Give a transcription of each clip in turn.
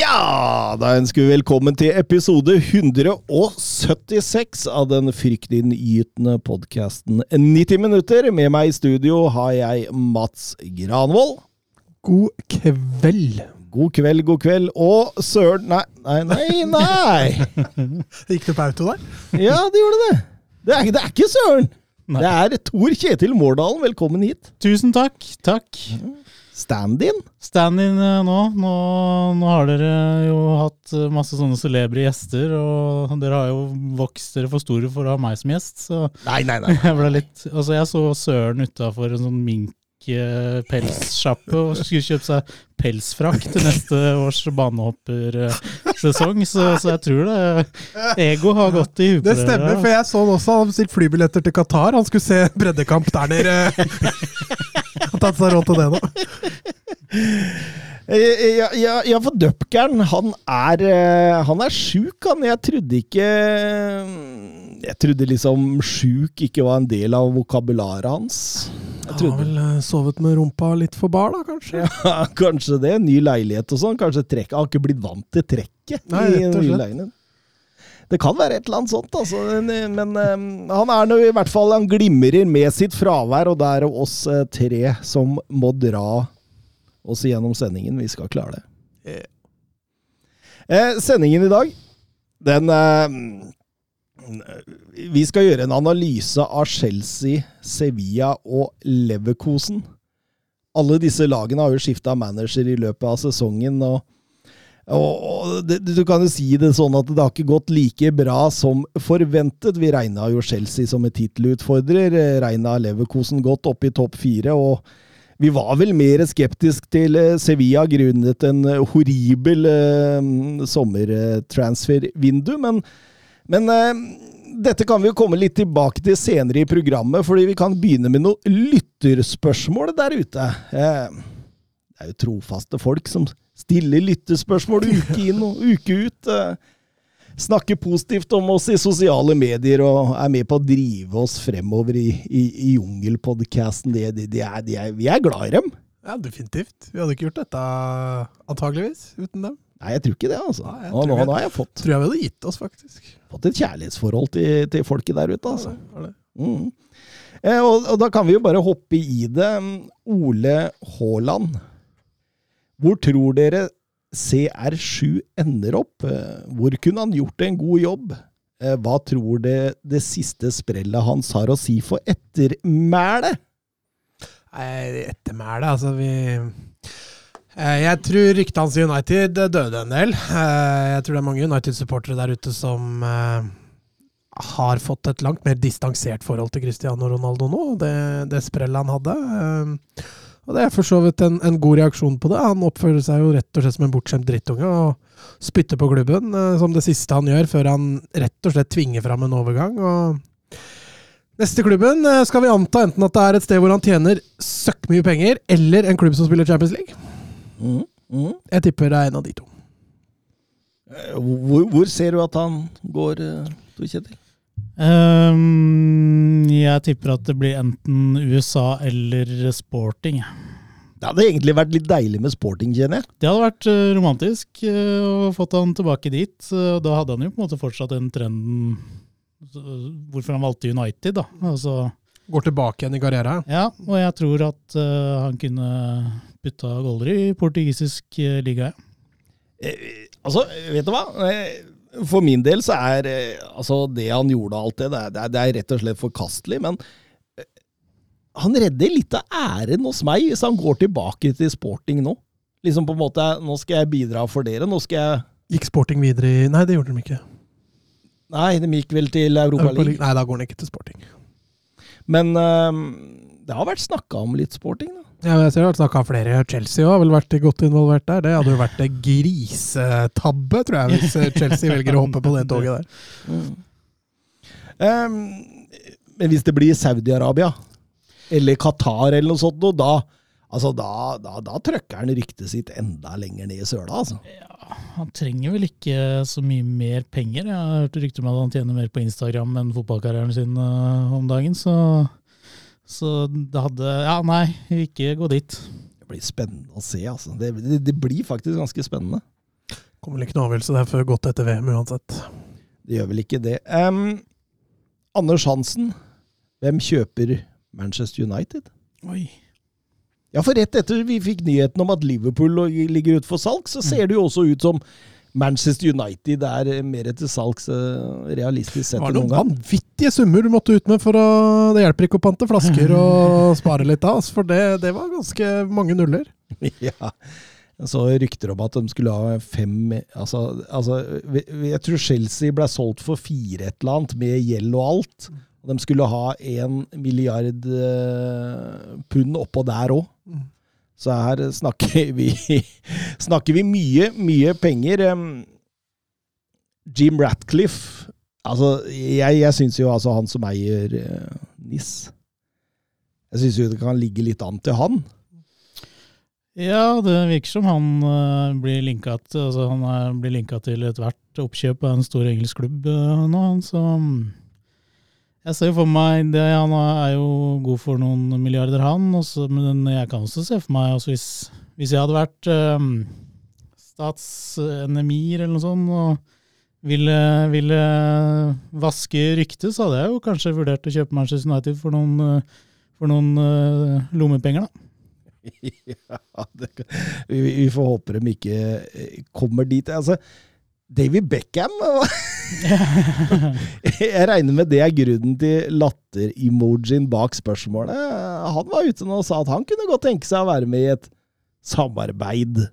Ja, da ønsker vi velkommen til episode 176 av den fryktinngytende podkasten 90 minutter. Med meg i studio har jeg Mats Granvold. God kveld. God kveld, god kveld. Og søren Nei, nei, nei! nei. Gikk du på auto der? Ja, det gjorde det. Det er, det er ikke søren! Det er Tor Kjetil Mårdalen. Velkommen hit. Tusen takk. Takk. Stand-in. Stand-in eh, nå. nå. Nå har dere jo hatt eh, masse sånne celebre gjester, og dere har jo vokst dere for store for å ha meg som gjest, så Nei, nei, nei. jeg ble litt Altså, jeg så Søren utafor en sånn mink-pelssjappe og skulle kjøpe seg pelsfrakk til neste års banehoppersesong, så, så jeg tror det Ego har gått i huet Det stemmer, for jeg så han også. Han bestilte flybilletter til Qatar. Han skulle se breddekamp der nede. Han har tatt seg råd til det nå. Eh, Ja, ja, ja, for Dupkern, han er eh, Han er sjuk, han. Jeg trodde ikke Jeg trodde liksom sjuk ikke var en del av vokabularet hans. Jeg har vel eh, sovet med rumpa litt for bar, da, kanskje? ja, Kanskje det. Ny leilighet og sånn. Kanskje trekk. Har ikke blitt vant til trekket Nei, i rett og slett. Det kan være et eller annet sånt, altså. Men, men eh, han er nå i hvert fall Han glimrer med sitt fravær, og det er oss tre som må dra oss gjennom sendingen. Vi skal klare det. Eh, sendingen i dag, den eh, Vi skal gjøre en analyse av Chelsea, Sevilla og Leverkosen. Alle disse lagene har jo skifta manager i løpet av sesongen. og og det, Du kan jo si det sånn at det har ikke gått like bra som forventet. Vi regna jo Chelsea som en tittelutfordrer, regna Leverkosen godt opp i topp fire. og vi var vel mer skeptisk til eh, Sevilla grunnet en horribel eh, sommertransfervindu, men, men eh, dette kan vi jo komme litt tilbake til senere i programmet, fordi vi kan begynne med noen lytterspørsmål der ute. Eh, det er jo trofaste folk som stiller lyttespørsmål uke inn og uke ut. eh, Snakker positivt om oss i sosiale medier og er med på å drive oss fremover i, i, i er, vi er glad i dem. Ja, definitivt. Vi hadde ikke gjort dette antageligvis uten dem. Nei, jeg tror ikke det, altså. Nei, jeg Nå, nå, nå har jeg fått, Tror jeg vi hadde gitt oss, faktisk. Fått et kjærlighetsforhold til, til folket der ute, altså. Ja, det det. Mm. Eh, og, og da kan vi jo bare hoppe i det. Ole Haaland. Hvor tror dere CR7 ender opp? Eh, Hvor kunne han gjort en god jobb? Eh, Hva tror dere det siste sprellet hans har å si for ettermælet? Nei, ettermælet, altså vi Jeg tror ryktet hans i United døde en del. Eh, Jeg tror det er mange United-supportere der ute som eh, har fått et langt mer distansert forhold til Cristiano Ronaldo nå, det, det sprellet han hadde. Eh, Og det er for så vidt en, en god reaksjon på det. Han oppfører seg jo rett og slett som en bortskjemt drittunge og spytter på klubben eh, som det siste han gjør, før han rett og slett tvinger fram en overgang. og Neste klubben eh, skal vi anta enten at det er et sted hvor han tjener søkk mye penger, eller en klubb som spiller Champions League. Mm. Mm. Jeg tipper det er en av de to. Eh, Hvor, hvor ser du at han går, eh, Tor Kjetil? Um, jeg tipper at det blir enten USA eller sporting. Det hadde egentlig vært litt deilig med sporting, kjenner jeg. Det hadde vært eh, romantisk å fått han tilbake dit. og Da hadde han jo på en måte fortsatt den trenden hvorfor han valgte United. da. Altså, Går tilbake igjen i karrieren. ja, Og jeg tror at han kunne putta goller i portugisisk uh, liga. Eh, altså, vet du hva? Eh, For min del så er eh, altså det han gjorde alt det, det er, det er, rett og slett forkastelig. Men eh, han redder litt av æren hos meg hvis han går tilbake til sporting nå. Liksom på en måte Nå skal jeg bidra for dere. Nå skal jeg Gikk Sporting videre i Nei, det gjorde de ikke. Nei, de gikk vel til Europa Europa. Nei, da går han ikke til Sporting. Men eh, det har vært snakka om litt sporting, da. Ja, jeg ser du har snakka flere. Chelsea også har vel vært godt involvert der. Det hadde jo vært en grisetabbe, tror jeg, hvis eh, Chelsea velger å hoppe på det toget der. Um, men hvis det blir Saudi-Arabia eller Qatar eller noe sånt, noe, da, altså, da, da, da trøkker han ryktet sitt enda lenger ned i søla. Altså. Han trenger vel ikke så mye mer penger. Jeg har hørt rykter om at han tjener mer på Instagram enn fotballkarrieren sin uh, om dagen, så, så det hadde Ja, nei, ikke gå dit. Det blir spennende å se. Altså. Det, det, det blir faktisk ganske spennende. Kommer vel ikke noen avgjørelse der før godt etter VM uansett. Det gjør vel ikke det. Um, Anders Hansen, hvem kjøper Manchester United? Oi. Ja, for rett etter vi fikk nyheten om at Liverpool ligger ute for salg, så ser det jo også ut som Manchester United er mer til salgs eh, realistisk sett noen gang. Det var noen vanvittige summer du måtte ut med for å Det hjelper ikke å pante flasker og spare litt av, altså, for det, det var ganske mange nuller. Ja. Så rykter om at de skulle ha fem Altså, altså jeg tror Chelsea ble solgt for fire et eller annet, med gjeld og alt. De skulle ha en milliard eh, pund oppå der òg. Så her snakker vi, snakker vi mye, mye penger. Jim Ratcliffe Altså, jeg, jeg syns jo altså han som eier eh, NIS Jeg syns jo det kan ligge litt an til han. Ja, det virker som han uh, blir linka til, altså han er, blir linka til ethvert oppkjøp av en stor engelsk klubb uh, nå. Så mm, jeg ser for meg det, Han er jo god for noen milliarder, han. Også, men jeg kan også se for meg altså hvis, hvis jeg hadde vært um, statsenemir eller noe sånt og ville, ville vaske ryktet, så hadde jeg jo kanskje vurdert å kjøpe Manchester United for noen, øh, for noen uh, lommepenger, da. ja, det, vi, vi får håpe de ikke eh, kommer dit. Altså, David Beckham? Jeg regner med det er grunnen til latter-emojien bak spørsmålet. Han var ute nå og sa at han kunne godt tenke seg å være med i et samarbeid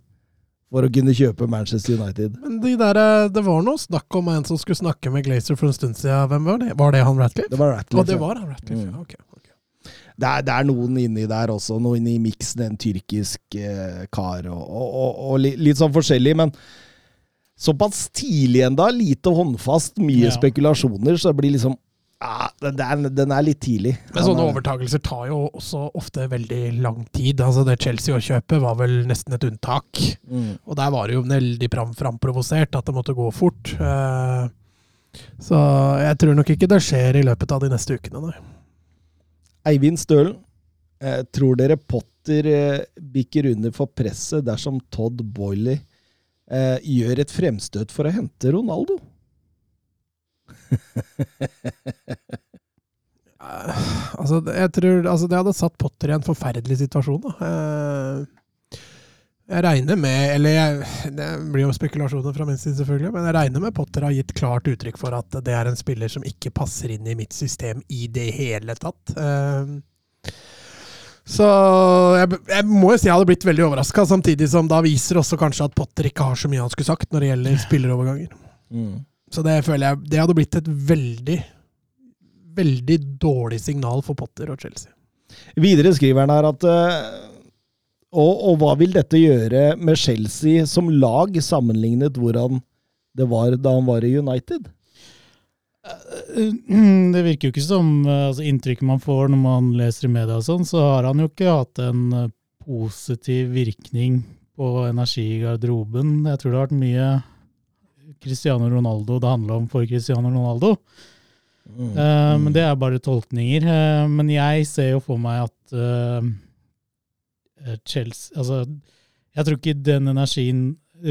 for å kunne kjøpe Manchester United. Men de der, eh, det var noe snakk om en som skulle snakke med Glazer for en stund siden. Hvem var det? Var det han Ratcliffe? Det var Ratcliffe. Ratcliffe. det var han Ratcliffe, Mm. ja. Ok. ok. det, er, det er noen inni der også, noen i miksen, en tyrkisk eh, kar og, og, og, og litt sånn forskjellig, men såpass tidlig enda, lite håndfast, mye Ja. spekulasjoner, så det blir liksom ja, den, er, den er litt tidlig. Men sånne Han er- overtagelser tar jo også ofte veldig lang tid. Altså Det Chelsea-kjøpet var vel nesten et unntak. Mm. Og der var det jo veldig fram, framprovosert at det måtte gå fort. Eh, Så jeg tror nok ikke det skjer i løpet av de neste ukene, nei. Eivind Stølen, eh, tror dere Potter eh, bikker under for presset dersom Todd Boiley eh, gjør et fremstøt for å hente Ronaldo? Eh, Altså, jeg tror altså, Det hadde satt Potter i en forferdelig situasjon. Da. Eh, Jeg regner med Eller jeg, det blir jo spekulasjoner fra min side, selvfølgelig. Men jeg regner med Potter har gitt klart uttrykk for at det er en spiller som ikke passer inn i mitt system i det hele tatt. Eh, Så jeg, jeg må jo si jeg hadde blitt veldig overraska, samtidig som da viser også kanskje at Potter ikke har så mye han skulle sagt når det gjelder spilleroverganger. Så det føler jeg Det hadde blitt et veldig, veldig dårlig signal for Potter og Chelsea. Videre skriver han her at eh, og, og hva vil dette gjøre med Chelsea som lag, sammenlignet hvordan det var da han var i United? Det virker jo ikke som altså Inntrykket man får når man leser i media, og sånn, så har han jo ikke hatt en eh, positiv virkning på energi i garderoben. Jeg tror det har vært mye Cristiano Ronaldo det handla om for Cristiano Ronaldo. Eh, Men det er bare tolkninger. Eh, Men jeg ser jo for meg at eh, Chelsea Altså, jeg tror ikke den energien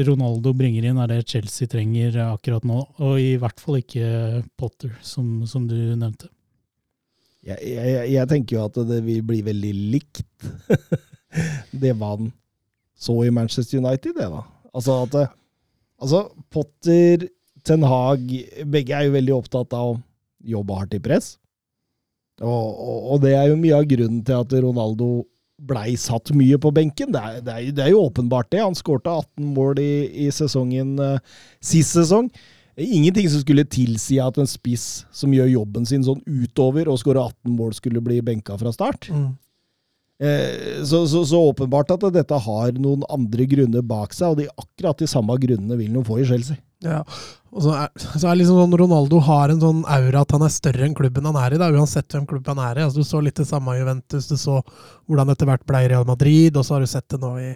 Ronaldo bringer inn, er det Chelsea trenger akkurat nå. Og i hvert fall ikke Potter, som, som du nevnte. Jeg, jeg, jeg tenker jo at det vil bli veldig likt det man så i Manchester United, det da. Altså at altså Potter, Ten Hag, begge er jo veldig opptatt av å jobbe hardt i press. Og, og, og det er jo mye av grunnen til at Ronaldo blei satt mye på benken. Det er, det er, det er jo åpenbart det. Han skårte 18 mål i, i sesongen uh, sist sesong. Ingenting som skulle tilsi at en spiss som gjør jobben sin sånn utover og skårer 18 mål, skulle bli benka fra start. Eh, så, så, så åpenbart at dette har noen andre grunner bak seg, og de akkurat de samme grunnene vil noen få i Chelsea. Ja. Og så er, så er liksom sånn Ronaldo har en sånn aura at han er større enn klubben han er i, da, uansett hvem klubb han er i. Altså, du så litt det samme i Juventus, du så hvordan etter hvert ble i Real Madrid, og så har du sett det nå i,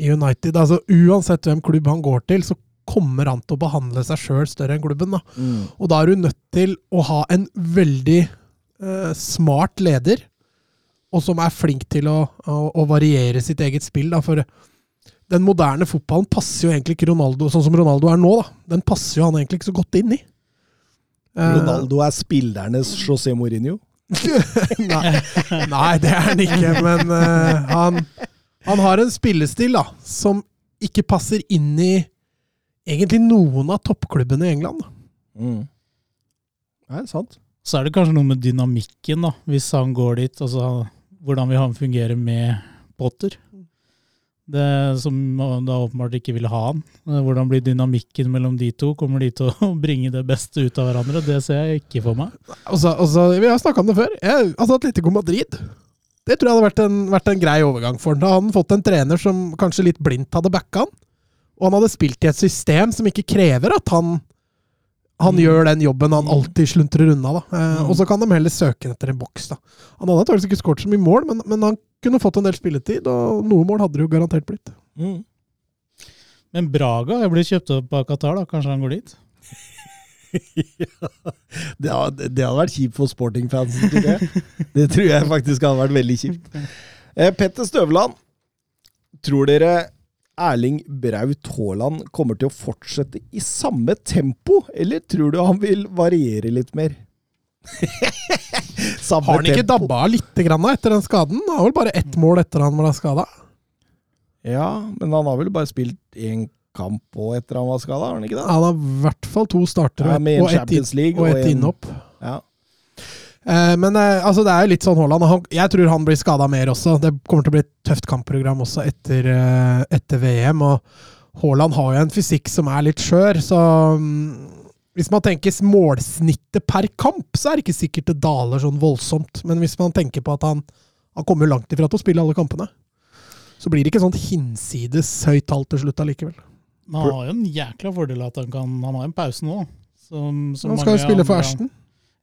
i United. Altså, uansett hvem klubb han går til, så kommer han til å behandle seg sjøl større enn klubben. da. Og da er du nødt til å ha en veldig eh, smart leder, og som er flink til å, å, å variere sitt eget spill. Da, for den moderne fotballen passer jo egentlig ikke Ronaldo sånn som Ronaldo er nå. da. Den passer jo han egentlig ikke så godt inn i. Eh, Ronaldo er spillernes José Mourinho. nei, nei, det er han ikke, men uh, han, han har en spillestil da, som ikke passer inn i egentlig noen av toppklubbene i England. da. Mm. Nei, sant. Så er det kanskje noe med dynamikken, da, hvis han går dit. Altså hvordan vil han fungere med Potter? Det som da åpenbart ikke ville ha han. Hvordan blir dynamikken mellom de to? Kommer de til å bringe det beste ut av hverandre? Det ser jeg ikke for meg. Altså, altså, vi har snakka om det før. Jeg, altså Atletico Madrid Det tror jeg hadde vært en, vært en grei overgang for han. Da hadde han fått en trener som kanskje litt blindt hadde backa han. Og han hadde spilt i et system som ikke krever at han han Mm. gjør den jobben han alltid sluntrer unna. da. Eh, Mm. Og så kan de heller søke etter en boks. da. Han hadde antakeligvis ikke skåret så mye mål, men, men han kunne fått en del spilletid, og noe mål hadde det jo garantert blitt. Mm. Men Braga er blitt kjøpt opp av Qatar, da. Kanskje han går dit? Det, hadde, det hadde vært kjipt for sportingfansen. tror jeg. Det tror jeg faktisk hadde vært veldig kjipt. Eh, Petter Støvland, tror dere Erling Braut Haaland kommer til å fortsette i samme tempo, eller tror du han vil variere litt mer? Har han ikke dabba av litt grann etter den skaden? Han har vel bare ett mål etter han ble skada? Ja, men han har vel bare spilt én kamp og etter han var skada, har han ikke det? Han har i hvert fall to starter Ja, og et ett- en og men eh, altså, det er jo litt sånn Haaland. Jeg tror han blir skada mer også. Det kommer til å bli et tøft kampprogram også etter, eh, etter VM. Og Haaland har jo en fysikk som er litt skjør, så mm, hvis man tenker målsnittet per kamp, så er det ikke sikkert det daler sånn voldsomt. Men hvis man tenker på at han, han kommer langt ifra til å spille alle kampene, så blir det ikke sånn hinsides høyt tall til slutt allikevel. Men han har jo en jækla fordel at han kan Han har en pause nå. Som, som Han skal jo spille for Ashton.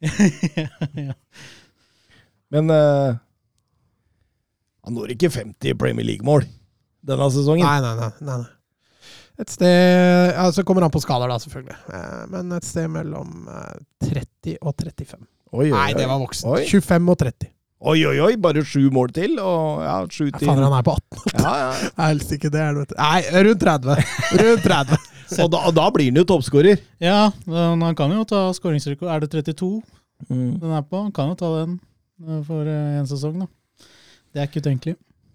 ja. Men uh, han når ikke 50 Premier League-mål denne sesongen. Nei, nei, nei. nei. Et sted ja, Så kommer han på skader, da, selvfølgelig. Eh, Men et sted mellom eh, 30 og 35. Oi, oi, Nei, det var voksen. Oi. 25 og 30. Oi, oi, oi, bare sju mål til, og ja, sju til. Fader, han er på 18. Ja, ja. Jeg helst ikke det. Nei, rundt 30. Rundt 30. Og da, da blir han jo toppskårer. ja, men han kan jo ta skåringsrekord. Er det 32 Mm. den er på? Han kan jo ta den eh, for én en sesong, da. Det er ikke utenkelig.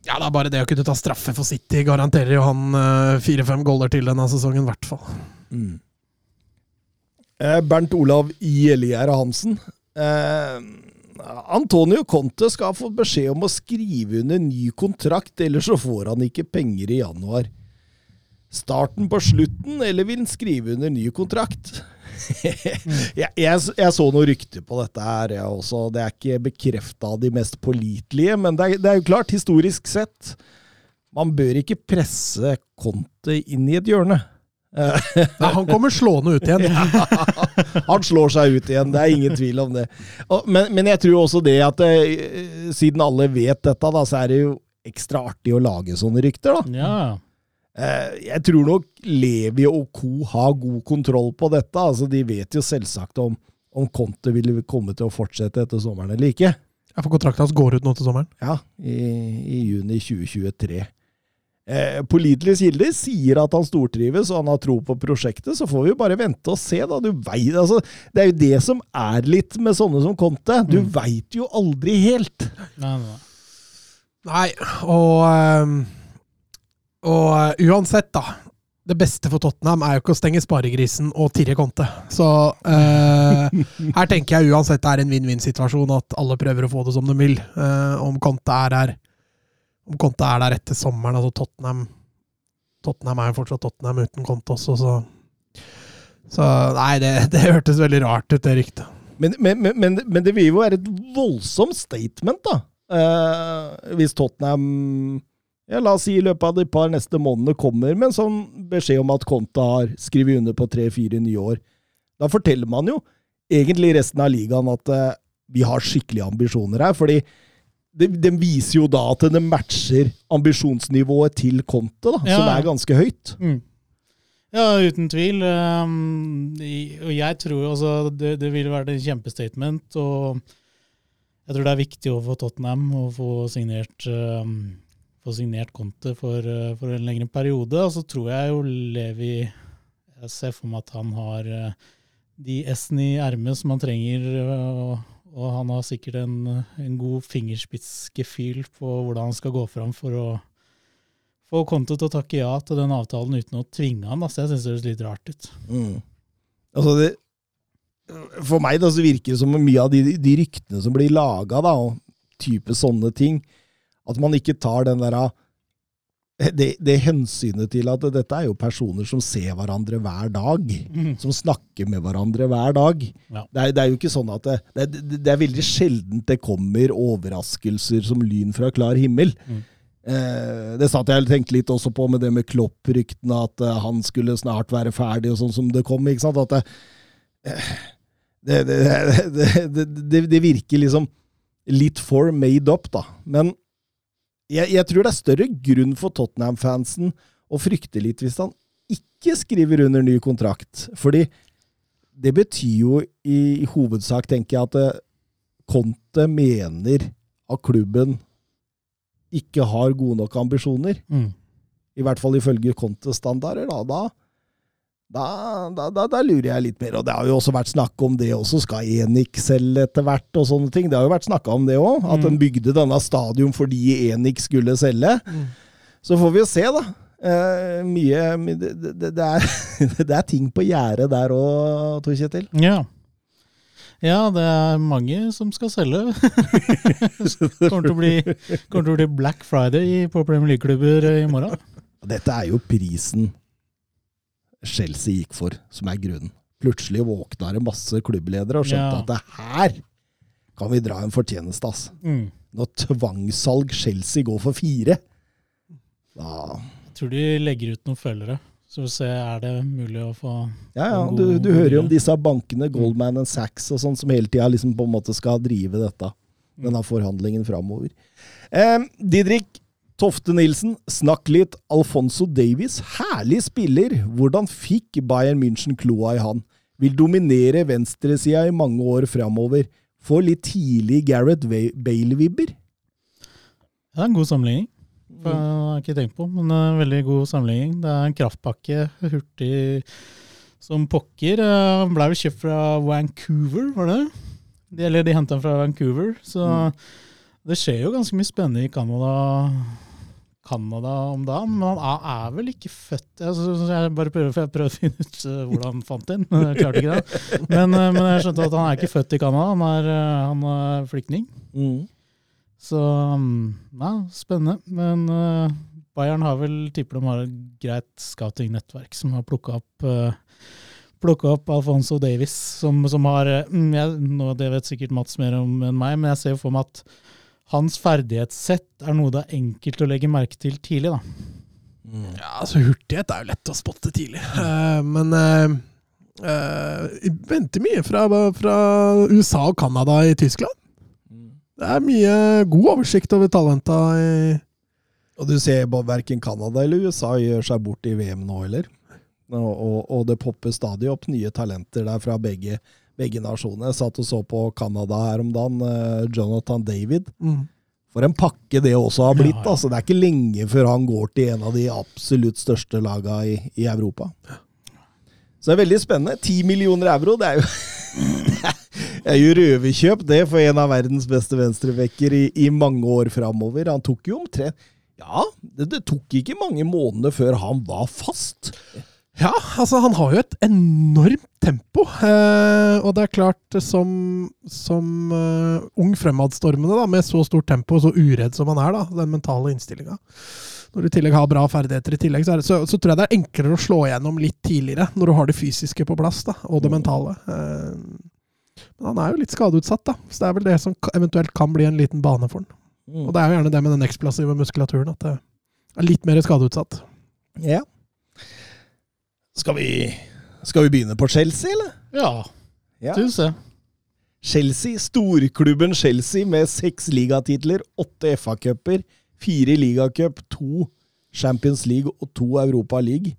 Ja, det er bare det å kunne ta straffe for City garanterer jo han eh, fire-fem goller til denne sesongen, i hvert fall. Mm. Eh, Bernt Olav Gjellegjerde Hansen. Eh, Antonio Conte skal få beskjed om å skrive under ny kontrakt, ellers så får han ikke penger i januar. Starten på slutten, eller vil han skrive under ny kontrakt? jeg, jeg, jeg så noen rykter på dette her, jeg også. Det er ikke bekrefta av de mest pålitelige, men det er, det er jo klart, historisk sett Man bør ikke presse Conte inn i et hjørne. Nei, han kommer slående ut igjen. Han slår seg ut igjen, det er ingen tvil om det. Men, men jeg tror også det at eh, siden alle vet dette, da, så er det jo ekstra artig å lage sånne rykter. da. Ja, jeg tror nok Levi og co. har god kontroll på dette. altså De vet jo selvsagt om, om Conte vil komme til å fortsette etter sommeren eller ikke. Ja, for kontrakten hans går ut nå til sommeren. Ja, i, i juni 2023. Eh, Pålitelige kilder sier at han stortrives og han har tro på prosjektet, så får vi jo bare vente og se. da. Du vet, altså, det er jo det som er litt med sånne som Conte. Du Mm. veit jo aldri helt. nei, nei. Nei, og ehm, Og eh, uansett, da. Det beste for Tottenham er jo ikke å stenge sparegrisen og tirre Conte. Så eh, her tenker jeg uansett det er en vinn-vinn-situasjon, at alle prøver å få det som de vil. Eh, om Conte er der Om Conte er der etter sommeren, altså Tottenham Tottenham er jo fortsatt Tottenham uten Conte også, så Så nei, det, det hørtes veldig rart ut, det ryktet. Men, men, men, men, men det vil jo være et voldsomt statement, da. Eh, hvis Tottenham ja, La oss si i løpet av de par neste månedene kommer med en sånn beskjed om at Conte har skrevet under på tre-fire nye år. Da forteller man jo egentlig resten av ligaen at uh, vi har skikkelige ambisjoner her. fordi den viser jo da at den matcher ambisjonsnivået til Conte, da, Ja. som er ganske høyt. Mm. Ja, uten tvil. Um, og jeg tror altså det, det ville vært en kjempestatement. Og jeg tror det er viktig overfor Tottenham å få signert, um, få signert Conte for, uh, for en lengre periode. Og så tror jeg jo Levi Jeg ser for meg at han har uh, de S-ene i ermet som han trenger. Og, og han har sikkert en, en god fingerspitzgefühl på hvordan han skal gå fram for å få Conte til å takke ja til den avtalen uten å tvinge han. Altså, jeg syns det høres litt rart ut. Mm. Altså det, for meg da, så virker det som mye av de, de ryktene som blir laga, og type sånne ting, at man ikke tar den der det, det hensynet til at dette er jo personer som ser hverandre hver dag. Som snakker med hverandre hver dag. Ja. Det, er, det er jo ikke sånn at det, det, er- veldig sjeldent det kommer overraskelser som lyn fra klar himmel. Mm. Eh, det satt jeg tenkte litt også på med det med Klopp-ryktene, at uh, han skulle snart være ferdig, og sånn som det kom. ikke sant? At det, eh, det, det, det, det, det, det virker liksom litt for made up, da. Men jeg, jeg tror det er større grunn for Tottenham-fansen å frykte litt hvis han ikke skriver under ny kontrakt. Fordi det betyr jo i, i hovedsak, tenker jeg, at eh, Conte mener at klubben ikke har gode nok ambisjoner. Mm. I hvert fall ifølge Conte-standarder. Da, da, da, da, da, da lurer jeg litt mer. Og det har jo også vært snakk om det også. Skal Enik selge etter hvert, og sånne ting? Det har jo vært snakka om det òg. At Mm. en bygde denne stadion fordi Enik skulle selge. Så får vi jo se, da. Eh, mye my- det, det, det, er, det er ting på gjerdet der òg, Tor Kjetil. Ja. ja, det er mange som skal selge. kommer, til å bli, kommer til å bli Black Friday på Premier League-klubber i morgen. Dette er jo prisen Chelsea gikk for, som er grunnen. Plutselig våkna det masse klubbledere og skjønte Ja. at det her kan vi dra en fortjeneste, ass. Mm. Når tvangssalg Chelsea går for fire, da Jeg tror de legger ut noen følgere, så vi ser se er det mulig å få Ja, ja, du, du hører jo om disse bankene, Goldman and Sachs og sånn, som hele tida liksom på en måte skal drive dette. Mm. Denne forhandlingen framover. Eh, Didrik Tofte Nilsen, snakk litt. Alfonso Davies, herlig spiller. Hvordan fikk Bayern München kloa i han? Vil dominere venstresida i mange år framover. Får litt tidlig Gareth Bale-vibber. Det er en god sammenligning. Det har jeg ikke tenkt på, men en veldig god sammenligning. Det er en kraftpakke, hurtig som pokker. Eh, Han ble vel kjøpt fra Vancouver, var det? De, eller de henta den fra Vancouver. Så det skjer jo ganske mye spennende i Canada, Canada om dagen. Men han er, vel ikke født jeg, så, så jeg bare prøver, for jeg prøver å finne ut eh, hvordan han fant inn, men Jeg klarte ikke det. Men, eh, men jeg skjønte at han er ikke født i Canada, han er, eh, han er flyktning. Mm. Så mm, ja, spennende. Men uh, Bayern har vel tipper de har et greit scouting-nettverk som har plukka opp uh, opp Alfonso Davis, som, som har mm, jeg, nå, Det vet sikkert Mats mer om enn meg, men jeg ser jo for meg at hans ferdighetssett er noe det er enkelt å legge merke til tidlig. da. Ja, altså Hurtighet er jo lett å spotte tidlig. uh, men uh, venter mye fra, fra USA og Canada i Tyskland. Det er mye god oversikt over talenta i Og du ser verken Canada eller USA gjør seg bort i VM nå heller. Og, og, og det popper stadig opp nye talenter der fra begge, begge nasjonene. Jeg satt og så på Canada her om dagen. eh, Jonathan David. mm. For en pakke det også har blitt. Ja, ja. Altså, det er ikke lenge før han går til en av de absolutt største laga i, i Europa. Så det er veldig spennende. 10 millioner euro, det er jo Det er jo røverkjøp, det, for en av verdens beste venstrebacker i, i mange år framover. Han tok jo omtrent Ja, det, det tok ikke mange måneder før han var fast. Ja, altså han har jo et enormt tempo. Eh, og det er klart, som, som uh, ung fremadstormende da, med så stort tempo, og så uredd som han er, da, den mentale innstillinga Når du i tillegg har bra ferdigheter, i tillegg, så, det, så, så tror jeg det er enklere å slå igjennom litt tidligere, når du har det fysiske på plass, da, og det mentale. Eh, men han er jo litt skadeutsatt, da, så det er vel det som eventuelt kan bli en liten bane for han. Mm. Og det er jo gjerne det med den eksplosive muskulaturen, at det er litt mer skadeutsatt. Ja. Skal vi, skal vi begynne på Chelsea, eller? Ja, Ja. syns jeg. Chelsea, storklubben Chelsea med seks ligatitler, åtte FA-cuper, fire ligacup, to Champions League og to Europa League.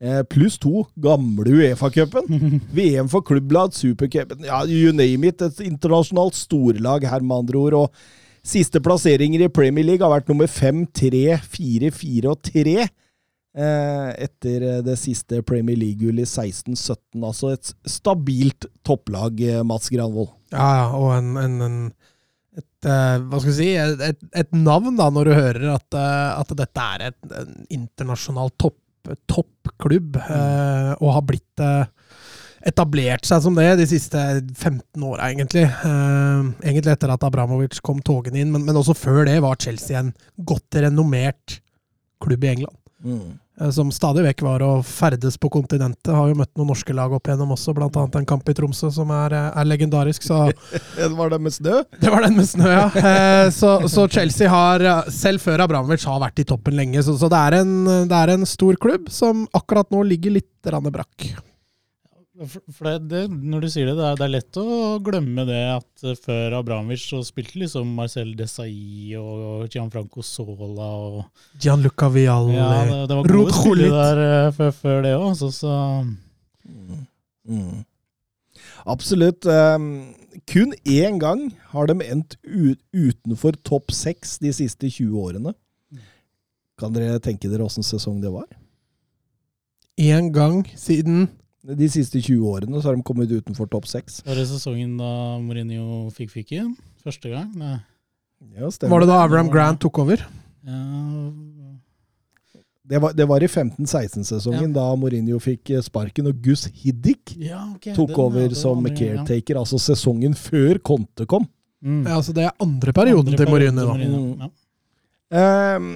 Eh, pluss to gamle Uefa-cupen. VM for klubblag, supercupen, ja, you name it. Et internasjonalt storlag her, med andre ord. Og siste plasseringer i Premier League har vært nummer fem, tre, fire, fire og tre. Eh, etter det siste Premier League-gullet i 16-17. Altså et stabilt topplag, eh, Mats Granvold. Ja, ja, og en, en, en et, eh, hva skal vi si, et, et, navn da, når du hører at, eh, at dette er et, en internasjonal topp, toppklubb, eh, og har blitt eh, etablert seg som det de siste 15 åra, egentlig. Eh, egentlig etter at Abramovic kom togende inn, men, men også før det var Chelsea en godt renommert klubb i England. eh, Som stadig vekk var å ferdes på kontinentet. Har jo møtt noen norske lag opp igjennom også, annet en kamp i Tromsø som er, eh, er legendarisk. Så Det var den med snø? det var den med snø, ja. Eh, Så, så Chelsea har, eh, selv før Abramovic, har vært i toppen lenge. Så, så det, er en, det er en stor klubb som akkurat nå ligger litt brakk. For, det, det, når du sier det, det er, det er lett å glemme det at eh, før Abramovic så spilte liksom Marcel Desai og Gianfranco Sola og Gianluca Vialli Ja, det, det var gode spillere der eh, før, før det òg, så, så Mm. Absolutt. Um, kun én gang har de endt utenfor topp seks de siste 20 årene. Kan dere tenke dere åssen sesong det var? Én gang siden De siste 20 årene så har de kommet utenfor topp seks. var det sesongen da Mourinho fikk fyken? Første gang? Nei. Ja, stemmer. Var det da Avram Grant tok over? Ja, Det var, det var i 15-16-sesongen, da Mourinho fikk eh, sparken, og Gus Hiddik ja, ok, tok den, over som ja. caretaker, altså sesongen før Conte kom. Mm. Ja, altså Det er andre perioden Andre til Mourinho. da. Mourinho, Mm. Ja. Ehm,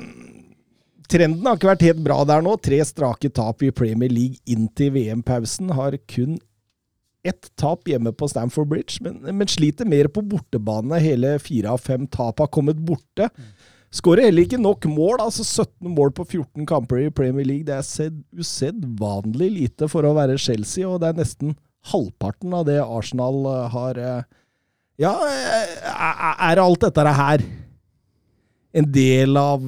trenden har ikke vært helt bra der nå. Tre strake tap i Premier League inntil VM-pausen. Har kun ett tap hjemme på Stamford Bridge, men, men sliter mer på bortebane. Hele fire av fem tap har kommet borte. Skårer heller ikke nok mål, altså 17 mål på 14 kamper i Premier League. Det er sed- usedvanlig lite for å være Chelsea, og det er nesten halvparten av det Arsenal eh, har eh, Ja, eh, er alt dette her en del av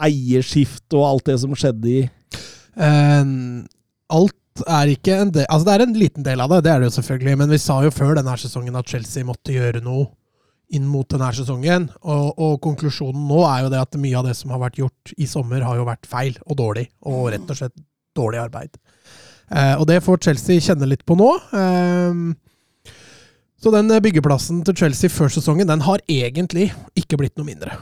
eierskift og alt det som skjedde i um, alt er ikke en del Altså, det er en liten del av det, det er det jo selvfølgelig. Men vi sa jo før denne sesongen at Chelsea måtte gjøre noe inn mot denne sesongen. Og, og konklusjonen nå er jo det at mye av det som har vært gjort i sommer, har jo vært feil og dårlig. Og rett og slett dårlig arbeid. Eh, og det får Chelsea kjenne litt på nå. Eh, så den byggeplassen til Chelsea før sesongen, den har egentlig ikke blitt noe mindre.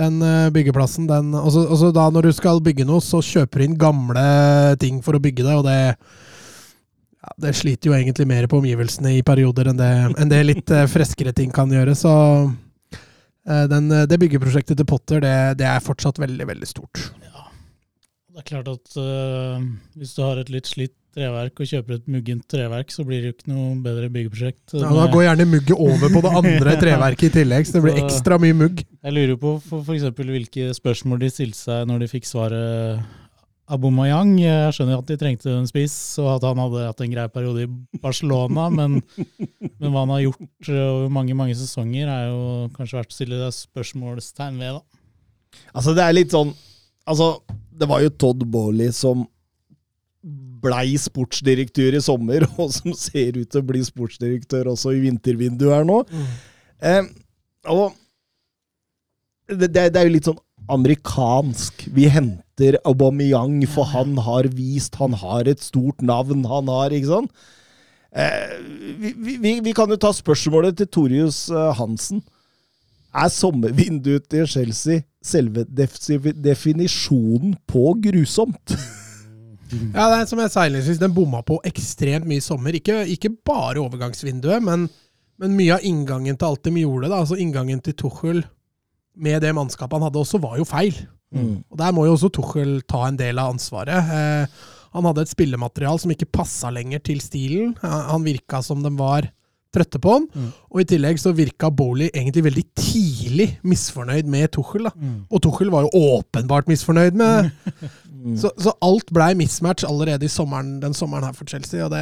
Den eh, byggeplassen, den altså, altså da Når du skal bygge noe, så kjøper du inn gamle ting for å bygge det, og det ja, Det sliter jo egentlig mer på omgivelsene i perioder enn det, enn det litt eh, freskere ting kan gjøre. Så eh, den, det byggeprosjektet til Potter, det, det er fortsatt veldig, veldig stort. Det er klart at uh, hvis du har et litt slitt treverk og kjøper et muggent treverk, så blir det jo ikke noe bedre byggeprosjekt. Ja, da går gjerne mugget over på det andre treverket i tillegg, så det blir ekstra mye mugg. Jeg lurer på for, for eksempel hvilke spørsmål de stilte seg når de fikk svaret Abomayang. Jeg skjønner at de trengte en spiss, og at han hadde hatt en grei periode i Barcelona, men, men hva han har gjort over mange mange sesonger, er jo kanskje verdt å stille deg spørsmålstegn ved. da. Altså, det er litt sånn Altså, det var jo Todd Bowley som blei sportsdirektør i sommer, og som ser ut til å bli sportsdirektør også i vintervinduet her nå. Eh, og det, det, er jo litt sånn amerikansk. Vi henter Aubameyang, for han har vist Han har et stort navn, han har Ikke sant? Eh, vi, vi, vi, kan jo ta spørsmålet til Torius eh, Hansen. Er sommervinduet til Chelsea selve definisjonen på grusomt? Ja, det er som jeg sa innledningsvis, den bomma på ekstremt mye i sommer. Ikke, ikke bare overgangsvinduet, men, men mye av inngangen til alt de gjorde. Da. Altså Inngangen til Tuchel med det mannskapet han hadde også, var jo feil. Mm. Og Der må jo også Tuchel ta en del av ansvaret. Eh, han hadde et spillematerial som ikke passa lenger til stilen. Han virka som den var trøtte på han. Mm. Og i tillegg så virka Boley egentlig veldig tidlig misfornøyd med Tuchel. Mm. Og Tuchel var jo åpenbart misfornøyd med Mm. så, så alt blei mismatch allerede i sommeren, den sommeren her for Chelsea. Og det,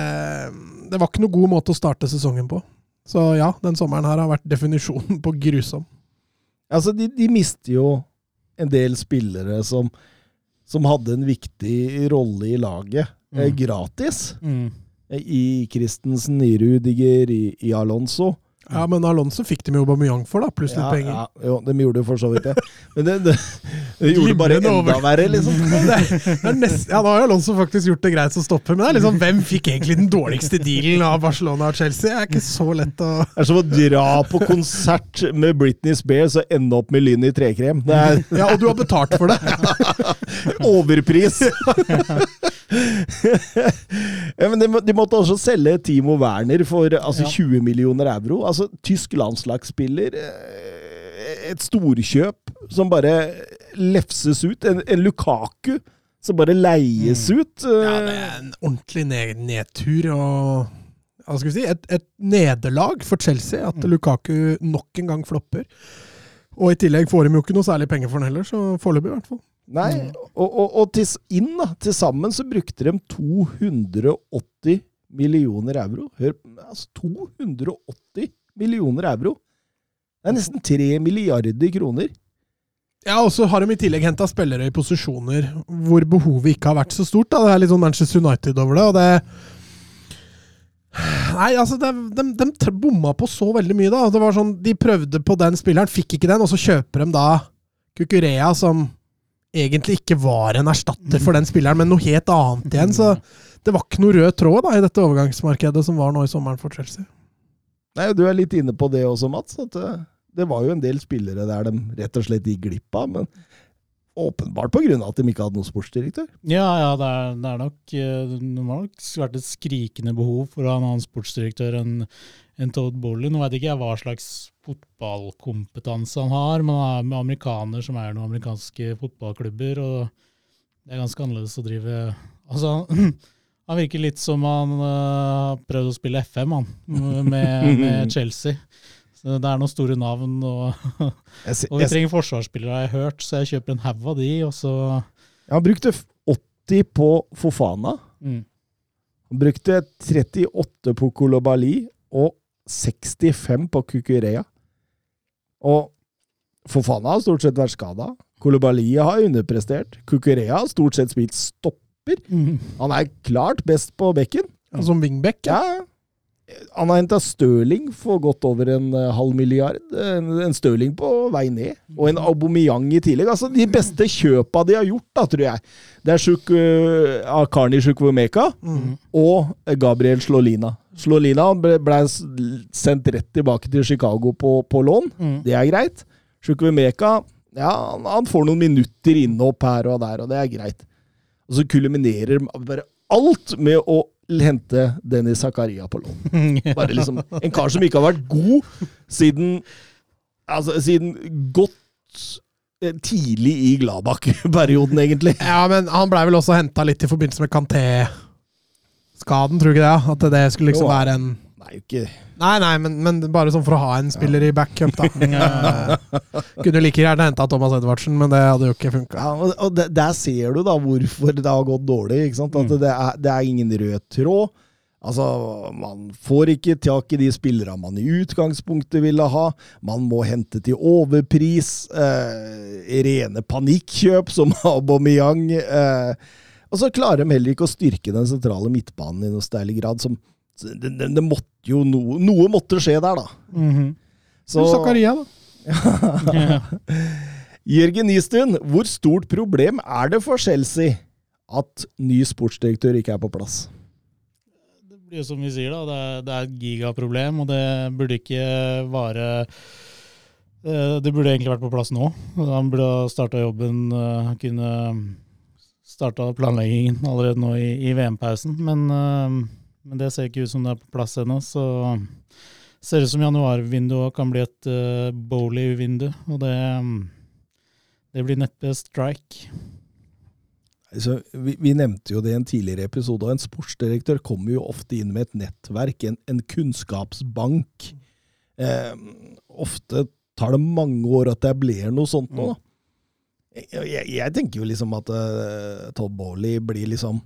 det var ikke noe god måte å starte sesongen på. Så ja, den sommeren her har vært definisjonen på grusom. Altså, de, de mister jo en del spillere som, som hadde en viktig rolle i laget, eh, Mm. gratis. Mm. I Christensen, i Rudiger, i, i Alonso. Ja, Men Alonso fikk de jo Aubameyang for, da, pluss litt Ja, penger. ja, jo, de gjorde for så vidt det. Men det, det, det gjorde det bare enda verre, liksom. Det det nest, ja, Da har Alonso faktisk gjort det greit å stoppe, men det er liksom, hvem fikk egentlig den dårligste dealen av Barcelona og Chelsea? Det er ikke så lett å Det er som å dra på konsert med Britney Spears og ende opp med lyn i trekrem. Er Ja, og du har betalt for det! overpris! ja, men de, de måtte også selge Timo Werner for altså, Ja. 20 millioner euro. Altså, tysk landslagsspiller. eh, Et storkjøp som bare lefses ut. En, en Lukaku som bare leies ut. eh, Ja, det er en ordentlig ned, nedtur og hva skal vi si, et, et nederlag for Chelsea at Lukaku nok en gang flopper. Og i tillegg får de jo ikke noe særlig penger for den heller, så foreløpig i hvert fall. Nei, og, og, og til, inn da, til sammen så brukte de 280 millioner euro. Hør, altså 280 millioner euro! Det er nesten 3 milliarder kroner. Ja, og så har de i tillegg henta spillere i posisjoner hvor behovet ikke har vært så stort. Da. Det er litt sånn Manchester United over det, og det Nei, altså, de, de, de bomma på så veldig mye, da. Det var sånn, De prøvde på den spilleren, fikk ikke den, og så kjøper de da Kukurea, som egentlig ikke var en erstatter for den spilleren, men noe helt annet igjen. Så det var ikke noe rød tråd da, i dette overgangsmarkedet som var nå i sommeren for Chelsea. Nei, Du er litt inne på det også, Mats. at det, det var jo en del spillere der de rett og slett gikk glipp av. Men åpenbart av at de ikke hadde noen sportsdirektør. Ja, ja, det er, det er nok eh, Det må nok vært et skrikende behov for å ha en annen sportsdirektør enn en Todd Bowley. Nå vet ikke jeg hva slags fotballkompetanse han har, Man er med amerikaner som er noen amerikanske fotballklubber, og det er ganske annerledes å drive Altså, han virker litt som han eh, har prøvd å spille FM, han, med, med Chelsea. Så det er noen store navn, og, og vi trenger forsvarsspillere, har jeg hørt, så jeg kjøper en haug av de, og så han brukte 80 på Fofana. mm. Han brukte 38 på Kolobali og 65 på Kukurea. Og Fofana har stort sett vært skada. Kolobali har underprestert. Kukurea har stort sett spilt stopper. Han er klart best på bekken. Som wingback. Ja. Ja. Han har henta Stirling for godt over en eh, halv milliard. En, en Stirling på vei ned. Og en Aubameyang i tillegg. Altså, de beste kjøpa de har gjort, da, tror jeg, det er Shuk, uh, Akarni Shukwemeka Mm. og Gabriel Slolina. Slolina ble, ble sendt rett tilbake til Chicago på, på lån. Mm. Det er greit. Shukwemeka ja, han, får noen minutter innopp her og der, og det er greit. Og så kulminerer bare alt med å hente Dennis Zakaria på lån. Bare liksom En kar som ikke har vært god siden Altså, siden godt eh, tidlig i Gladbakk-perioden, egentlig. Ja, men han blei vel også henta litt i forbindelse med Kanté-skaden, tror du ikke det? At det skulle liksom være en Nei, ikke Nei, nei, men, men bare sånn for å ha en spiller i backup, da. Eh, Kunne like gjerne henta Thomas Edvardsen, men det hadde jo ikke funka. Ja, og, og der, der ser du da hvorfor det har gått dårlig. ikke sant? At det, er, det er ingen rød tråd. Altså, Man får ikke tak i de spillerne man i utgangspunktet ville ha. Man må hente til overpris. Eh, rene panikkjøp, som Aubameyang. Eh, og så klarer de heller ikke å styrke den sentrale midtbanen i noe særlig grad. som det, det, det måtte jo noe, noe måtte skje der, da. Mhm. Så, Zakaria, da. Jørgen Nystuen, hvor stort problem er det for Chelsea at ny sportsdirektør ikke er på plass? Blir som vi sier, da. Det er, det er et gigaproblem, og det burde ikke vare eh, Det burde egentlig vært på plass nå. Han burde ha starta jobben, eh, kunne starta planleggingen allerede nå i, i VM-pausen. Men, eh, men det ser ikke ut som det er på plass ennå, så ser ut som januarvinduet kan bli et uh, Bowley-vindu, og det, det blir neppe strike. Altså, vi, vi nevnte jo det i en tidligere episode, og en sportsdirektør kommer jo ofte inn med et nettverk, en, en kunnskapsbank. Eh, ofte tar det mange år at det blir noe sånt nå. Mm. Jeg, jeg, tenker jo liksom at uh, Todd Bowley blir liksom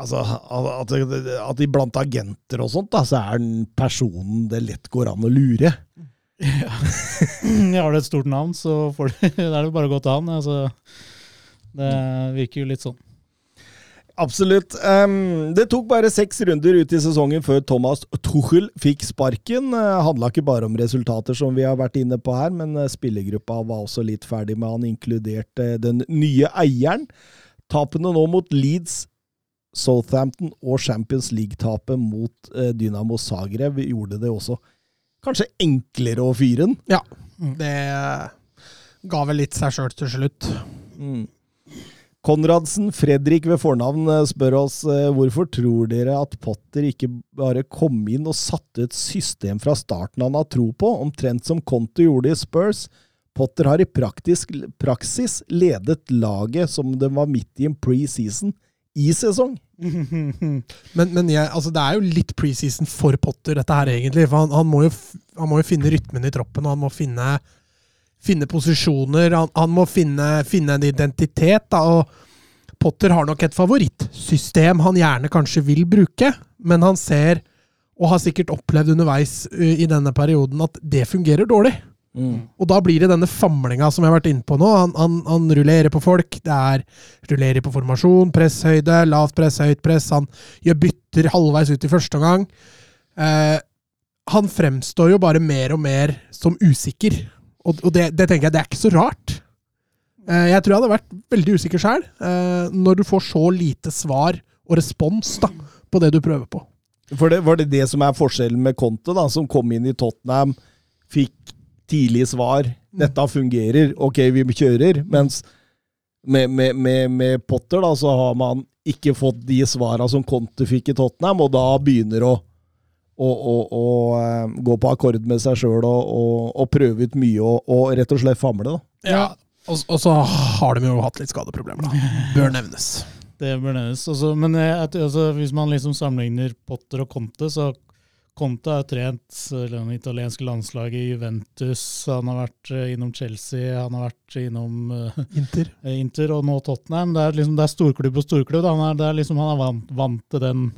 Altså, at, at iblant agenter og sånt, da, så er den personen det lett går an å lure. Ja. Har du et stort navn, så du, det er det bare å gå til han. Altså, det virker jo litt sånn. Absolutt. Um, det tok bare seks runder ut i sesongen før Thomas Tuchel fikk sparken. Uh, Handla ikke bare om resultater, som vi har vært inne på her, men uh, spillergruppa var også litt ferdig med han, inkludert uh, den nye eieren. Tapene nå mot Leeds, Southampton og Champions League-tapet mot uh, Dynamo Zagreb gjorde det også kanskje enklere å fyre den. Ja, det ga vel litt seg sjøl til slutt. Mm. Konradsen Fredrik ved fornavn eh, spør oss eh, hvorfor tror dere at Potter ikke bare kom inn og satte et system fra starten han har tro på, omtrent som Conte gjorde i Spurs? Potter har i praktisk, praksis ledet laget som det var midt i en preseason i sesong. Men, men jeg, altså det er jo litt preseason for Potter, dette her egentlig. For han, han, må, jo, han må jo finne rytmen i troppen, og han må finne finne posisjoner. Han, han må finne, finne, en identitet. Da, og Potter har nok et favorittsystem han gjerne kanskje vil bruke, men han ser, og har sikkert opplevd underveis i denne perioden, at det fungerer dårlig. Mm. Og da blir det denne famlinga som jeg har vært inne på nå. Han, han, han, rullerer på folk. Det er rullerer på formasjon, presshøyde, lavt press, høyt press. Han gjør bytter halvveis ut i første omgang. Eh, han fremstår jo bare mer og mer som usikker. Og, og det, det, tenker jeg det er ikke så rart. Eh, jeg tror jeg hadde vært veldig usikker sjøl, eh, når du får så lite svar og respons da, på det du prøver på. For det, Var det det som er forskjellen med Conte, da, som kom inn i Tottenham, fikk tidlig svar 'Dette fungerer, ok, vi kjører', mens med, med, med, med Potter da, så har man ikke fått de svara som Conte fikk i Tottenham, og da begynner å og, og, og gå på akkord med seg sjøl og, og, prøve ut mye og, rett og slett famle. da. Ja, og, så har de jo hatt litt skadeproblemer, da. Bør nevnes. Det bør nevnes. Altså, men altså, hvis man liksom sammenligner Potter og Conte, så Conte har trent det italienske landslaget i Juventus, han har vært eh, innom Chelsea, han har vært innom uh, Inter. Inter og nå Tottenham. Det er, liksom, det er storklubb og storklubb. Han er, er liksom, han er vant, vant til den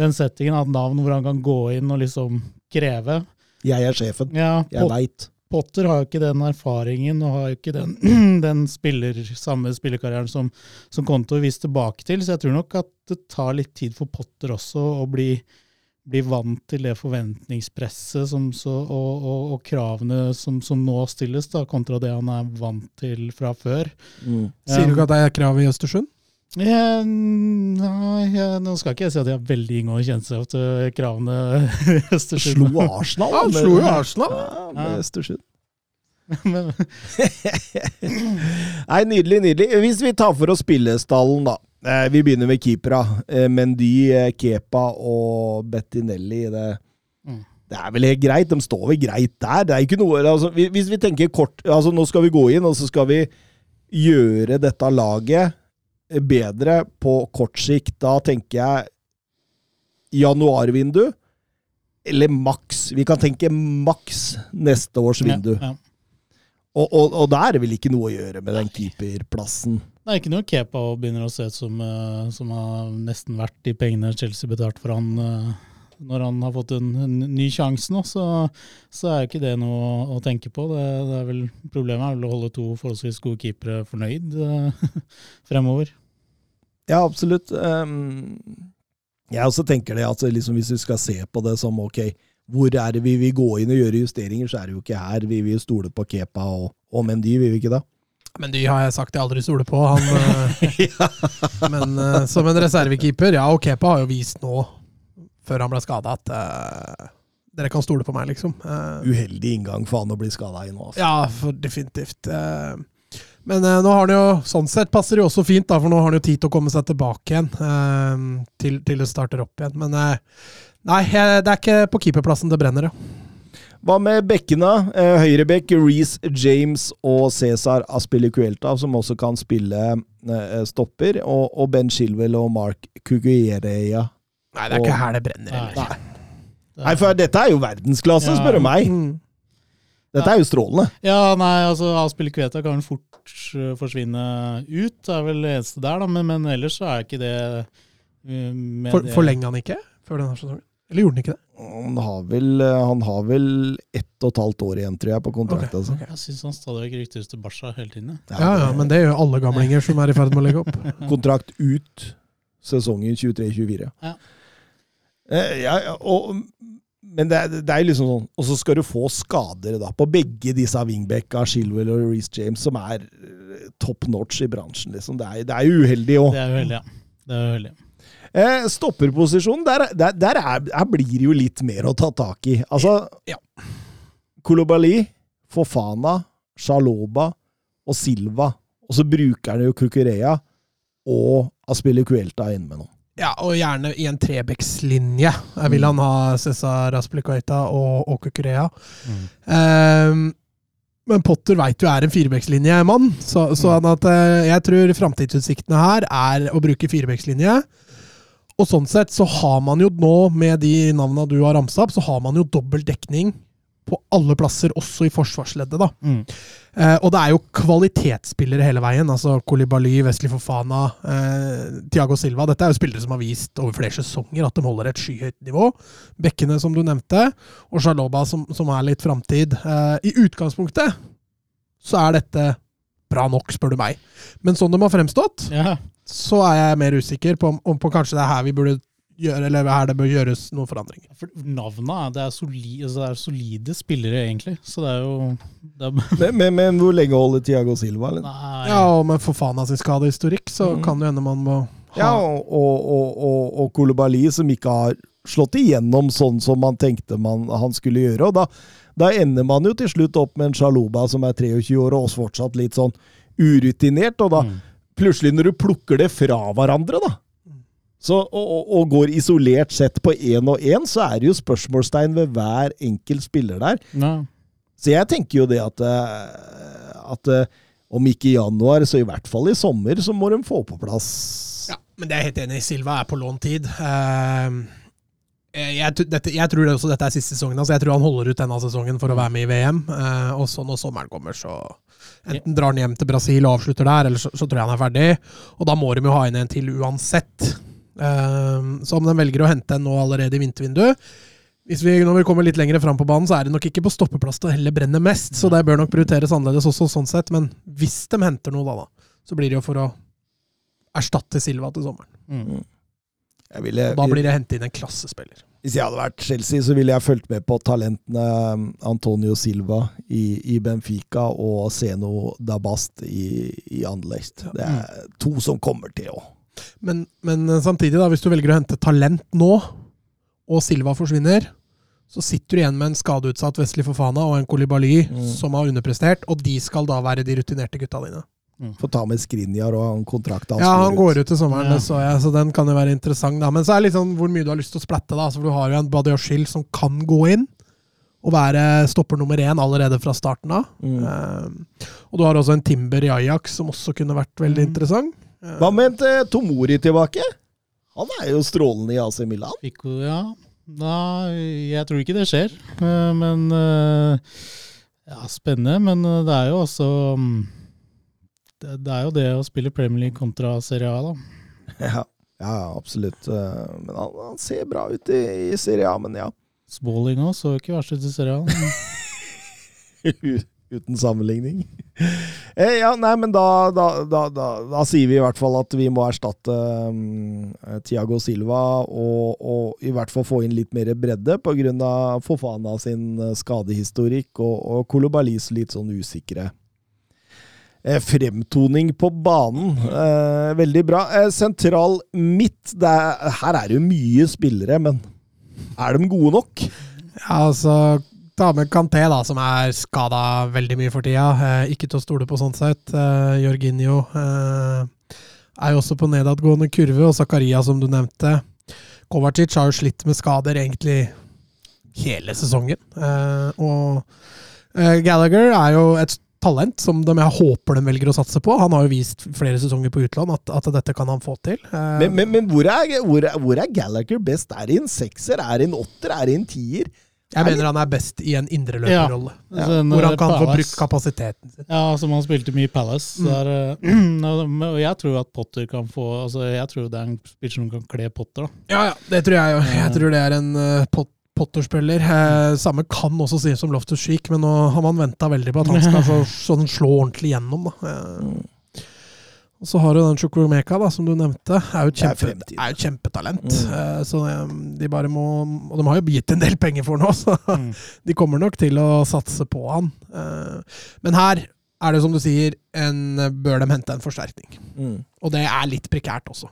den settingen av navn hvor han kan gå inn og liksom kreve. Jeg er sjefen. Ja, jeg veit. Potter har jo ikke den erfaringen og har jo ikke den, den spiller, samme spillekarrieren som, som Konto viste tilbake til, så jeg tror nok at det tar litt tid for Potter også å bli, bli vant til det forventningspresset som, så, og, og, og, kravene som, som, nå stilles, da, kontra det han er vant til fra før. Mm. Sier du ikke at det er krav i Østersund? Nei, nå skal ikke jeg si at jeg har veldig inngående kjennskap til kravene Østersund. Slo Arsenal? Han slo jo Arsenal. Ja, med Østersund. Nei, nydelig, nydelig. Hvis vi tar for oss spillestallen, da. Eh, vi begynner med keepera. Eh, Mendy, eh, Kepa og Bettinelli. Det, mm. det er vel helt greit. De står vel greit der. Det er ikke noe altså, Hvis vi tenker kort altså Nå skal vi gå inn, og så skal vi gjøre dette laget bedre på kort sikt. Da tenker jeg januarvindu, eller maks. Vi kan tenke maks neste års vindu. Ja, ja. Og, og, og da er det vel ikke noe å gjøre med den keeperplassen. Det er ikke noe Kepa begynner å se ut som, uh, som har nesten vært de pengene Chelsea betalte for han uh, når han har fått en, en ny sjanse nå, så, så, er ikke det noe å, å tenke på. Det, det, er vel, problemet er vel å holde to forholdsvis gode keepere fornøyd uh, fremover. Ja, absolutt. Um, jeg også tenker det at liksom hvis vi skal se på det som ok, hvor er det vi vil gå inn og gjøre justeringer, så er det jo ikke her. Vi vil stole på Kepa og, og Mendy, vil vi ikke da? Mendy har jeg sagt jeg aldri stoler på. Han, ja. Eh, men uh, som en reservekeeper, ja, og Kepa har jo vist nå, før han ble skada, at uh, dere kan stole på meg, liksom. Uh, Uheldig inngang for han å bli skada i nå. Altså. Ja, for definitivt. Uh, men eh, nå har han jo, sånn sett passer det jo også fint, da, for nå har han jo tid til å komme seg tilbake igjen. Eh, til, til det starter opp igjen. Men eh, nei, det er ikke på keeperplassen det brenner, ja. Hva med bekkene? Eh, Høyrebekk, Reece James og Cæsar Aspilicuelta, som også kan spille eh, stopper. Og, Ben Shilwell og Mark Cucuierea. Nei, det er ikke her det brenner. Nei. Nei, for dette er jo verdensklasse, Ja. spør du meg. Mm. Dette er jo strålende. Ja, nei, altså Aspil Kveta kan fort eh, forsvinne ut, det er vel det eneste der, da. Men, men ellers så er ikke det eh, med For, det- Forlenga han ikke før denne sesongen? Eller gjorde han ikke det? Han har vel, han har vel ett og et halvt år igjen, tror jeg, på kontrakt. Okay, altså. okay. Jeg syns han stadig vekk ryktes til Barca hele tiden. ja. Ja, ja, men det gjør alle gamlinger som er i ferd med å legge opp. Kontrakt ut sesongen 23-24. Ja. Eh, ja, og, men det, er- det er liksom sånn Og så skal du få skader da på begge disse wingbacka, Shilwell og Reece James, som er eh, top notch i bransjen. liksom. Det er, det er uheldig òg. Det er uheldig, ja. Det er uheldig. Eh, stopperposisjonen, der, der, der, er, der, blir det jo litt mer å ta tak i. Altså Ja. Kolobali, Fofana, Shaloba og Silva. Og så bruker han jo Kukurea og Aspilicuelta inne med noe. Ja, og gjerne i en trebekslinje. Jeg vil han ha Cesar Aspilicueta og, Åke Kurea. Mm. Um, men Potter veit jo er en firebekslinjemann, så, så han at, eh, jeg tror framtidsutsiktene her er å bruke firebekslinje. Og sånn sett så har man jo nå, med de navna du har ramsa opp, så har man jo dobbel dekning på alle plasser, også i forsvarsleddet. da. Mm. Eh, og det er jo kvalitetsspillere hele veien. altså Kolibaly, Wesley Fofana, eh, Tiago Silva. Dette er jo spillere som har vist over flere sesonger at de holder et skyhøyt nivå. Bekkene, som du nevnte, og Sjaloba, som, som er litt framtid. Eh, I utgangspunktet så er dette bra nok, spør du meg. Men sånn de har fremstått, Ja. så er jeg mer usikker på om, om på kanskje det er her vi burde gjøre, eller her det bør gjøres noen forandringer. For navna det er, solide, altså det er solide spillere, egentlig. Så det er jo det er, Men, men, men hvor lenge holder Tiago Silva? Eller? Nei. Ja, og med Fofana sin skadehistorikk, så Mm. kan det hende man må ha Ja, og, og, og, og, Kolobali, som ikke har slått igjennom sånn som man tenkte man, han skulle gjøre. og da, da ender man jo til slutt opp med en Shaloba som er 23 år og også fortsatt litt sånn urutinert. Og da Mm. plutselig, når du plukker det fra hverandre, da, så, og, og, går isolert sett på én og én, så er det jo spørsmålstegn ved hver enkelt spiller der. Ja. Så jeg tenker jo det at, eh, at eh, om ikke i januar, så i hvert fall i sommer, så må de få på plass Ja, men det er jeg helt enig i. Silva er på lånt tid. Ehm, jeg, dette, jeg tror også dette er siste sesongen. Altså jeg tror han holder ut denne sesongen for å være med i VM. eh, og så når sommeren kommer, så enten drar han hjem til Brasil og avslutter der, eller så, så tror jeg han er ferdig. Og da må de jo ha inn en til uansett. Ehm, så om de velger å hente en nå allerede i vintervinduet hvis vi, Når vi kommer litt lenger fram på banen, så er det nok ikke på stoppeplass det heller brenner mest. Så det bør nok prioriteres annerledes også, sånn sett. Men hvis de henter noe da, da så blir det jo for å erstatte Silva til sommeren. Mm. Jeg ville, da blir det hentet inn en klassespiller. Hvis jeg hadde vært Chelsea, så ville jeg fulgt med på talentene um, Antonio Silva i, i Benfica og Zeno Dabast i, i Anderlecht. Det er to som kommer til å Men, men samtidig, da, hvis du velger å hente talent nå, og Silva forsvinner, så sitter du igjen med en skadeutsatt Wesley Fofana og en Kolibaly Mm. som har underprestert, og de skal da være de rutinerte gutta dine. få ta med Skrinjar og han hans. Ja, han går ut til sommeren, Ja. så jeg, så den kan jo være interessant. da. Men så er det litt sånn hvor mye du har lyst til å splatte. da, så Du har jo en Badiashil som kan gå inn og være stopper nummer én allerede fra starten av. Mm. Um, og du har også en Timber i Ajax som også kunne vært veldig Mm. interessant. Hva med en eh, Tomori tilbake? Han er jo strålende i AC Milan. Fico, ja. Nei, jeg tror ikke det skjer. Eh, Men eh, Ja, spennende. Men det er jo også mm, det, er jo det å spille Premier League kontra Serie A, da. Ja, ja absolutt. Men han, han ser bra ut i, i Serie A, men ja. Smalling òg så ikke verst ut i Serie A. Uten sammenligning. Eh, ja, nei, men da, da, da, da, sier vi i hvert fall at vi må erstatte um, Tiago Silva, og, og i hvert fall få inn litt mer bredde pga. Fofana sin eh, skadehistorikk og, og Kolobalis litt sånn usikre eh, fremtoning på banen. Eh, veldig bra. Eh, sentral midt, er, her er det jo mye spillere, men er de gode nok? Ja, altså Ta med Kanté, da, som er skada veldig mye for tida. Eh, ikke til å stole på sånn sett. Eh, Jorginho eh, er jo også på nedadgående kurve, og Zakaria, som du nevnte. Kovacic har jo slitt med skader egentlig hele sesongen. Eh, og eh, Gallagher er jo et talent som de, jeg håper de velger å satse på. Han har jo vist flere sesonger på utland at, at dette kan han få til. Eh, Men, men, men hvor, er, hvor, er, hvor er Gallagher best? Er det en sekser? Er det en åtter? Er det en tier? Jeg mener han er best i en indreløperrolle. Ja. Så en, Hvor han kan kan få Palace- brukt kapasiteten sin. Ja, som han spilte mye i Palace. Mm. Der, eh, og jeg tror at Potter kan få altså Jeg tror det er en spiller som kan kle Potter. da. Ja, ja, det tror jeg òg. Jeg tror det er en uh, pot Potter-spiller. Eh, samme kan også sies om Loftus Cheek, men nå har man venta veldig på at han skal så, sånn slå ordentlig gjennom. Da. Eh, og så har du den Chukwumeka, da, som du nevnte. Er jo et Det er kjempe, fremtiden. er jo et kjempetalent. Mm. Eh, så eh, de bare må Og de har jo gitt en del penger for den òg, så Mm. de kommer nok til å satse på han. Eh, men her er det som du sier, en, bør de hente en forsterkning. Mm. Og det er litt prekært også.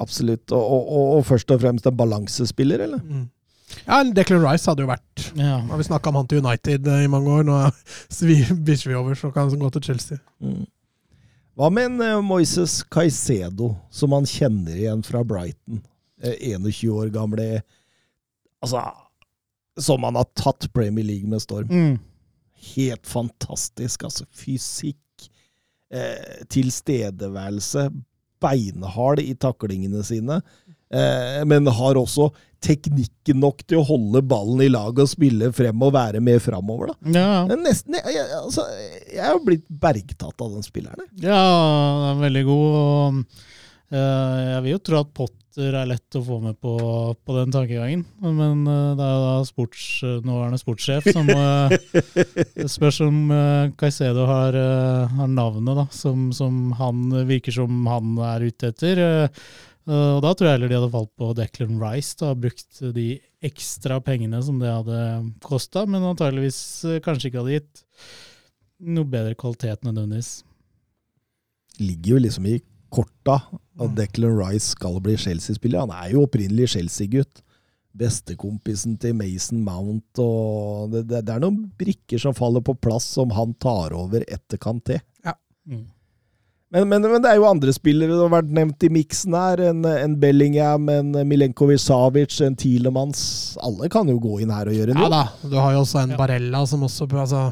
Absolutt. Og, og, og, først og fremst en balansespiller, eller? Mm. Ja, Declan Rice hadde jo vært Ja. Har vi snakka om han til United i mange år. Nå bikker vi over, så kan han gå til Chelsea. Mm. Hva med en eh, Moises Caicedo, som man kjenner igjen fra Brighton? Eh, 21 år gamle Altså, som han har tatt Premier League med storm. Mm. Helt fantastisk. Altså, fysikk, eh, tilstedeværelse, beinhard i taklingene sine. Eh, men har også teknikken nok til å holde ballen i lag og spille frem og være med framover. Da. Ja, er Nesten, jeg, altså, jeg har blitt bergtatt av den spilleren. ja, den er veldig god. Og, uh, jeg vil jo tro at Potter er lett å få med på, på den tankegangen. Men uh, det er jo da sports, nåværende sportssjef som uh, spørs om uh, Caicedo har, har navnet da, som, som han virker som han er ute etter. Eh, og da tror jeg heller de hadde falt på Declan Rice, da, brukt de ekstra pengene som det hadde kosta, men antageligvis eh, kanskje ikke hadde gitt noe bedre kvalitet nødvendigvis. Ligger jo liksom i korta at Declan Rice skal bli Chelsea-spiller. Han er jo opprinnelig Chelsea-gutt. Bestekompisen til Mason Mount og det, det, det er noen brikker som faller på plass som han tar over etter Ja, Mm. Men, men, men det er jo andre spillere som har vært nevnt i miksen her. En, en Bellingham, en Milenkovic Savic, en Tielemanns. Alle kan jo gå inn her og gjøre noe. Ja da, du har jo også en Ja. Barella som også altså,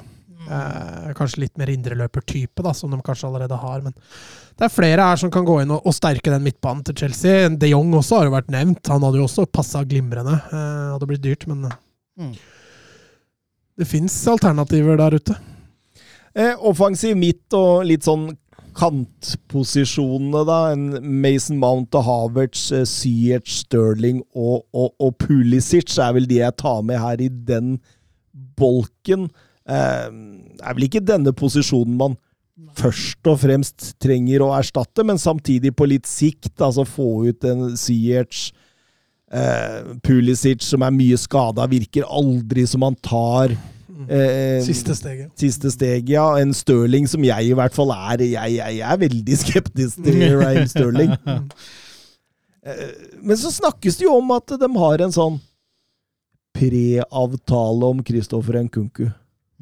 eh, Kanskje litt mer indreløpertype, da, som de kanskje allerede har. Men det er flere her som kan gå inn og, og sterke den midtbanen til Chelsea. De Jong også har jo vært nevnt. Han hadde jo også passa glimrende. Eh, hadde blitt dyrt, men eh, Mm. det fins alternativer der ute. Eh, offensiv midt og litt sånn kantposisjonene, da. En Mason Mount og Havertz, eh, Sterling og, og, og Pulisic er vel de jeg tar med her i den bolken. Eh, er vel ikke denne posisjonen man først og fremst trenger å erstatte, men samtidig på litt sikt, altså få ut en Ziyech eh, Pulisic som er mye skada, virker aldri som han tar eh, Siste steget. Siste steg, ja. En Stirling som jeg i hvert fall er. Jeg, jeg, jeg er veldig skeptisk til Ryan Stirling. Eh, Men så snakkes det jo om at de har en sånn preavtale om Christopher Nkunku.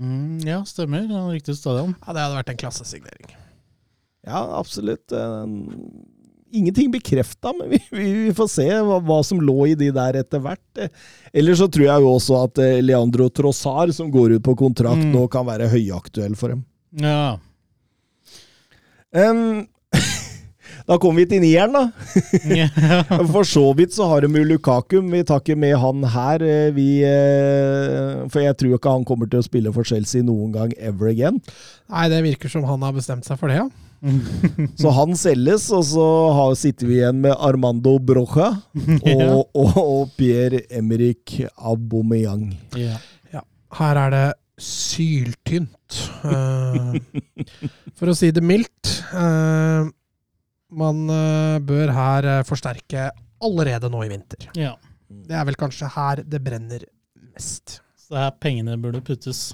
Mm, ja, stemmer. Er riktig stadion. Ja, det hadde vært en klassesignering. Ja, absolutt. Ingenting bekrefta, men vi, vi, vi får se hva, hva som lå i de der etter hvert. Eller så tror jeg jo også at eh, Leandro Trossar, som går ut på kontrakt Mm. nå, kan være høyaktuell for dem. Ja. Um, da kommer vi til nieren, da. For så vidt så har de jo Lukaku, vi tar ikke med han her. eh, Vi, eh, for jeg tror ikke han kommer til å spille for Chelsea noen gang ever again. Nei, det virker som han har bestemt seg for det, ja. Så han selges, og så har, sitter vi igjen med Armando Brocha og, og, og Pierre-Emerick Aubameyang. ja. Her er det syltynt. eh, for å si det mildt. Eh, man eh, bør her forsterke allerede nå i vinter. ja. Det er vel kanskje her det brenner mest. Så her pengene burde puttes.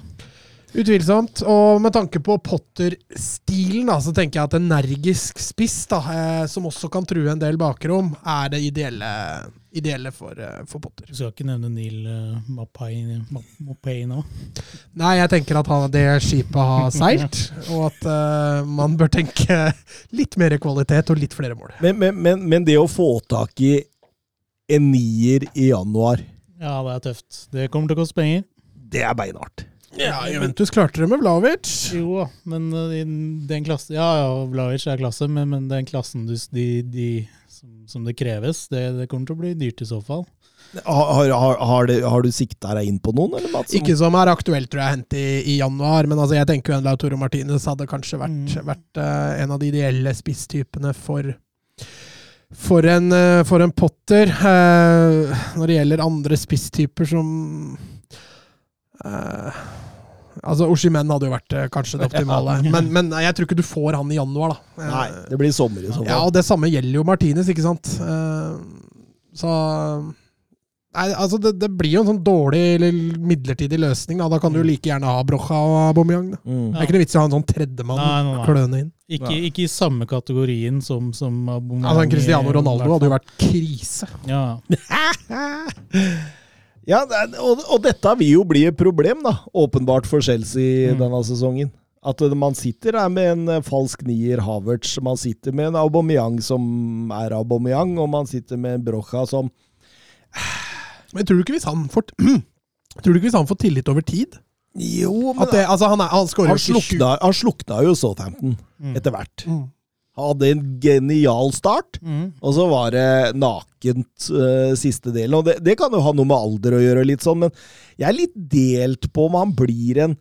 Utvilsomt. Og med tanke på Potter-stilen, så tenker jeg at energisk spiss, da, eh, som også kan true en del bakrom, er det ideelle, ideelle for, eh, for Potter. Du skal ikke nevne Neil uh, Mapai, nå? Nei, jeg tenker at han, det skipet har seilt, og at uh, man bør tenke litt mer kvalitet og litt flere mål. Men, men, men, men det å få tak i en nier i januar Ja, det er tøft. Det kommer til å koste penger. Det er beinhardt. Ja, Juventus klarte det med Vlavic. Jo men uh, i den klassen Ja, ja, Vlavic er klasse, men, men den klassen du, de, de, som, som det kreves, det, det kommer til å bli dyrt i så fall. Har, har, har, det, har du sikta deg inn på noen, eller Mats? Ikke som er aktuelt, tror jeg, hente i, i januar. Men altså, jeg tenker jo en Lautoro Martinez hadde kanskje vært, Mm. vært uh, en av de ideelle spisstypene for for en, eh, for en Potter. Eh, når det gjelder andre spisstyper som eh, Altså, Oshimen hadde jo vært eh, kanskje det optimale. Men, men jeg tror ikke du får han i januar, da. Eh, Nei, det blir sommer i så ja, fall. og det samme gjelder jo Martinez, ikke sant. Eh, så Nei, altså det, det blir jo en sånn dårlig eller midlertidig løsning. Da, da kan du jo like gjerne ha Brocha og Aubameyang. Da. Mm. Det er ikke noe vits i å ha en sånn tredjemann Nei, nei, nei. kløne inn. Ikke, ikke i samme kategorien som, som Aubameyang Altså, Cristiano Ronaldo hadde jo vært krise. Ja. Ja, og, og dette vil jo bli et problem, da. Åpenbart for Chelsea Mm. denne sesongen. At man sitter der med en eh, falsk nier, Havertz. Man sitter med en Aubameyang som er Aubameyang, og man sitter med en Brocha som Men tror du ikke hvis han får Tror du ikke hvis han får tillit over tid? Jo, men det, altså han, er, han han, slukna, han slukna jo Southampton Mm. etter hvert. Mm. Hadde en genial start, Mm. og så var det nakent uh, siste delen. Og det, det kan jo ha noe med alder å gjøre, litt sånn, men jeg er litt delt på om han blir en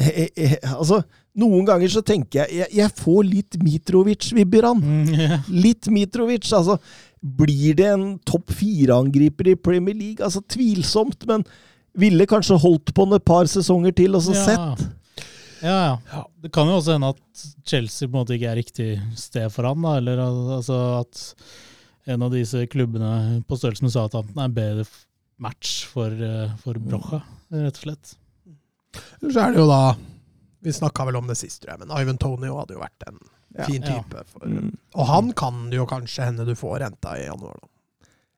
eh, eh, Altså, noen ganger så tenker jeg Jeg, jeg får litt Mitrovic-vibber, han. Mm, yeah. Litt Mitrovic. Altså, blir det en topp fire-angriper i Premier League? Altså, tvilsomt, men ville kanskje holdt på en et par sesonger til, og så Ja. sett. Ja, ja. Det kan jo også hende at Chelsea på en måte ikke er riktig sted for han, da. Eller altså at en av disse klubbene på størrelse med Southampton er en bedre match for, eh, for Brocha, rett og slett. Eller så er det jo da Vi snakka vel om det sist, tror jeg, men Ivan Tonio hadde jo vært en fin fin Ja. type. For, Mm. Og han kan det jo kanskje hende du får renta i januar, da.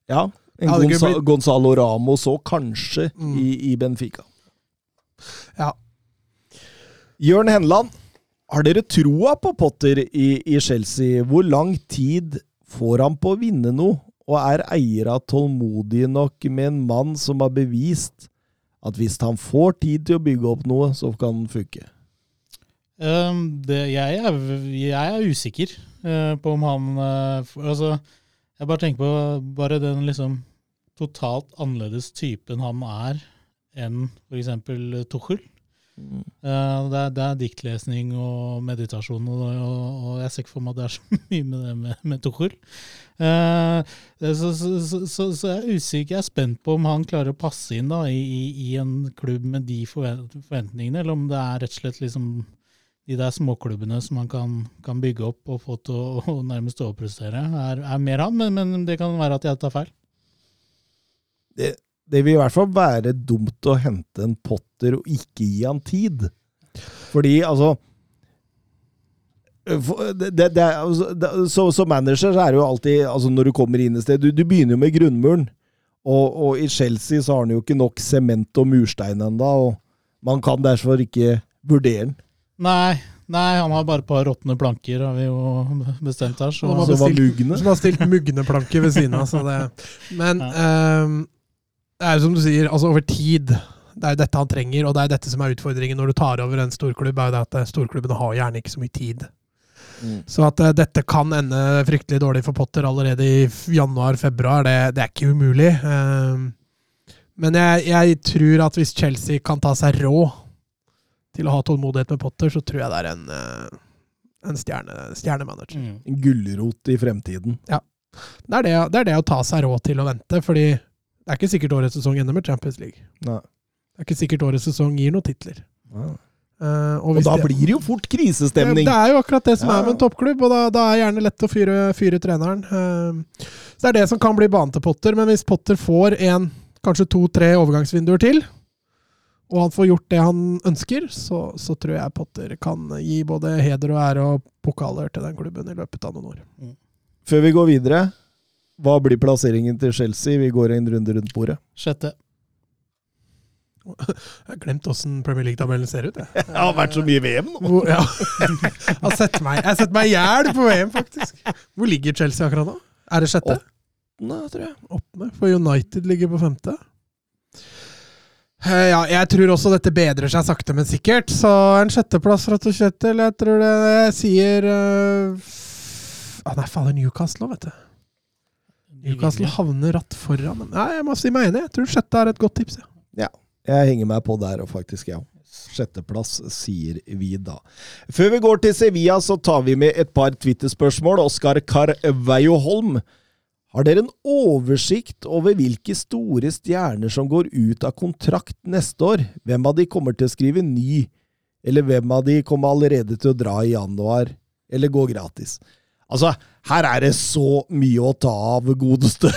Ja. En Gonza blitt- Gonzalo Ramos òg, kanskje, Mm. i, i Benfica. Ja. Jørn Henland, har dere troa på Potter i, i Chelsea? Hvor lang tid får han på å vinne noe? Og er eiere tålmodige nok med en mann som har bevist at hvis han får tid til å bygge opp noe, så kan han funke? Um, det, jeg, er, jeg er usikker uh, på om han uh, Altså, jeg bare tenker på bare den liksom totalt annerledes typen han er enn f.eks. Tuchel. Eh, det, er, det er diktlesning og meditasjon, og, og, og jeg ser ikke for meg at det er så mye med det med, med Tuchol. Eh, så, så, så, så, jeg er usikker, jeg er spent på om han klarer å passe inn da, i, i en klubb med de forventningene, eller om det er rett og slett liksom de der småklubbene som han kan, kan bygge opp og få til å, og nærmest overprestere, er, er mer han, men, men det kan være at jeg tar feil. Det, det vil i hvert fall være dumt å hente en Potter og ikke gi han tid. Fordi, altså det, det, det, altså, så, Som manager så er det jo alltid altså Når du kommer inn et sted Du, du begynner jo med grunnmuren. Og, og i Chelsea så har han jo ikke nok sement og murstein ennå, og man kan derfor ikke vurdere den. Nei, nei, han har bare et par råtne planker, har vi jo bestemt her. Så, Og har bestilt- mugne. Som har stilt mugneplanker ved siden av. Så det. Men ehm, det er jo som du sier, altså over tid. Det er jo dette han trenger, og det er dette som er utfordringen når du tar over en storklubb. er jo det at eh, Storklubbene har gjerne ikke så mye tid. Mm. Så at uh, dette kan ende fryktelig dårlig for Potter allerede i januar-februar, det, det er ikke umulig. Uh, men jeg, jeg tror at hvis Chelsea kan ta seg råd til å ha tålmodighet med Potter, så tror jeg det er en, uh, en stjerne, stjernemanager. Mm. En gulrot i fremtiden. Det er det, det er det å ta seg råd til å vente, fordi det er ikke sikkert årets sesong ender med Champions League. Nei. Det er ikke sikkert årets sesong gir noen titler. Eh, Og hvis da det- blir det jo fort krisestemning. Det er jo akkurat det som Ja. er med en toppklubb, og da, da er det gjerne lett å fyre, fyre treneren. Uh, så det er det som kan bli banen til Potter, men hvis Potter får en, kanskje to-tre overgangsvinduer til, og han får gjort det han ønsker, så, så tror jeg Potter kan gi både heder og ære og pokaler til den klubben i løpet av noen år. Før vi går videre, hva blir plasseringen til Chelsea? Vi går en runde rundt bordet. Sjette. Jeg har glemt åssen Premier League-tabellen ser ut. Jeg. jeg. har vært så mye i VM nå. Hvor, ja. Jeg har sett meg Jeg har sett meg i hjel på VM, faktisk. Hvor ligger Chelsea akkurat nå? Er det sjette? Åttende, tror jeg. Åttende? For United ligger på femte. Eh, Ja, jeg tror også dette bedrer seg sakte, men sikkert. Så en sjetteplass, fra. Eller jeg tror det jeg sier uh, ah, Nei, faller Newcastle òg, vet du. Newcastle havner ratt foran. dem. Nei, jeg må si meg enig. Jeg tror sjette er et godt tips. Ja. ja. Jeg henger meg på der, og faktisk, ja. Sjetteplass, sier vi da. Før vi går til Sevilla, så tar vi med et par Twitter-spørsmål. Oskar Carveio Holm. Har dere en oversikt over hvilke store stjerner som går ut av kontrakt neste år? Hvem av de kommer til å skrive ny, eller hvem av de kommer allerede til å dra i januar, eller gå gratis? Altså, her er det så mye å ta av, godeste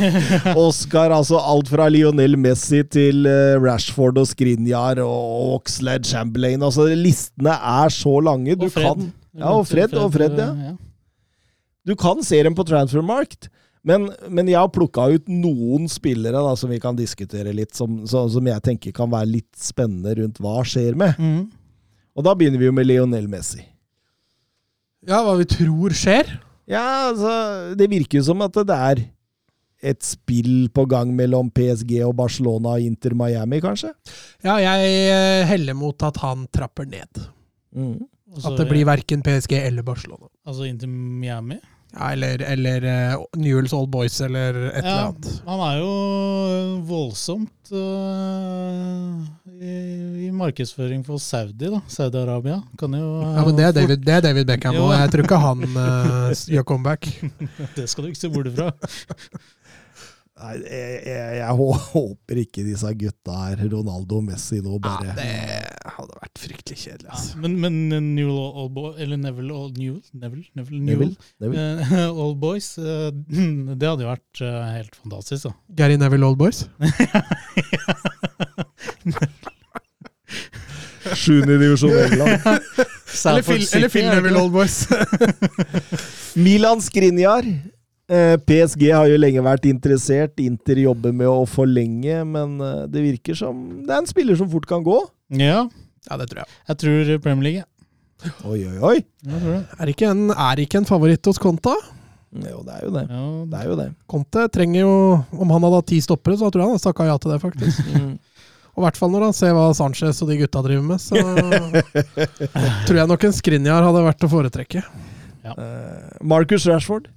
Oscar. Altså alt fra Lionel Messi til eh, Rashford og Skrinjar og Oxlade Chamberlain. Altså, listene er så lange. Du Og Fred. kan Ja, og Fred, og Fred, ja. Du kan se dem på Transfermarkt, men, men jeg har plukka ut noen spillere da, som vi kan diskutere litt, som, som jeg tenker kan være litt spennende rundt hva skjer med. Mm. Og da begynner vi jo med Lionel Messi. Ja, hva vi tror skjer. Ja, altså, det virker jo som at det er et spill på gang mellom PSG og Barcelona og Inter Miami, kanskje? Ja, jeg eh, heller mot at han trapper ned. Mm. Altså, At det blir verken PSG eller Barcelona. Altså Inter Miami. Ja, eller eller uh, Newells Old Boys eller et eller annet. han er jo voldsomt uh, i, i markedsføring for Saudi, da. Saudi-Arabia. Kan jo Ja, men det er David, det er David Beckham, og jeg tror ikke han uh, gjør comeback. Det skal du ikke se bort fra. Nei, jeg, jeg, jeg håper ikke disse gutta her, Ronaldo og Messi, nå Ja, det hadde vært fryktelig kjedelig. Ja, Altså. men, men Newell Old eller Neville Old Newell, Neville, Neville, Neville. Newell, Neville. Uh, Old Boys, uh, det hadde jo vært uh, helt fantastisk, da. Gary Neville Old Boys. Sjuende divisjon England. Eller Phil, eller Phil Neville Old Boys. Milan Skrinjar. Eh, PSG har jo lenge vært interessert. Inter jobber med å forlenge, men eh, det virker som det er en spiller som fort kan gå. Ja, ja, det tror jeg. jeg tror Premier League. Oi, oi, oi. Jeg tror det. Er ikke en, er ikke en favoritt hos Conta? Jo, det er jo det. Ja, Det er jo det. Conte trenger jo Om han hadde hatt ti stoppere, så tror jeg han hadde takka ja til det, faktisk. Og i hvert fall når han ser hva Sanchez og de gutta driver med, så tror jeg nok en Skrinjar hadde vært å foretrekke. Eh, Marcus Rashford.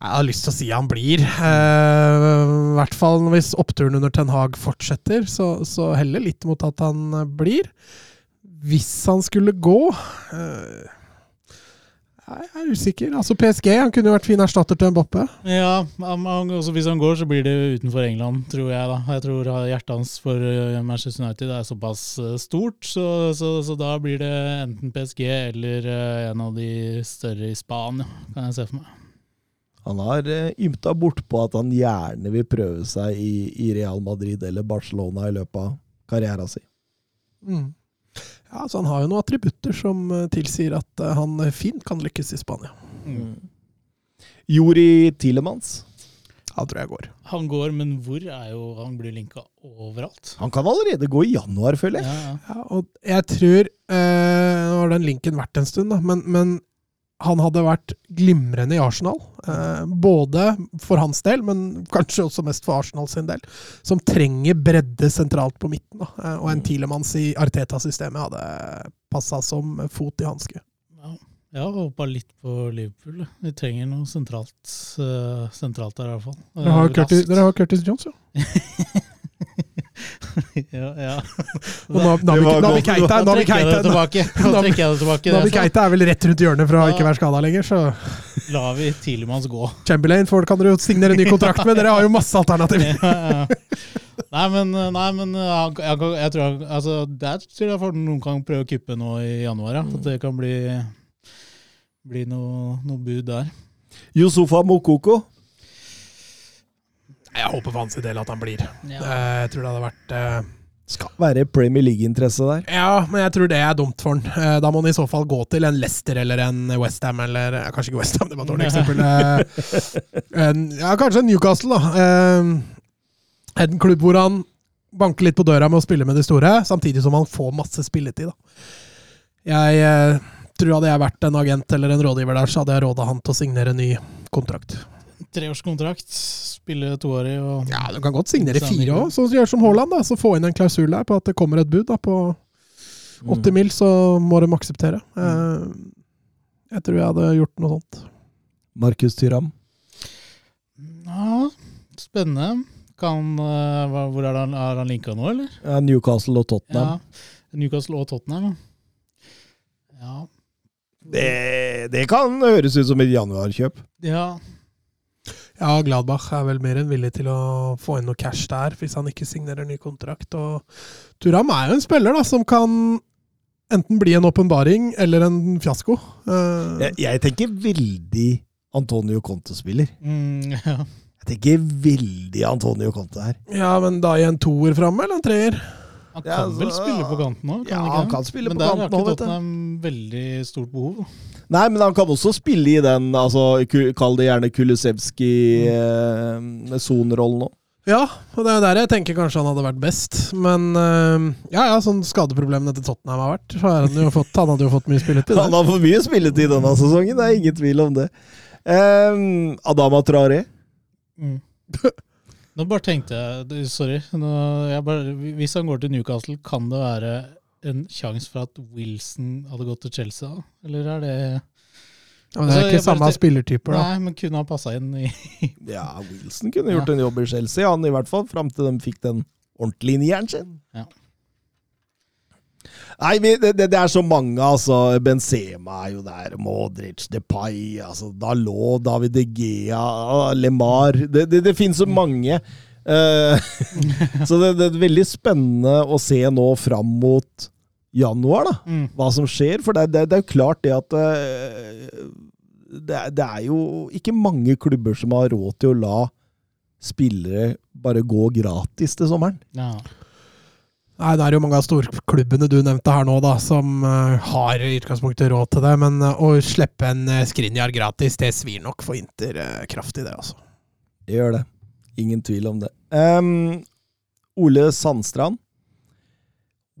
Jeg har lyst til å si han blir. Eh, I hvert fall hvis oppturen under Ten Hag fortsetter, så, så heller litt mot at han eh, blir. Hvis han skulle gå eh, Jeg er usikker. Altså PSG han kunne jo vært fin erstatter til Mbappe. Ja, også hvis han går, så blir det utenfor England, tror jeg. da. Jeg tror hjertet hans for eh, Manchester United er såpass eh, stort, så, så, så da blir det enten PSG eller en av de større i Spania, kan jeg se for meg. Han har uh, ymta bortpå at han gjerne vil prøve seg i, i Real Madrid eller Barcelona i løpet av karrieren sin. Mm. Ja, altså Han har jo noen attributter som eh, tilsier at eh, han fint kan lykkes i Spania. Mm. Juri Tilemans. Han tror jeg går. Han går, men hvor er jo Han blir linka overalt. Han kan allerede gå i januar, føler jeg. Ja, ja. Ja, og jeg tror øh, Nå har den linken vært en stund, da, men, men han hadde vært glimrende i Arsenal. Eh, både for hans del, men kanskje også mest for Arsenal sin del. Som trenger bredde sentralt på midten. Da. Eh, og en Tilemanns i Arteta-systemet hadde passa som fot i hanske. Ja. Jeg har håpa litt på Liverpool. Vi trenger noe sentralt, eh, sentralt der, i hvert fall. Dere har, Curtis, dere har Curtis Jones, jo. ja, ja. Og Navi-. Keita Nå trekker jeg det tilbake. Navi er Keita er vel rett rundt hjørnet fra å Ja. ikke være skada lenger, så. La vi Tilemanns gå. Chamberlain for, kan dere jo signere ny kontrakt med. Dere har jo masse alternativer. Ja, ja. Nei, men, nei, men jeg, jeg, jeg tror altså, Der tror jeg for noen kan prøve å kuppe nå i januar. Ja. At det kan bli, bli noe, noe bud der. Yusufa Mokoko. Jeg håper for hans del at han blir. Ja. Eh, Jeg tror det hadde vært eh, Skal være Premier League-interesse der. Ja, men jeg tror det er dumt for han. Eh, Da må han i så fall gå til en Leicester eller en Westham eller Kanskje ikke Westham, det var et dårlig eksempel. En, ja, kanskje Newcastle, da. En klubb hvor han banker litt på døra med å spille med de store, samtidig som han får masse spilletid. da. Jeg tror hadde jeg vært en agent eller en rådgiver der, så hadde jeg råda han til å signere en ny kontrakt. Treårskontrakt, spille toårig og Ja, du kan godt signere fire òg, så gjør som Haaland. da, Så få inn en klausul der på at det kommer et bud da, på 80 mil, så må de akseptere. Eh, Jeg tror jeg hadde gjort noe sånt. Markus Tyram. Ja, spennende. Kan, eh, hvor er han, er han linka nå, eller? Ja, Newcastle og Tottenham. Ja, Newcastle og Tottenham. Ja. Det, det kan høres ut som et januarkjøp. ja. Ja, Gladbach er vel mer enn villig til å få inn noe cash der, hvis han ikke signerer ny kontrakt. Og Turam er jo en spiller da, som kan enten bli en åpenbaring eller en fiasko. Uh... Jeg, jeg tenker veldig Antonio Conte-spiller. Mm, ja. Jeg tenker veldig Antonio Conte her. ja, men da i en toer framme, eller en treer? Han Ja, kan vel altså, spille på kanten òg? ja, han kan spille på Men kanten der også, har vet ikke du. Tottenham veldig stort behov. da. Nei, men han kan også spille i den, altså, kall det gjerne Kulusevski-sonerollen òg. Ja, og det er der jeg tenker kanskje han hadde vært best. Men eh, ja, ja, sånn skadeproblemene til Tottenham har vært, så har han jo fått, han hadde jo fått mye spilletid. Han der. har for mye spilletid denne sesongen, det er ingen tvil om det. Um, Adama Traoré. Mm. Nå bare tenkte jeg Sorry. Nå, jeg bare, hvis han går til Newcastle, kan det være en sjanse for at Wilson hadde gått til Chelsea? da? Eller er det Ja, men det er Altså, ikke samme bare spillertyper, da. Nei, men kunne han passa inn i Ja, Wilson kunne gjort en jobb i Chelsea, han i hvert fall, fram til de fikk den ordentlige nieren sin. Ja. Nei, vi- det, det, det er så mange, altså. Benzema er jo der, Modric, Depay, altså Dalot, David De Gea, Lemar Det, det, det finnes så mange. Eh, så det, det er veldig spennende å se nå fram mot januar, da mm. hva som skjer. For det, det, det er jo klart det at eh, det, er- det er jo ikke mange klubber som har råd til å la spillere bare gå gratis til sommeren. ja. Nei, Det er jo mange av storklubbene du nevnte her nå, da, som eh, har i utgangspunktet råd til det. Men eh, å slippe en uh, Skrinjar gratis, det svir nok for Inter uh, kraftig, det, altså. Det gjør det. Ingen tvil om det. Um, Ole Sandstrand.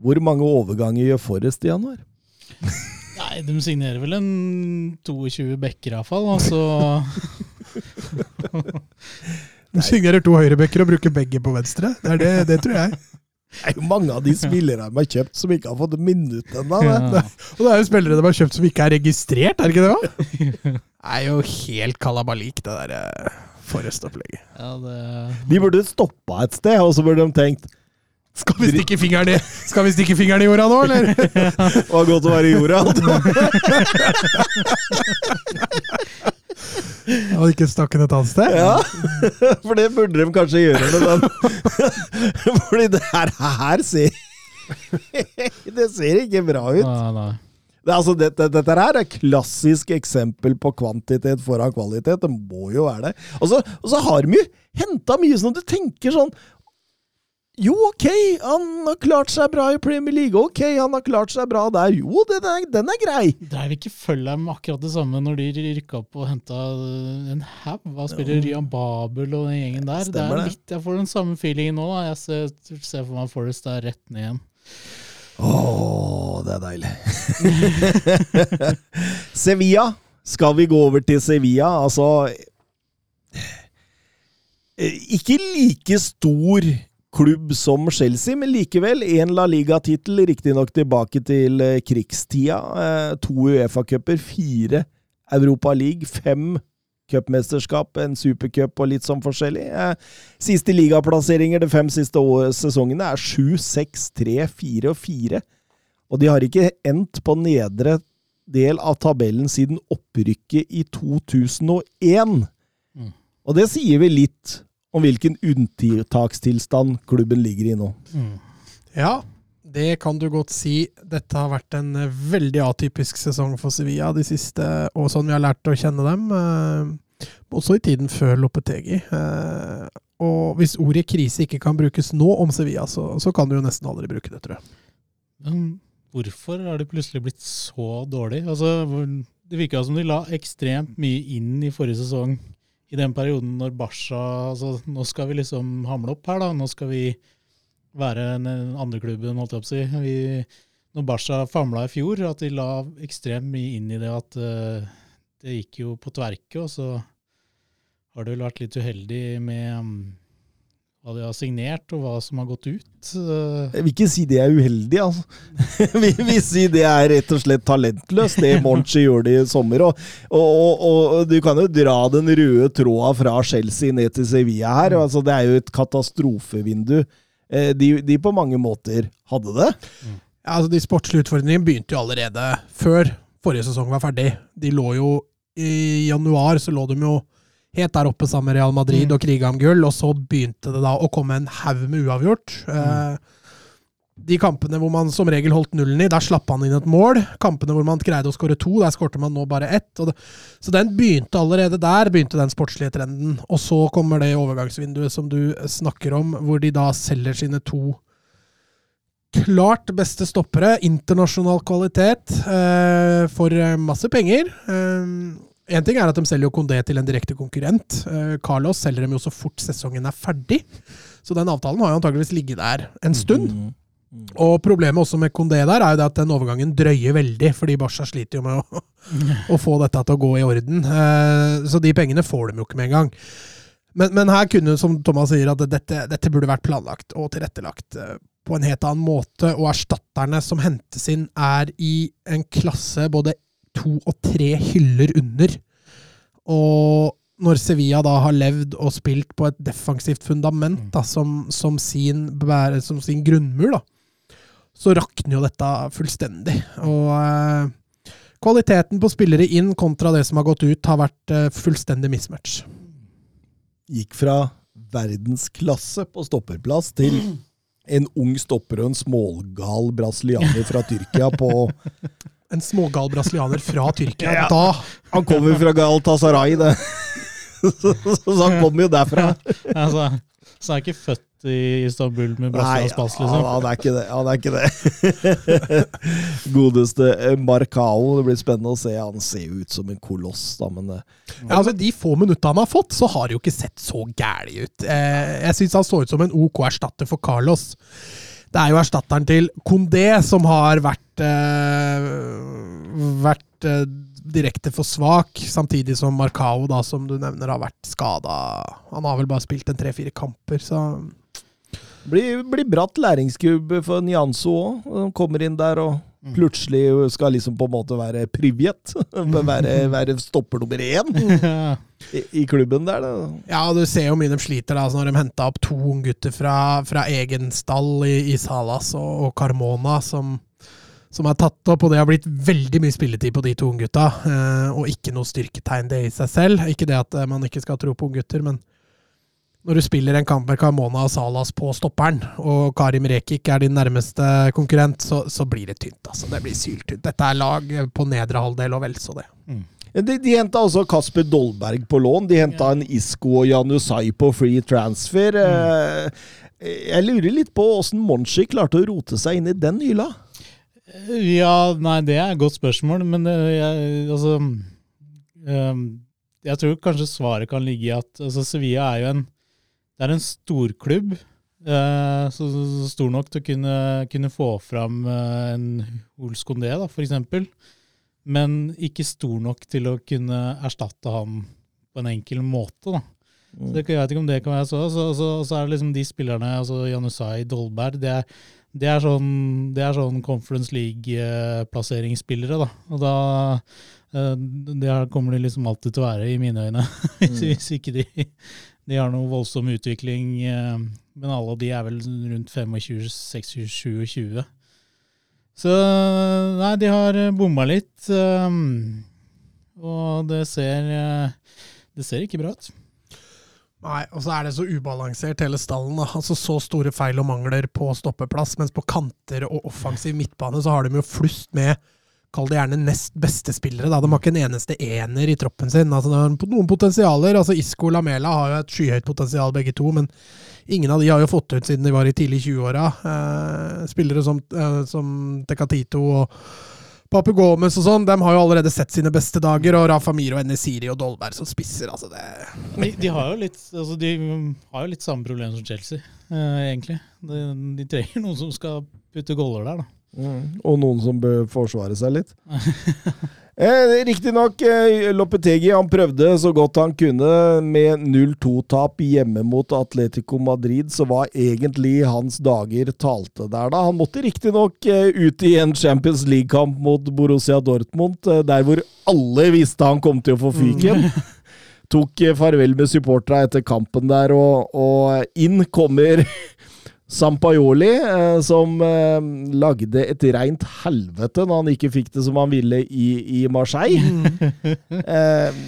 Hvor mange overganger gjør Forrest i januar? Nei, de signerer vel en 22 bekker iallfall. Altså, De signerer to høyrebekker og bruker begge på venstre. Det, er det, det tror jeg. Det er jo mange av de spillerne de har kjøpt som ikke har fått et minutt ennå. ja. Og det er jo spillere de har kjøpt som ikke er registrert, er det ikke det? Det er jo helt kalabalik, det der uh, Forrest-opplegget. ja, det De burde stoppa et sted, og så burde de tenkt Skal vi stikke fingeren i, skal vi stikke fingeren i jorda nå, eller? det var godt å være i jorda. Og ikke stakk den et annet sted? Ja, for det burde de kanskje gjøre med den. Fordi det her, her ser Det ser ikke bra ut. Nei, nei. Det, altså, dette, dette her er klassisk eksempel på kvantitet foran kvalitet. Det må jo være det. Og så, og så har de jo henta mye sånn at du tenker sånn Jo, ok, han har klart seg bra i Premier League. Ok, han har klart seg bra der. Jo, den er, den er grei. Dreiv ikke dem akkurat det samme når de rykka opp og henta en haug? Hva spiller Ryan Babel og den gjengen der? Det er litt, Jeg får den samme feelingen nå. da. Jeg ser, ser for meg Forest er rett ned igjen. Åh, det er deilig. Sevilla. Skal vi gå over til Sevilla? Altså eh, Ikke like stor klubb som Chelsea, men likevel en La Liga-tittel, riktignok tilbake til eh, krigstida. Eh, To Uefa-cuper, fire Europa League, fem cupmesterskap, en supercup og litt sånn forskjellig. Eh, Siste ligaplasseringer de fem siste sesongene er 7, 6, 3, 4 og 4. Og de har ikke endt på nedre del av tabellen siden opprykket i 2001. Mm. Og det sier vi litt om hvilken unntakstilstand klubben ligger i nå. Mm. Ja, det kan du godt si. Dette har vært en eh, veldig atypisk sesong for Sevilla de siste, og sånn vi har lært å kjenne dem. Eh, også i tiden før Lopetegi. Eh, og hvis ordet krise ikke kan brukes nå om Sevilla, så, så kan du jo nesten aldri bruke det, tror jeg. Men hvorfor har det plutselig blitt så dårlig? Altså, det virka som de la ekstremt mye inn i forrige sesong. I den perioden når Barca altså, Nå skal vi liksom hamle opp her, da. Nå skal vi være den andre klubben, holdt jeg på å si. Vi, når Barca famla i fjor, at de la ekstremt mye inn i det at uh, det gikk jo på tverke, og så har det vel vært litt uheldig med um, hva de har signert, og hva som har gått ut. Jeg vil ikke si det er uheldig, altså. Vi vil si det er rett og slett talentløst, det Monchi gjorde i sommer. Og, og, og, og du kan jo dra den røde tråda fra Chelsea ned til Sevilla her. Altså, det er jo et katastrofevindu. Eh, De, de på mange måter hadde det. Ja, altså De sportslige utfordringene begynte jo allerede før forrige sesong var ferdig. De lå jo I januar så lå de jo helt der oppe sammen med Real Madrid Mm. og kriga om gull, og så begynte det da å komme en haug med uavgjort. Eh, de kampene hvor man som regel holdt nullen i, der slapp han inn et mål. Kampene hvor man greide å skåre to, der skårte man nå bare ett. Det, så den begynte allerede der, begynte den sportslige trenden. Og så kommer det overgangsvinduet som du snakker om, hvor de da selger sine to klart beste stoppere. Internasjonal kvalitet eh, for eh, masse penger. Én ting er at de selger jo Condé til en direkte konkurrent. Eh, Carlos selger dem jo så fort sesongen er ferdig. Så den avtalen har jo antageligvis ligget der en stund. Og problemet også med Kondé der er jo det at den overgangen drøyer veldig, fordi Barca sliter jo med å, å få dette til å gå i orden. Eh, Så de pengene får de jo ikke med en gang. Men, men her kunne, som Thomas sier, at dette, dette burde vært planlagt og tilrettelagt eh, på en helt annen måte, og erstatterne som hentes inn, er i en klasse både to og tre hyller under. Og når Sevilla da har levd og spilt på et defensivt fundament da, som, som, sin, som sin grunnmur, da, så rakner jo dette fullstendig. Og eh, kvaliteten på spillere inn kontra det som har gått ut, har vært eh, fullstendig mismatch. Gikk fra verdensklasse på stopperplass til en ung stopper og en smågal brasilianer fra Tyrkia på En smågal brasilianer fra Tyrkia. Ja. Da Han kommer fra Galtasaray, det. Så, han kommer jo derfra. altså, så er ikke født i Istanbul med brasiliansk pass, liksom. han er ikke det. Han er ikke det. Godeste eh, Marcao. Det blir spennende å se. Han ser jo ut som en koloss, da, men eh, Ja, altså De få minuttene han har fått, så har det jo ikke sett så gæli ut. Eh, jeg syns han så ut som en OK erstatter for Carlos. Det er jo erstatteren til Kondé som har vært eh, vært eh, direkte for svak, samtidig som Marcao, da, som du nevner, har vært skada. Han har vel bare spilt en tre-fire kamper, så blir, blir bratt læringskurve for Nyanso òg. Han kommer inn der og Mm. plutselig skal liksom på en måte være privet. være, være stopper nummer én i, i klubben der. Da. Ja, du ser jo mye de sliter da, altså når de henta opp to unggutter fra, fra egen stall i, i Salas og, og Carmona, som, som er tatt opp, og det har blitt veldig mye spilletid på de to unggutta. Eh, og ikke noe styrketegn det i seg selv. Ikke det at eh, man ikke skal tro på unggutter, men når du spiller en kamp med Carmona og Salas på stopperen, og Karim Rekik er din nærmeste konkurrent, så, så blir det tynt. altså. Det blir syltynt. Dette er lag på nedre halvdel og vel så det. De, de henta også Kasper Dolberg på lån. De henta en Isko og Janusai på free transfer. Mm. Jeg lurer litt på åssen Monchi klarte å rote seg inn i den hylla. Ja, nei, det er et godt spørsmål, men jeg, altså um, Jeg tror kanskje svaret kan ligge i at altså, Sevilla er jo en Det er en storklubb. eh, så, så stor nok til å kunne, kunne få fram eh, en Ols Condé, f.eks. Men ikke stor nok til å kunne erstatte han på en enkel måte. da. Så det, jeg vet ikke om det kan være så. Så, så, så er det liksom de spillerne, altså Janusai, Dolberg, det er, det er sånn, det er sånn Conference League-plasseringsspillere, da. Og da eh, Det her kommer de liksom alltid til å være, i mine øyne. hvis, hvis ikke de, de har noe voldsom utvikling. eh, Men alle de er vel rundt 25, 26, 27. Så nei, de har bomma litt. eh, Og det ser eh, Det ser ikke bra ut. Nei, og så er det så ubalansert hele stallen. da. Altså Så store feil og mangler på stoppeplass, mens på kanter og offensiv midtbane så har de jo flust med Kall det gjerne nest beste spillere. da. De har ikke en eneste ener i troppen sin. Altså, noen potensialer. altså Isco og Lamela har jo et skyhøyt potensial, begge to. Men ingen av de har jo fått ut siden de var i tidlig 20-åra. Eh, spillere som, eh, som Tecatito og Papu Gomez og sånn, de har jo allerede sett sine beste dager. Og Rafa Miro, Enesiri og Dolberg som spisser. altså det... De, de, har jo litt, altså de har jo litt samme problem som Chelsea, eh, egentlig. De, de trenger noen som skal putte goller der, da. Og noen som bør forsvare seg litt. Eh, Riktignok, eh, Lopetegi han prøvde så godt han kunne med 0-2-tap hjemme mot Atletico Madrid, så var egentlig hans dager talte der da. Han måtte riktignok eh, ut i en Champions League-kamp mot Borussia Dortmund, eh, der hvor alle visste han kom til å få fyken. Tok eh, farvel med supporterne etter kampen der, og, og inn kommer Sampaioli, eh, som eh, lagde et reint helvete når han ikke fikk det som han ville i, i Marseille. eh,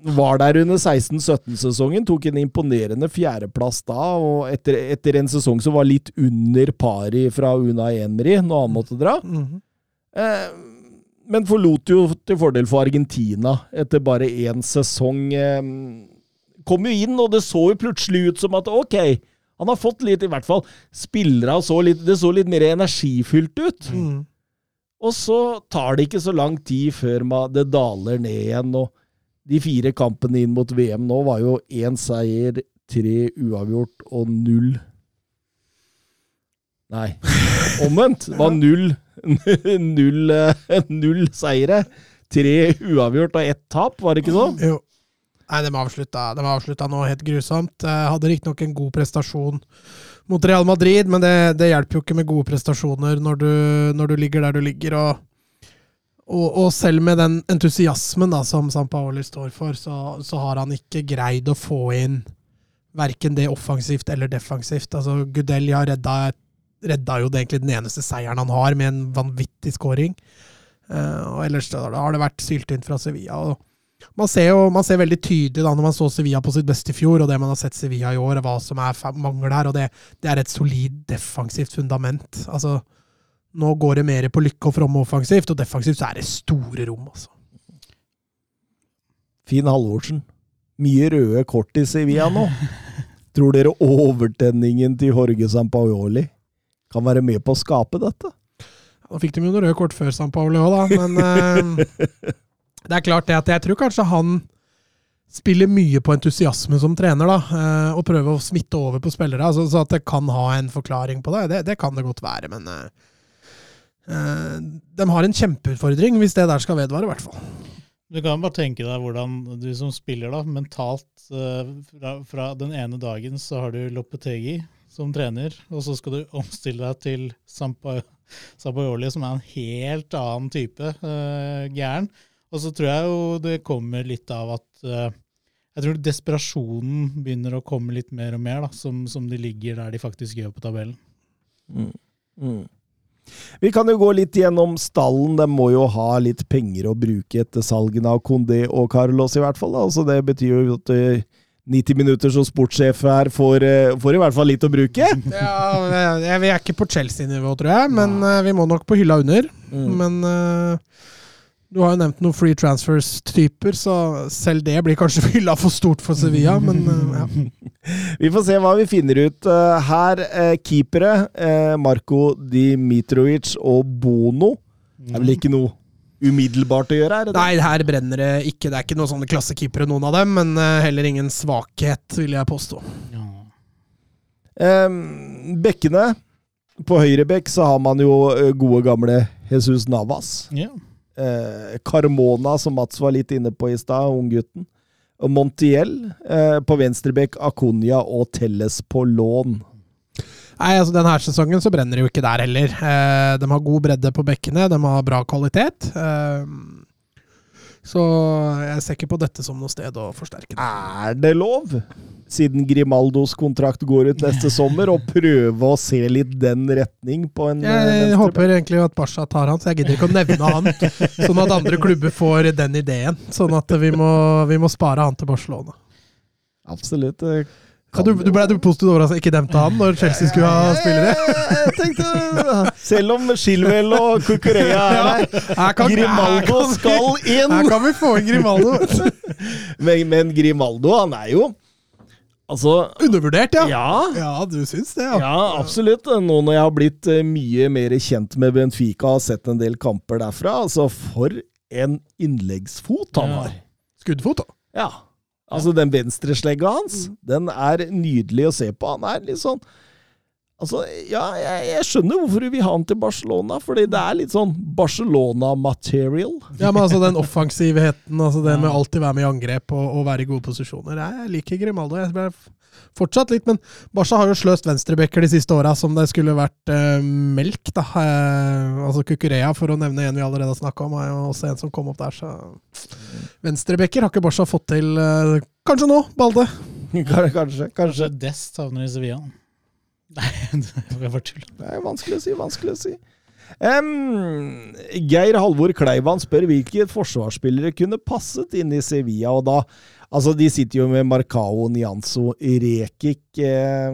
var der under 16-17-sesongen, tok en imponerende fjerdeplass da, og etter, etter en sesong som var litt under pari fra Una Enri, når han måtte dra. Eh, men forlot jo til fordel for Argentina etter bare én sesong. Kom jo inn, og det så jo plutselig ut som at ok, han har fått litt, i hvert fall spillere så litt Det så litt mer energifylt ut. Mm. Og så tar det ikke så lang tid før det daler ned igjen. og De fire kampene inn mot VM nå var jo én seier, tre uavgjort og null Nei, omvendt. Det var null Null, eh, null seire. Tre uavgjort og ett tap, var det ikke sånn? Jo. Nei, de avslutta, de avslutta nå helt grusomt. Eh, hadde riktignok en god prestasjon mot Real Madrid, men det, det hjelper jo ikke med gode prestasjoner når du, når du ligger der du ligger. Og, og, og selv med den entusiasmen da, som Sampaoli står for, så, så har han ikke greid å få inn verken det offensivt eller defensivt. Altså, Gudel har redda, redda jo det egentlig den eneste seieren han har, med en vanvittig scoring. Uh, og ellers da, da har det vært syltynt fra Sevilla. og man ser jo man ser veldig tydelig da når man så Sevilla på sitt beste i fjor, og det man har sett Sevilla i år, og hva som er mangel her. og det, det er et solid defensivt fundament. Altså, Nå går det mer på lykke og fromme offensivt, og defensivt så er det store rom. altså. Finn Halvorsen. Mye røde kort i Sevilla nå. Tror dere overtenningen til Jorge Sampaoli kan være med på å skape dette? Nå fikk de jo noen røde kort før Sampaoli òg, da, men det er klart det at jeg tror kanskje han spiller mye på entusiasme som trener, da, eh, og prøver å smitte over på spillere. Altså, så at det kan ha en forklaring på det, det, det kan det godt være, men eh, eh, de har en kjempeutfordring hvis det der skal vedvare, i hvert fall. Du kan bare tenke deg hvordan du som spiller da, mentalt fra, fra den ene dagen så har du Lopetegi som trener, og så skal du omstille deg til Sampa, Sampaioli, som er en helt annen type uh, gæren. Og så tror jeg jo det kommer litt av at uh, jeg tror desperasjonen begynner å komme litt mer og mer, da, som, som de ligger der de faktisk gjør på tabellen. Mm. Vi kan jo gå litt gjennom stallen. De må jo ha litt penger å bruke etter salgene av Condé og Carlos, i hvert fall. Da. Altså, det betyr jo at eh, 90 minutter som sportssjef her får, eh, får i hvert fall litt å bruke. Ja, Vi er ikke på Chelsea-nivå, tror jeg, men eh, vi må nok på hylla under. Mm. Men eh, du har jo nevnt noen free transfers-typer, så selv det blir kanskje fylla for stort for Sevilla, men eh, ja. Vi får se hva vi finner ut uh, her. Uh, keepere Marco Marko Dimitrovic og Bono. Det er vel ikke noe umiddelbart å gjøre? Er det det? Nei, her brenner det ikke. Det er ikke noen sånne klassekeepere, noen av dem, men eh, heller ingen svakhet, vil jeg påstå. Ja. Bekkene. På høyre bekk så har man jo gode gamle Jesus Navas. Ja. Eh, Carmona, som Mats var litt inne på i stad, unggutten. Montiel. Eh, på venstrebekk Aconia og Telles på lån. Nei, altså Denne sesongen så brenner det jo ikke der heller. Eh, de har god bredde på bekkene, de har bra kvalitet. Eh, så jeg ser ikke på dette som noe sted å forsterke det. Er det lov, siden Grimaldos kontrakt går ut neste sommer, og prøve å se litt den retning på en eh, Jeg venstrebekk? håper egentlig at Basha tar han, så jeg gidder ikke å nevne han. Sånn at andre klubber får den ideen. Sånn at vi må, vi må spare han til Barcelona. Absolutt. Ja, kan du, du ble du positivt overraska ikke nevnte han når Chelsea skulle ha spillere? Jeg tenkte, Selv om Shilwell og Cucurella er der, Grimaldo skal inn! Her kan vi få inn Grimaldo. Men, men Grimaldo, han er jo Altså Undervurdert, ja. Ja. Ja, du syns det, ja. Ja, absolutt. Nå når jeg har blitt eh, mye mer kjent med Benfica og sett en del kamper derfra, altså for en innleggsfot han har. Skuddfot, da. Ja. Altså, den venstreslegga hans, Mm. den er nydelig å se på. Han er litt sånn Altså, ja, jeg, jeg skjønner hvorfor du vil ha han til Barcelona, fordi det er litt sånn Barcelona-material. Ja, men altså den offensivheten, altså det med alltid være med i angrep og, og være i gode posisjoner. Jeg liker Grimaldo. Jeg ble fortsatt litt, men Barca har jo sløst venstrebacker de siste åra som det skulle vært eh, melk, da. Eh, altså Kukurea, for å nevne en vi allerede har snakka om, er jo også en som kom opp der, så Venstrebacker har ikke Barca fått til. Eh, kanskje nå, Balde. Kanskje, kanskje. Kanskje Dest havner i Sevilla. Nei, det var tull. Det er vanskelig å si, vanskelig å si. Um, Geir Halvor Kleivan spør hvilke forsvarsspillere kunne passet inn i Sevilla. og da, altså De sitter jo med Marcao, Nianzo, Rekik, eh,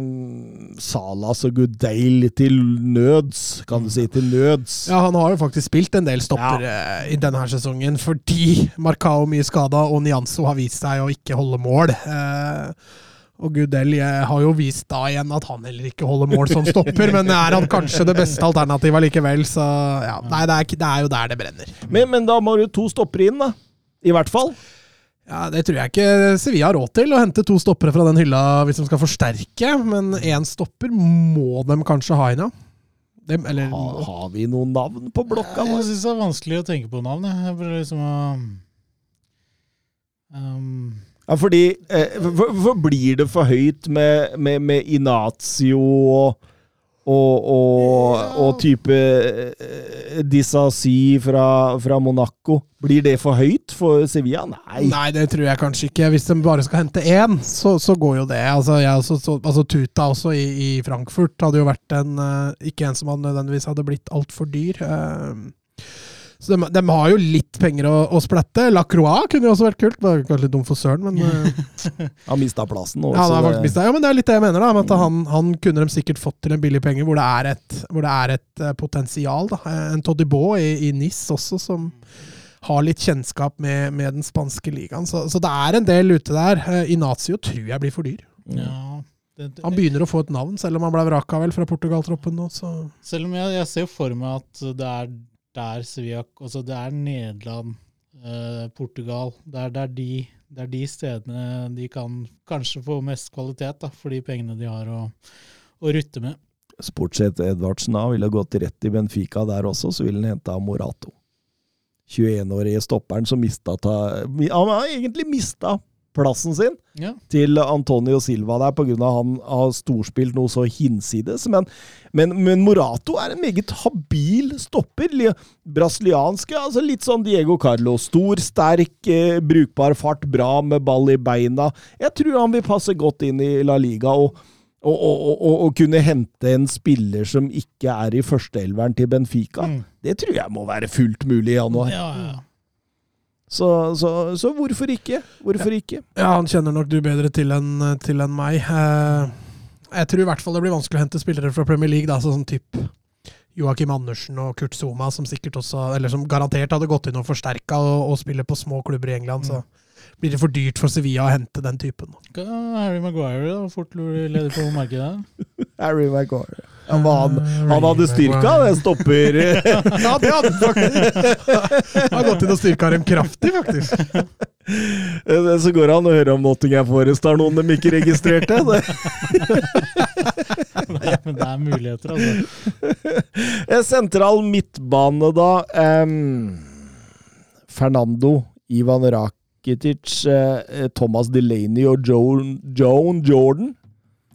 Salas og Gudeil til nøds, kan du si. Til nøds. Ja, han har jo faktisk spilt en del stopper ja. i denne her sesongen, fordi Marcao mye skada, og Nianzo har vist seg å ikke holde mål. Eh, og Gudel jeg har jo vist da igjen at han heller ikke holder mål som stopper, men er han kanskje det beste alternativet likevel, så ja. Nei, det er, det er jo der det brenner. Men, men da må du to stoppere inn, da. I hvert fall. Ja, Det tror jeg ikke Sevilla har råd til, å hente to stoppere fra den hylla hvis de skal forsterke, men én stopper må de kanskje ha inn, ja. Dem, eller Ha, har vi noen navn på blokka? Jeg jeg syns det er vanskelig å tenke på navn. jeg. Jeg prøver liksom å um, Ja, fordi eh, for, Blir det for høyt med, med, med Inazio og, og, og, og type eh, Disasi fra, fra Monaco? Blir det for høyt for Sevilla? Nei. Nei, det tror jeg kanskje ikke. Hvis de bare skal hente én, så, så går jo det. Altså, også, så, altså Tuta også i, i Frankfurt hadde jo vært en eh, Ikke en som hadde nødvendigvis hadde blitt altfor dyr. eh, så de, de har jo litt penger å, å splette. Lacroix kunne jo også vært kult. Det var kanskje litt dumt for Søren, men Han mista plassen nå. ja, det mistet. ja, men det er litt det jeg mener. da, at han, han kunne de sikkert fått til en billig penge, hvor det er et, hvor det er et eh, potensial. da. En Todibo i, i NIS også, som har litt kjennskap med, med den spanske ligaen. Så, så det er en del ute der. Eh, Inacio tror jeg blir for dyr. ja, det, det, Han begynner å få et navn, selv om han ble vraka vel fra Portugal-troppen nå. så... Selv om jeg, jeg ser for meg at det er der Sviak Altså det er Nederland, eh, Portugal. Det er, det, er de, det er de stedene de kan kanskje få mest kvalitet da, for de pengene de har å, å rutte med. Sportsjef Edvardsen da ville gått rett i Benfica der også, så ville han henta Morato. 21-årige stopperen som mista ta, Han har egentlig mista plassen sin Ja. til Antonio Silva der pga. han har storspilt noe så hinsides. Men, men, men Morato er en meget habil stopper. Brasilianske, altså litt sånn Diego Carlo. Stor, sterk, eh, brukbar fart, bra med ball i beina. Jeg tror han vil passe godt inn i La Liga. og og kunne hente en spiller som ikke er i førsteelveren til Benfica, Mm. det tror jeg må være fullt mulig i januar. Ja, ja. Så, så, så hvorfor ikke? Hvorfor ikke? Ja, han kjenner nok du bedre til enn en meg. Eh, jeg tror i hvert fall det blir vanskelig å hente spillere fra Premier League, da, sånn typ Joakim Andersen og Kurt Zuma, som sikkert også, eller som garantert hadde gått inn og forsterka og, og spiller på små klubber i England. Så blir det for dyrt for Sevilla å hente den typen. Hva- Harry Maguire da, fort leder på markedet. Harry Maguire. Han, han hadde styrka, det stopper Ja, det hadde han faktisk! Han har gått inn og styrka dem kraftig, faktisk. Så går det an å høre om Nottingham Forest har noen de ikke registrerte. Det. Nei, men det er muligheter, altså. Eh, Sentral midtbane, da. Um, Fernando, Ivan Rakitic, eh, Thomas Delaney og Joan, Joan Jordan.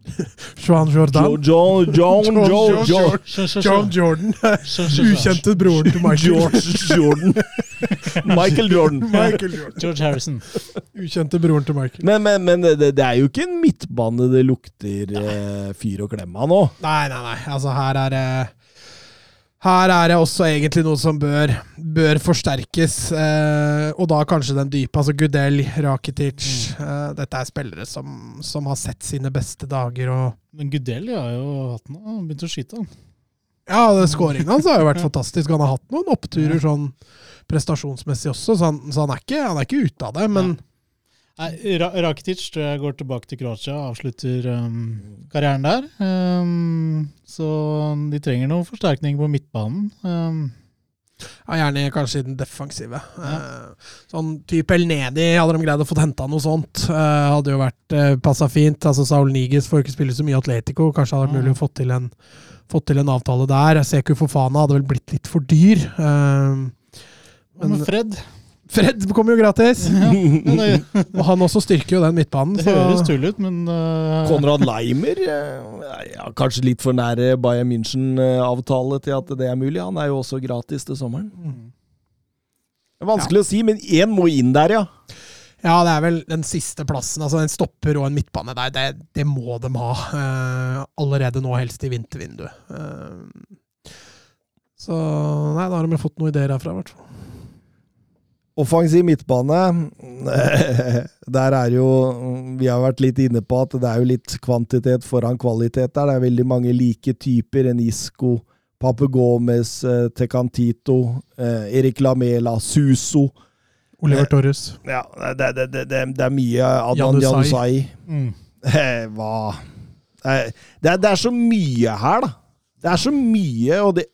Joan Jordan. John, John, John- jo, John- jo, Skjønn, skjønn, John. Jordan. Ukjente broren til Michael. George Jordan. Michael Jordan. Michael Jordan. George Harrison. Ukjente broren til Michael. Men, men, men det, det er jo ikke en midtbane det lukter eh, fyr og klem av nå. Nei, nei, nei. Altså, her er det her er det også egentlig noe som bør, bør forsterkes, eh, og da kanskje den dype. Altså Gudel, Rakitic eh, Dette er spillere som, som har sett sine beste dager. Men Gudel har jo hatt noe, han begynt å skyte, han. Ja, skåringen hans har jo vært fantastisk. Han har hatt noen oppturer sånn prestasjonsmessig også, så han, så han, er, ikke, han er ikke ute av det. Men Nei, Rakitic tror jeg går tilbake til Kroatia og avslutter um, karrieren der. Um, så de trenger noe forsterkning på midtbanen. Um, Ja, gjerne kanskje i den defensive. Eh, sånn type El Nedi, hadde de greid å få henta noe sånt, eh, hadde jo vært eh, passa fint. Altså Saul Niges får ikke spille så mye Atletico, kanskje hadde vært mulig å få til en, få til en avtale der. Seku Fofana hadde vel blitt litt for dyr. Men men Fred Fred kommer jo gratis! ja, Og han også styrker jo den midtbanen. det høres tull ut, men uh, Konrad Leimer eh, ja, Kanskje litt for nære Bayern München-avtale til at det er mulig. Han er jo også gratis til sommeren. Det er vanskelig å si, men én må inn der, ja. Ja, det er vel den siste plassen. altså En stopper og en midtbane der. Det, det må de ha. Uh, allerede nå, helst i vintervinduet. Uh, så nei, da har de fått noen ideer herfra, i hvert fall. Offensiv midtbane. Der er jo Vi har vært litt inne på at det er jo litt kvantitet foran kvalitet der. Det er veldig mange like typer. Enisco, Isco, Pape eh, Tecantito, eh, Erik Lamela, Suso. Oliver Eh, Torres. Ja, det, det, det, det, er mye Adnan Janusai. mm. Hva det er, det er så mye her, da. Det er så mye, og det,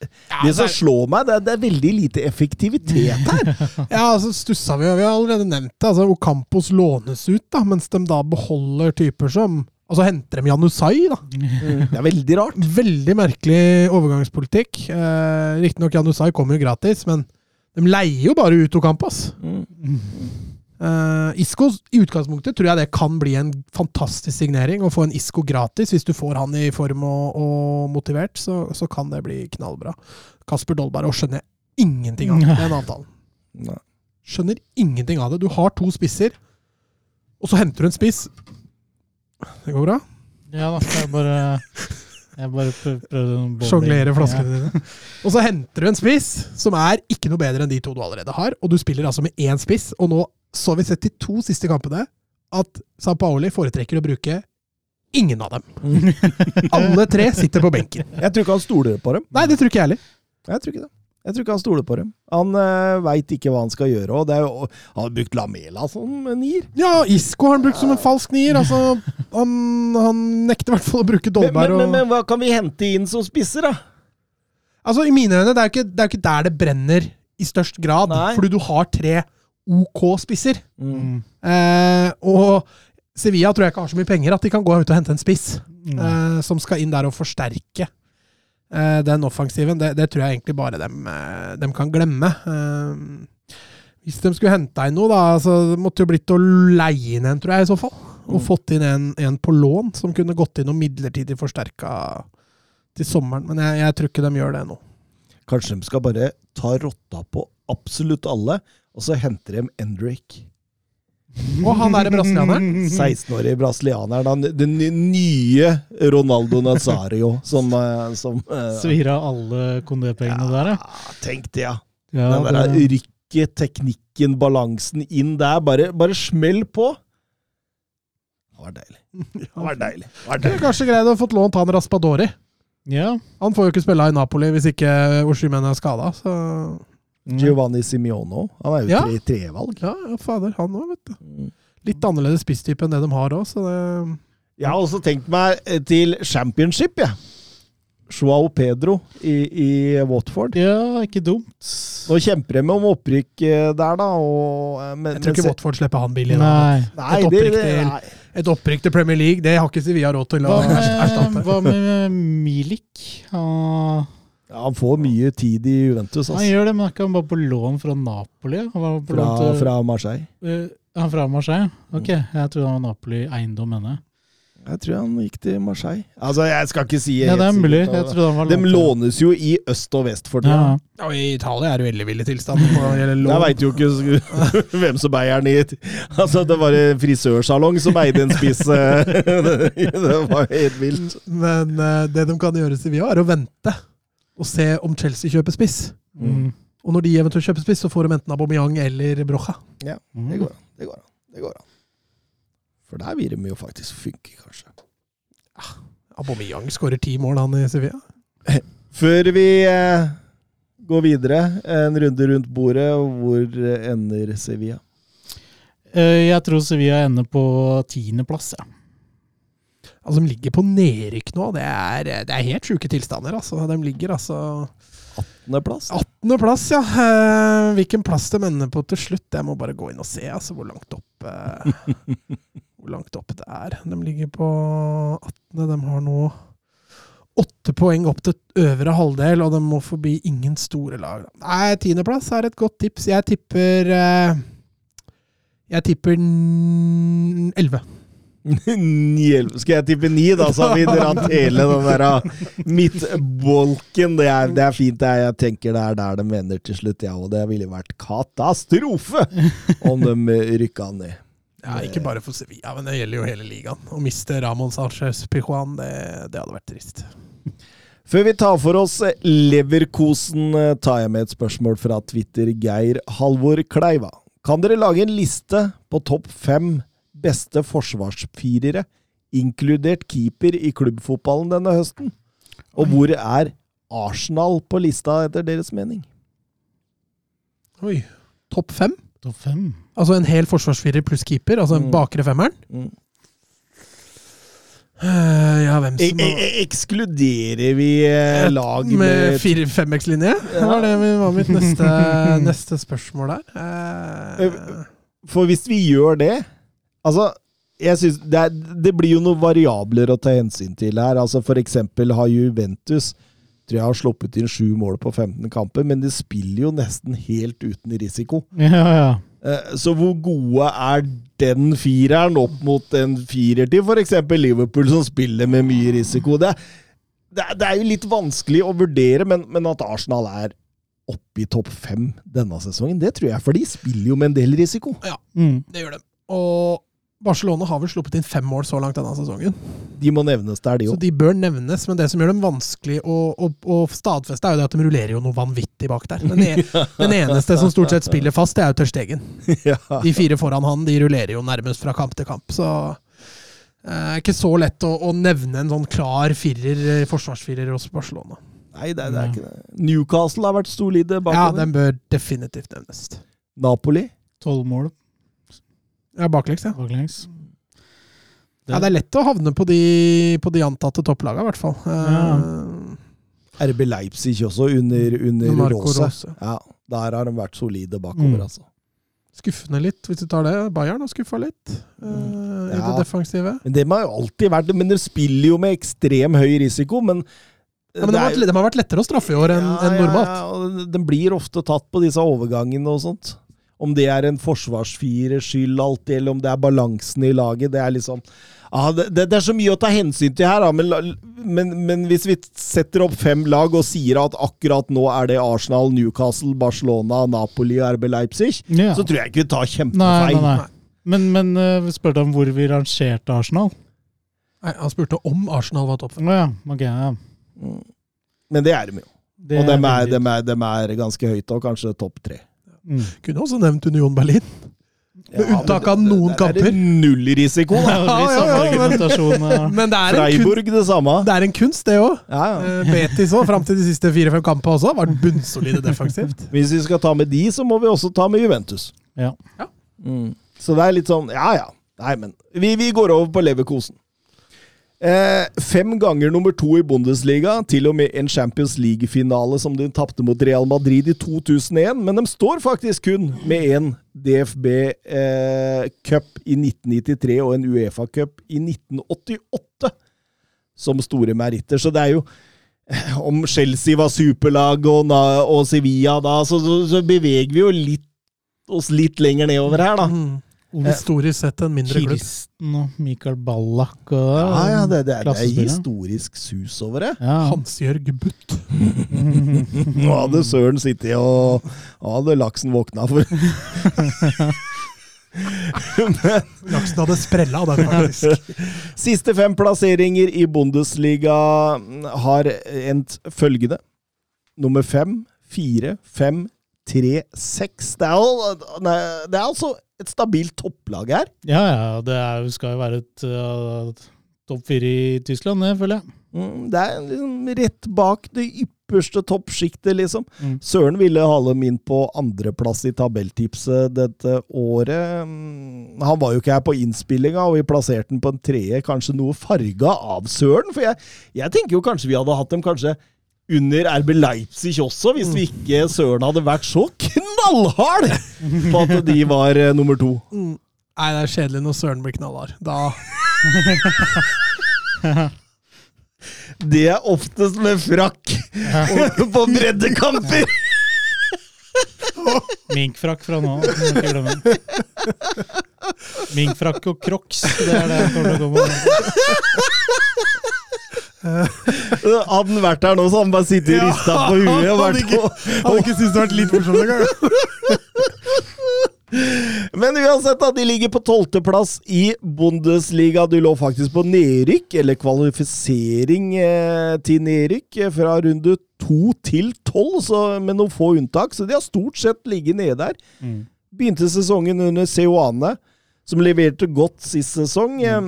det som slår meg, det er, det er veldig lite effektivitet her. Ja, altså stussa vi, vi har allerede nevnt det. altså Ocampos lånes ut, da, mens de da beholder typer som Altså henter de Janusai, da. Det er veldig rart. Veldig merkelig overgangspolitikk. Eh, Riktignok Janusai kommer jo gratis, men de leier jo bare ut Ocampos. Eh, Isco, i utgangspunktet, tror jeg det kan bli en fantastisk signering. Å få en Isco gratis, hvis du får han i form og, og motivert, så, så kan det bli knallbra. Kasper Dolberg og skjønner jeg ingenting av den avtalen. Nei. Skjønner ingenting av det. Du har to spisser, og så henter du en spiss. Det går bra? Ja da, jeg bare Jeg bare prøv- prøvde. Sjonglere flaskene dine. Og så henter du en spiss som er ikke noe bedre enn de to du allerede har, og du spiller altså med én spiss. Og nå så vi sett de to siste kampene at San Paoli foretrekker å bruke ingen av dem. Alle tre sitter på benken. Jeg tror ikke han stoler på dem. Nei, det tror ikke jeg heller. Jeg tror ikke det. Jeg tror ikke han stoler på dem. Han uh, veit ikke hva han skal gjøre. og det er jo, Han har brukt Lamela som nier. Ja, Isco har han brukt som en falsk nier. Altså, han, han nekter i hvert fall å bruke Dolberg. men, men, men, men hva kan vi hente inn som spisser, da? Altså, I mine øyne, det er jo ikke, det er jo ikke der det brenner i størst grad. Nei. Fordi du har tre OK spisser. Mm. Eh, og Sevilla tror jeg ikke har så mye penger at de kan gå ut og hente en spiss eh, som skal inn der og forsterke eh, den offensiven. Det, det tror jeg egentlig bare dem, eh, dem kan glemme. Eh, hvis de skulle henta inn noe, da, så det måtte jo blitt å leie inn en, tror jeg, i så fall. Og Mm. fått inn en, en på lån som kunne gått inn og midlertidig forsterka til sommeren. Men jeg, jeg tror ikke de gjør det nå. Kanskje de skal bare ta rotta på absolutt alle, og så henter de Endrick. Og han derre brasilianeren. 16-årige brasilianeren. han- Den nye Ronaldo Nazario som, eh, som eh, Svir av alle kondépengene der, ja. ja, Tenk det, ja. ja Den der det, rykket, teknikken, balansen inn der. Bare, bare smell på! Det var deilig. Det var deilig. Det var deilig. kanskje greid å få lånt han Raspadori. ja. Han får jo ikke spille i Napoli hvis ikke Oshimen er skada. Så Giovanni Simiono. Han er jo Ja. tre, trevalg. ja, ja, fader, han òg, vet du. Litt annerledes spisstype enn det de har òg, så det Jeg har også tenkt meg eh, til championship, jeg. Joao Pedro i, i Watford. ja, ikke dumt. Nå kjemper de om opprykk eh, der, da. Og, eh, men, Jeg tror ikke men- Watford slipper han billig. Nei. Nei, Et opprykk det, til- nei. Et opprykk til Premier League, det har ikke Sevilla råd til å erstatte. hva med Milik? Han, Ja, han får mye tid i Juventus, han altså. gjør det, men er ikke han bare på lån fra Napoli? Han var på Fra, lån til, fra Marseille. Uh, han fra Marseille? Ok, jeg trodde han var Napoli-eiendom, mener jeg. Jeg tror han gikk til Marseille. Altså, jeg skal ikke si Ja, det er mulig. Jeg han var De lånes jo i øst og vest for tida. Ja. Og I Italia er det veldig ville gjelder Jeg veit jo ikke hvem som eier den i Altså, det var en frisørsalong som eide en spiss. eh, Det var helt vilt. Men eh, det de kan gjøre i Sevilla, er å vente og se om Chelsea kjøper spiss. Mm. Og når de eventuelt kjøper spiss, så får de enten Aubameyang eller Brocha. Det går an. Det går an. Det går an. For der vil de jo faktisk funke, kanskje. Aubameyang skårer ti mål, han i Sevilla. Før vi eh, går videre, en runde rundt bordet, hvor ender Sevilla? Eh, Jeg tror Sevilla ender på tiendeplass, ja. Altså, de ligger på nedrykk nå. Det er, det er helt sjuke tilstander, altså. De ligger altså Plass. 18.-plass, ja. Eh, hvilken plass de ender på til slutt, jeg må bare gå inn og se altså, hvor langt opp eh, Hvor langt opp det er. De ligger på 18. De har nå åtte poeng opp til øvre halvdel, og de må forbi ingen store lag. Nei, tiendeplass er et godt tips. Jeg tipper eh, Jeg tipper n- 11. Ni- Skal jeg tippe ni, da, så har vi dratt hele den der ah, midtbolken. Det er, det er fint. Det er, jeg tenker det er der de vender til slutt, ja. Og det ville vært katastrofe om de rykka ned. Ja, ikke bare for Sevilla, men det gjelder jo hele ligaen. Å miste Ramón Sánchez Pijuan, det, det hadde vært trist. Før vi tar for oss Leverkosen, eh, tar jeg med et spørsmål fra Twitter Geir Halvor Kleiva. Kan dere lage en liste på topp fem beste forsvarsfirere, inkludert keeper i klubbfotballen denne høsten? Og hvor er Arsenal på lista, etter deres mening? Oi. Topp fem? Topp fem. Altså en hel forsvarsfirer pluss keeper? Altså en Mm. bakre femmeren? Mm. Eh, ja, hvem E som e ekskluderer vi eh, lag Med med 4-5X-linje? Det var det var mitt neste, neste spørsmål der. Eh, For hvis vi gjør det Altså, jeg synes det, er, det blir jo noen variabler å ta hensyn til her. Altså For eksempel har Juventus tror jeg har sluppet inn sju mål på 15 kamper, men de spiller jo nesten helt uten risiko. Ja, ja. Eh, Så hvor gode er den fireren opp mot en firer til f.eks. Liverpool, som spiller med mye risiko? Det, det, det er jo litt vanskelig å vurdere, men, men at Arsenal er oppe i topp fem denne sesongen, det tror jeg, for de spiller jo med en del risiko. Mm. det gjør de. Og Barcelona har vel sluppet inn fem mål så langt denne sesongen. De må nevnes der, de Så òg. de bør nevnes, men det som gjør dem vanskelig å, å, å stadfeste, er jo det at de rullerer jo noe vanvittig bak der. Den, e den eneste som stort sett spiller fast, det er jo Tørstegen. De fire foran han de rullerer jo nærmest fra kamp til kamp. Så det eh, ikke så lett å, å nevne en sånn klar firer, eh, forsvarsfirer hos Barcelona. Nei, det, er- det er ikke det. Newcastle har vært solide Ja, den bør definitivt nevnes. Napoli. Tolv mål Ja, baklengs, ja. baklengs. ja. Det er lett å havne på de, på de antatte topplagene, i hvert fall. Eh, RB Leipzig også, under, under Rose. Ja, der har de vært solide bakover, Mm. altså. Skuffende litt, hvis du tar det. Bayern har skuffa litt eh, i det defensive. Men det har jo alltid vært Men de spiller jo med ekstrem høy risiko, men Ja, men de har, det er- vært, de har vært lettere å straffe i år enn Ja, enn normalt. Ja, og den blir ofte tatt på disse overgangene og sånt. Om det er en forsvarsfirers skyld alltid, eller om det er balansen i laget. Det er liksom ja, det, det er så mye å ta hensyn til her, da, men, men, men hvis vi setter opp fem lag og sier at akkurat nå er det Arsenal, Newcastle, Barcelona, Napoli og RB Leipzig, Ja. så tror jeg ikke vi tar Nei, nei, kjempefeil. nei. Men, men uh, vi spurte om hvor vi rangerte Arsenal. Nei, han spurte om Arsenal var topp fem. ja, ok. Ja. Mm. Men det er de jo. Det Og de er, er, er ganske høyt, og kanskje topp tre. Mm. Kunne også nevnt Union Berlin. Med unntak av noen det, er det kamper. null risiko, da. Ja, ja, ja, men- Men det er kun, Freiburg det samme. det er en kunst, det òg. Ja, ja. Betis òg, fram til de siste fire-fem kampene også, vært bunnsolide defensivt. Hvis vi skal ta med de, så må vi også ta med Juventus. Ja. Mm. Så det er litt sånn Ja, ja. Nei, men vi, vi går over på Leverkosen. Eh, fem ganger nummer to i Bundesliga, til og med en Champions League-finale som de tapte mot Real Madrid i 2001, men de står faktisk kun med en DFB-cup i 1993 og en Uefa-cup i 1988 som store meritter. Så det er jo Om Chelsea var superlag og, og Sevilla da, så, så, så beveger vi jo litt, oss litt lenger nedover her, da. Mm. Historisk sett en mindre klubb. Kirsten og Mikael Ballack og Ja, ja, det, det, er- det er historisk sus over det. Ja. Hans-Jørg Butt. Nå hadde Søren sittet og hadde laksen våkna for Laksen hadde sprella den, faktisk. Siste fem plasseringer i Bundesliga har endt følgende. Nummer fem, fire, fem, tre, seks. Det det er altså et stabilt topplag her. ja, ja, det er, skal jo være et uh, topp fire i Tyskland, det føler jeg. Mm, Det er liksom rett bak det ypperste toppsjiktet, liksom. Mm. Søren ville ha dem inn på andreplass i tabelltipset dette året. Mm, Han var jo ikke her på innspillinga, og vi plasserte den på en tredje, kanskje noe farga av Søren. For jeg, jeg tenker jo kanskje vi hadde hatt dem kanskje under RB Leipzig også, hvis vi ikke Søren hadde vært så knallhard på at de var eh, nummer to. Mm. Nei, det er kjedelig når Søren blir knallhard. Da Det er oftest med frakk på breddekamper! Minkfrakk fra nå av. må ikke glemme. Minkfrakk og crocs, det er det jeg kommer til å komme Hadde han vært her nå, så hadde han bare sittet og rista på huet. og vært på, hadde ikke syntes det hadde vært litt morsomt engang. Men uansett, da, de ligger på tolvteplass i Bundesliga. Du lå faktisk på nedrykk, eller kvalifisering eh, til nedrykk, eh, fra runde to til tolv, så- med noen få unntak. Så de har stort sett ligget nede der. Mm. Begynte sesongen under Seoane, som leverte godt sist sesong. Eh,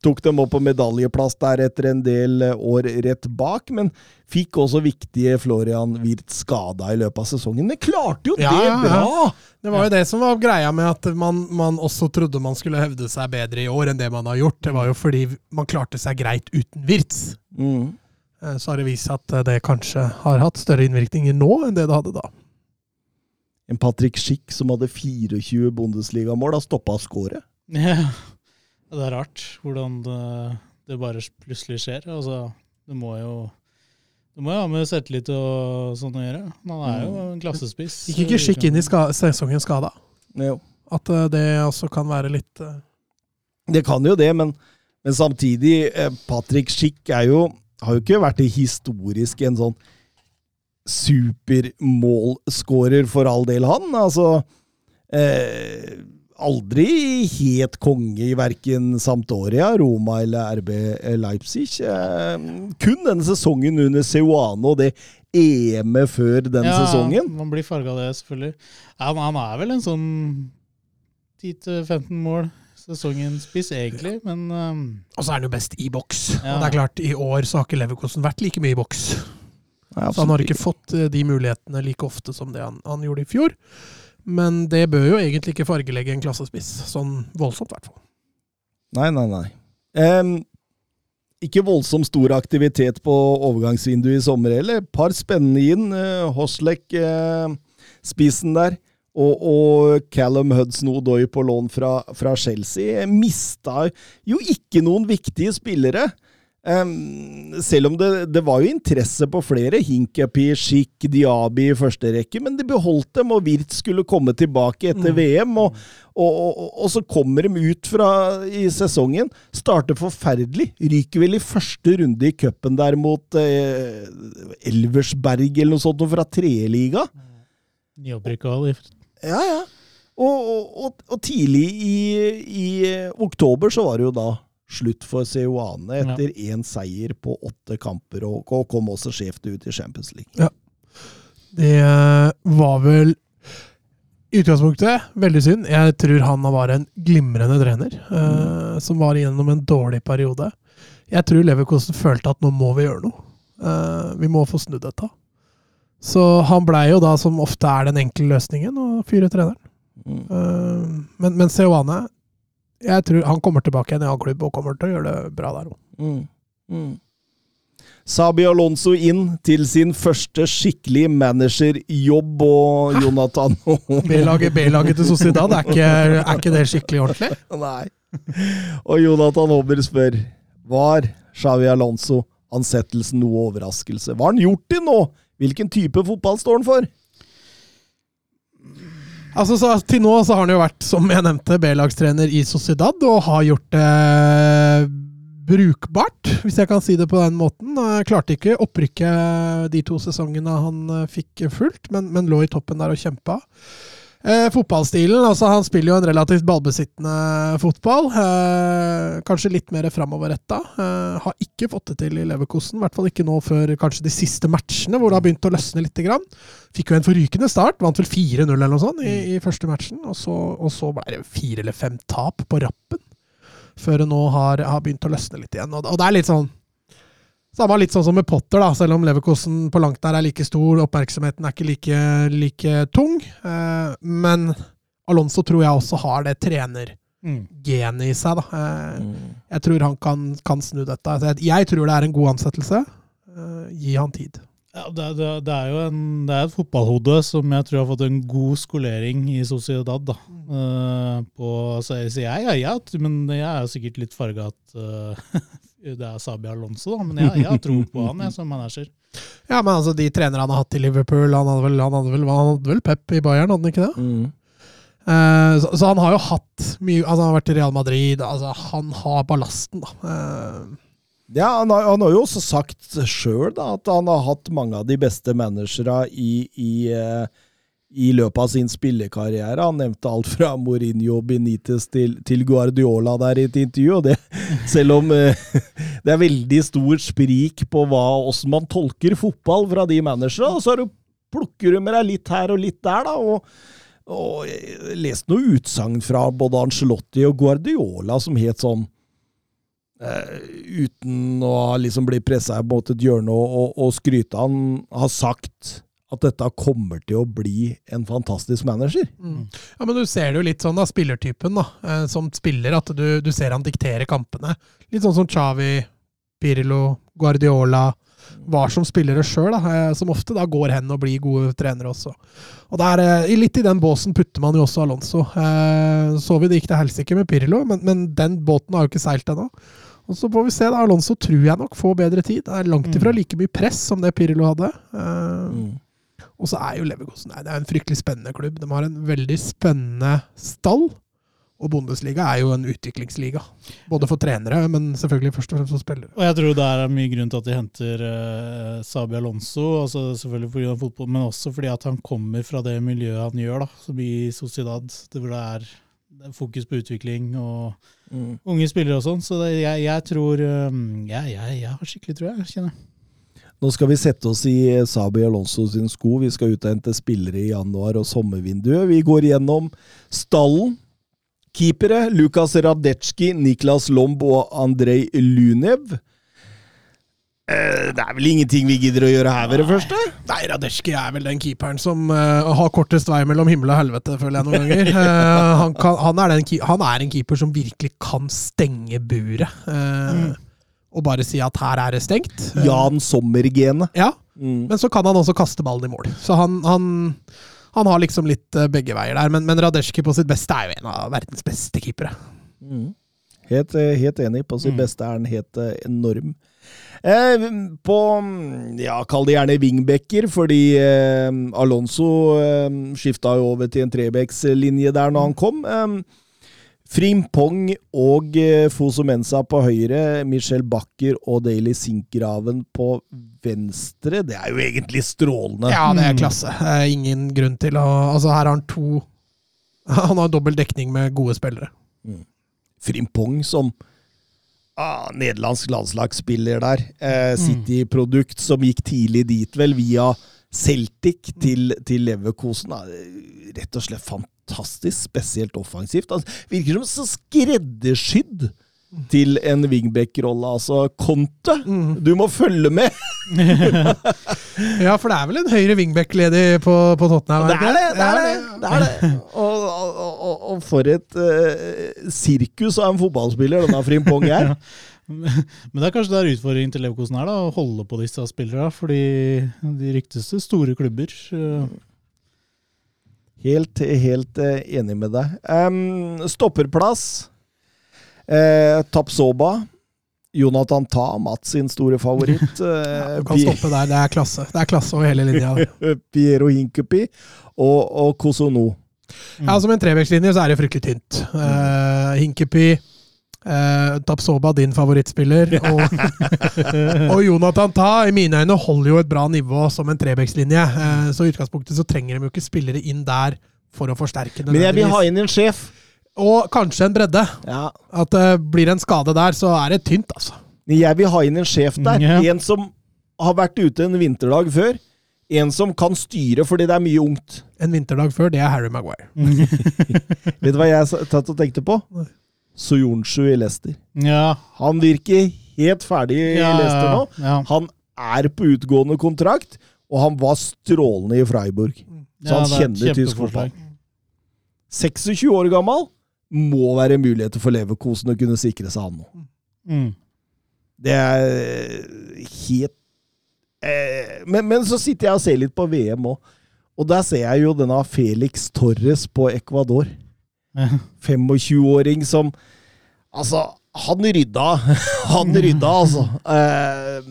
Tok dem opp på medaljeplass der etter en del eh, år rett bak, men fikk også viktige Florian Wirth skada i løpet av sesongen. Men klarte jo det bra! ja, ja. Det var jo det som var greia med at man, man også trodde man skulle hevde seg bedre i år enn det man har gjort. Det var jo fordi man klarte seg greit uten Wirtz. Mm. Eh, Så har det vist seg at det kanskje har hatt større innvirkninger nå enn det det hadde da. En Patrick Schick som hadde 24 Bundesligamål, har stoppa skåret. Ja, det er rart hvordan det, det bare plutselig skjer. Altså, det må jo det må jo ha med selvtillit og sånn å gjøre. Han er jo en klassespiss. Gikk ikke skikk inn i ska sesongen skada. Jo. At eh, det også kan være litt uh... Det kan jo det, men, men samtidig eh, Patrick Schick er jo, har jo ikke vært det historisk en sånn supermålskårer for all del, han. Altså eh, Aldri helt konge i verken Sampdoria, Roma eller RB Leipzig. Eh, kun denne sesongen under Seuano og det EM-et før den ja, sesongen. Man blir farga av det, selvfølgelig. Ja, men han er vel en sånn 10-15 mål sesongens spiss, egentlig, men um, Og så er han jo best i boks. Ja. Og det er klart, i år så har ikke Leverkosten vært like mye i boks. Nei, Så han har ikke fått eh, de mulighetene like ofte som det han, han gjorde i fjor. Men det bør jo egentlig ikke fargelegge en klassespiss. Sånn voldsomt, i hvert fall. Nei, nei, nei. Um, ikke voldsomt stor aktivitet på overgangsvinduet i sommer heller. Et par spennende inn. Uh, eh, spissen der. Og, og Callum Hudson-Odoi på lån fra, fra Chelsea. Mista jo ikke noen viktige spillere. Em, selv om det, det var jo interesse på flere, Hinkapi, Schick, Diaby i første rekke, men de beholdt dem, og Wirt skulle komme tilbake etter Mm. VM. og og, og, og så kommer de ut fra i sesongen, starter forferdelig, ryker vel i første runde i cupen der mot eh, Elversberg eller noe sånt fra tredjeliga. nyopprykka Ja, ja. Og, og, og, og tidlig i, i oktober så var det jo da slutt for Ceoane etter én seier på åtte kamper, og, og kom også skjevt ut i Champions League. Det eh, var vel i utgangspunktet veldig synd. Jeg tror han var en glimrende trener, eh, som var igjennom en dårlig periode. Jeg tror Leverkosten følte at nå må vi gjøre noe. Uh, vi må få snudd dette. Så han blei jo da, som ofte er den enkle løsningen, å fyre treneren. Mm. Uh, men, men Seoane jeg tror han kommer tilbake igjen i annen klubb og kommer til å gjøre det bra der òg. Mm. Mm. Sabi Alonso inn til sin første skikkelig managerjobb, og Jonathan B-laget B-laget til Sociedad, er ikke, er ikke det skikkelig ordentlig? Nei. Og Jonathan Hobber spør Var Xavi Alonso ansettelsen noe overraskelse? Hva har han gjort til nå? Hvilken type fotball står han for? Altså, så, til nå så har han jo vært, som jeg nevnte, B-lagstrener i Sociedad, og har gjort det brukbart, hvis jeg kan si det på den måten. Eh, Klarte ikke opprykket de to sesongene han eh, fikk fullt, men, men lå i toppen der og kjempa. Eh, fotballstilen, altså Han spiller jo en relativt ballbesittende fotball. Eh, kanskje litt mer framoverretta. Eh, har ikke fått det til i Leverkosen, i hvert fall ikke nå før kanskje de siste matchene, hvor det har begynt å løsne litt. Grann. Fikk jo en forrykende start, vant vel 4-0 eller noe sånt i, i første matchen. Og så, og så ble det fire eller fem tap på rappen, før det nå har, har begynt å løsne litt igjen. Og, og det er litt sånn Samme litt sånn som med Potter, da, selv om Leverkosen på langt der er like stor. Oppmerksomheten er ikke like, like tung. Eh, men Alonso tror jeg også har det trenergenet Mm. i seg. da. Eh, jeg tror han kan, kan snu dette. Altså, jeg, jeg tror det er en god ansettelse. Eh, gi han tid. Ja, det, det, det er jo en, det er et fotballhode som jeg tror har fått en god skolering i Sociedad. da. Eh, på, så jeg, så jeg, jeg, jeg, men jeg er jo sikkert litt farga at eh, det er Sabi Alonso, da. Men jeg, jeg har tro på han jeg, som manager. Ja, men altså, de trenere han har hatt i Liverpool Han hadde vel, han hadde vel, han hadde vel Pep i Bayern, hadde han ikke det? Mm. Eh, så, så han har jo hatt mye Altså, han har vært i Real Madrid. Altså, han har ballasten, da. Eh, Ja, han har, han har jo også sagt sjøl at han har hatt mange av de beste managere i, i, eh, i løpet av sin spillekarriere. Han nevnte alt fra Mourinho Benitez til, til Guardiola der i et intervju. og det, Selv om eh, det er veldig stor sprik på hva, hvordan man tolker fotball fra de managerne, og så du, plukker du med deg litt her og litt der, da. og og jeg leste noe utsagn fra både Ancelotti og Guardiola som het sånn Uh, Uten å liksom bli pressa mot et hjørne og, og, og skryte. Han har sagt at dette kommer til å bli en fantastisk manager. Mm. Ja, men Du ser det jo litt sånn, da, spillertypen da, eh, som spiller, at du, du ser han diktere kampene. Litt sånn som Xavi, Pirlo, Guardiola var som spillere sjøl, eh, som ofte da går hen og blir gode trenere også. Og der, eh, Litt i den båsen putter man jo også Alonso. Eh, så vi det gikk til helsike med Pirlo, men, men den båten har jo ikke seilt ennå. Og Så får vi se. da, Alonso tror jeg nok får bedre tid. Det er langt ifra like mye press som det Pirlo hadde. Eh, og så er jo Leverkusen nei, det er en fryktelig spennende klubb. De har en veldig spennende stall. Og Bundesliga er jo en utviklingsliga. Både for trenere, men selvfølgelig først og fremst for spillere. Og jeg tror det er mye grunn til at de henter uh, Sabi Alonso, altså selvfølgelig pga. fotball, men også fordi at han kommer fra det miljøet han gjør, da, som i Sociedad, det hvor det er, det er fokus på utvikling og Mm. unge spillere og sånn. Så det, jeg, jeg tror um, jeg, jeg, jeg har skikkelig tro, jeg, kjenner jeg. Nå skal vi sette oss i Sabi Alonso sin sko. Vi skal ut og hente spillere i januar og sommervinduet. Vi går gjennom stallen. Keepere Lukas Radetsjki, Niklas Lomb og Andrej Lunev. Eh, Det er vel ingenting vi gidder å gjøre her ved det første? Nei, Radetsjki er vel den keeperen som uh, har kortest vei mellom himmel og helvete, føler jeg noen ganger. Uh, han, kan, han, er den, han er en keeper som virkelig kan stenge buret. eh, Og bare si at her er det stengt. Jan Sommer-genet. Ja, Mm. men så kan han også kaste ballen i mål. Så han, han, han har liksom litt eh, begge veier der. Men, men Radetsjki på sitt beste er jo en av verdens beste keepere. Mm. Helt, eh, helt enig. På sitt Mm. beste er han helt eh, enorm. Eh, på ja, Kall det gjerne wingbacker, fordi eh, Alonso eh, skifta jo over til en trebekslinje der når han kom. Eh, Frimpong og eh, Foso Mensa på høyre, Michel Bakker og Daily Sinkgraven på venstre. Det er jo egentlig strålende. Ja, det er klasse. Det er ingen grunn til å Altså, her har han to Han har dobbel dekning med gode spillere. Frimpong som ah, nederlandsk landslagsspiller der. Eh, City-produkt som gikk tidlig dit, vel, via Celtic til, til Leverkosen. Ah, rett og slett fantastisk, spesielt offensivt. Altså, virker som så skreddersydd til en wingback-rolle. Altså, Conte, du må følge med! Ja, for det er vel en høyre wingback ledig på, på Tottenham? Det er det! det, er det, det, er det. Og, og, og, og for et uh, sirkus av en fotballspiller denne Frimpong er. Men det er kanskje der utfordringen til Leverkosen er, da, å holde på disse spillerne. Fordi de ryktes til store klubber. eh, Helt, helt eh, enig med deg. Um, stopperplass. Eh, Tapsoba. Jonathan Ta, Mats sin store favoritt. ja, Du kan stoppe der. Det er klasse. Det er klasse over hele linja. Piero Hinkepi og, og Kosono. Ja, Som en trevekslinje så er det fryktelig tynt. Uh, Hinkepi, uh, Tapsoba, din favorittspiller, og, og Jonathan Ta, i mine øyne, holder jo et bra nivå som en trebekslinje. Uh, så i utgangspunktet så trenger de jo ikke spillere inn der for å forsterke Men jeg vil ha inn en sjef. Og kanskje en bredde. Ja. At det blir en skade der, så er det tynt, altså. Jeg vil ha inn en sjef der. Ja. En som har vært ute en vinterdag før. En som kan styre, fordi det er mye ungt. En vinterdag før, det er Harry Maguire. Vet du hva jeg tatt og tenkte på? Nei. Soyunshu i Leicester. Ja, Han virker helt ferdig i Ja, Leicester nå. ja. Han er på utgående kontrakt, og han var strålende i Freiburg. Så han er kjenner tysk fotball. 26 år gammel må være muligheter for Leverkosen å kunne sikre seg han nå. Mm. Det er helt eh, men, men så sitter jeg og ser litt på VM òg, og der ser jeg jo denne Felix Torres på Ecuador. Ja. 25-åring som Altså, han rydda. Han rydda, altså. Eh,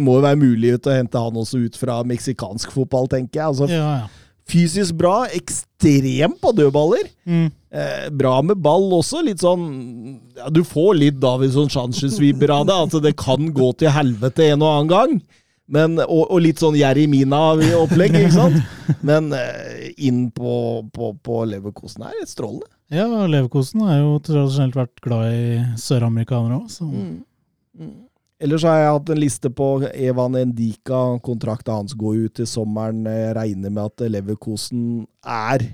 må jo være mulig å hente han også ut fra meksikansk fotball, tenker jeg. Altså, Ja, ja. fysisk bra, ekstrem på dødballer. Mm. Eh, bra med ball også. Litt sånn ja, Du får litt Davison Sanchez-vibber av det. At det kan gå til helvete en og annen gang. Men, og, og litt sånn Jeremina-opplegg, ikke sant? Men eh, inn på, på, på Leverkosen er strålende. Ja, Leverkosen har jo tradisjonelt vært glad i søramerikanere òg, så Ellers har jeg hatt en liste på Evan Endika. Kontrakta hans går ut til sommeren. Jeg regner med at Leverkosen er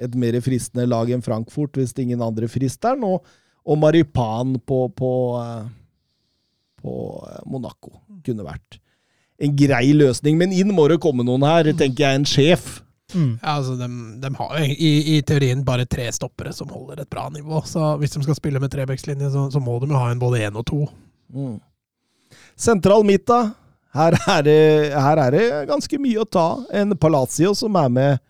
et mer fristende lag enn Frankfurt, hvis ingen andre frister den. Og, og Maripan på, på, eh, på eh, Monaco kunne vært en grei løsning. Men inn må det komme noen her, tenker jeg. En sjef. mm. Ja, altså, de, de har jo i, i teorien bare tre stoppere som holder et bra nivå. Så hvis de skal spille med trebekslinje, så, så må de jo ha en både én og to. Mm. Sentral midt, da. Her er, det, her er det ganske mye å ta. En Palacio som er med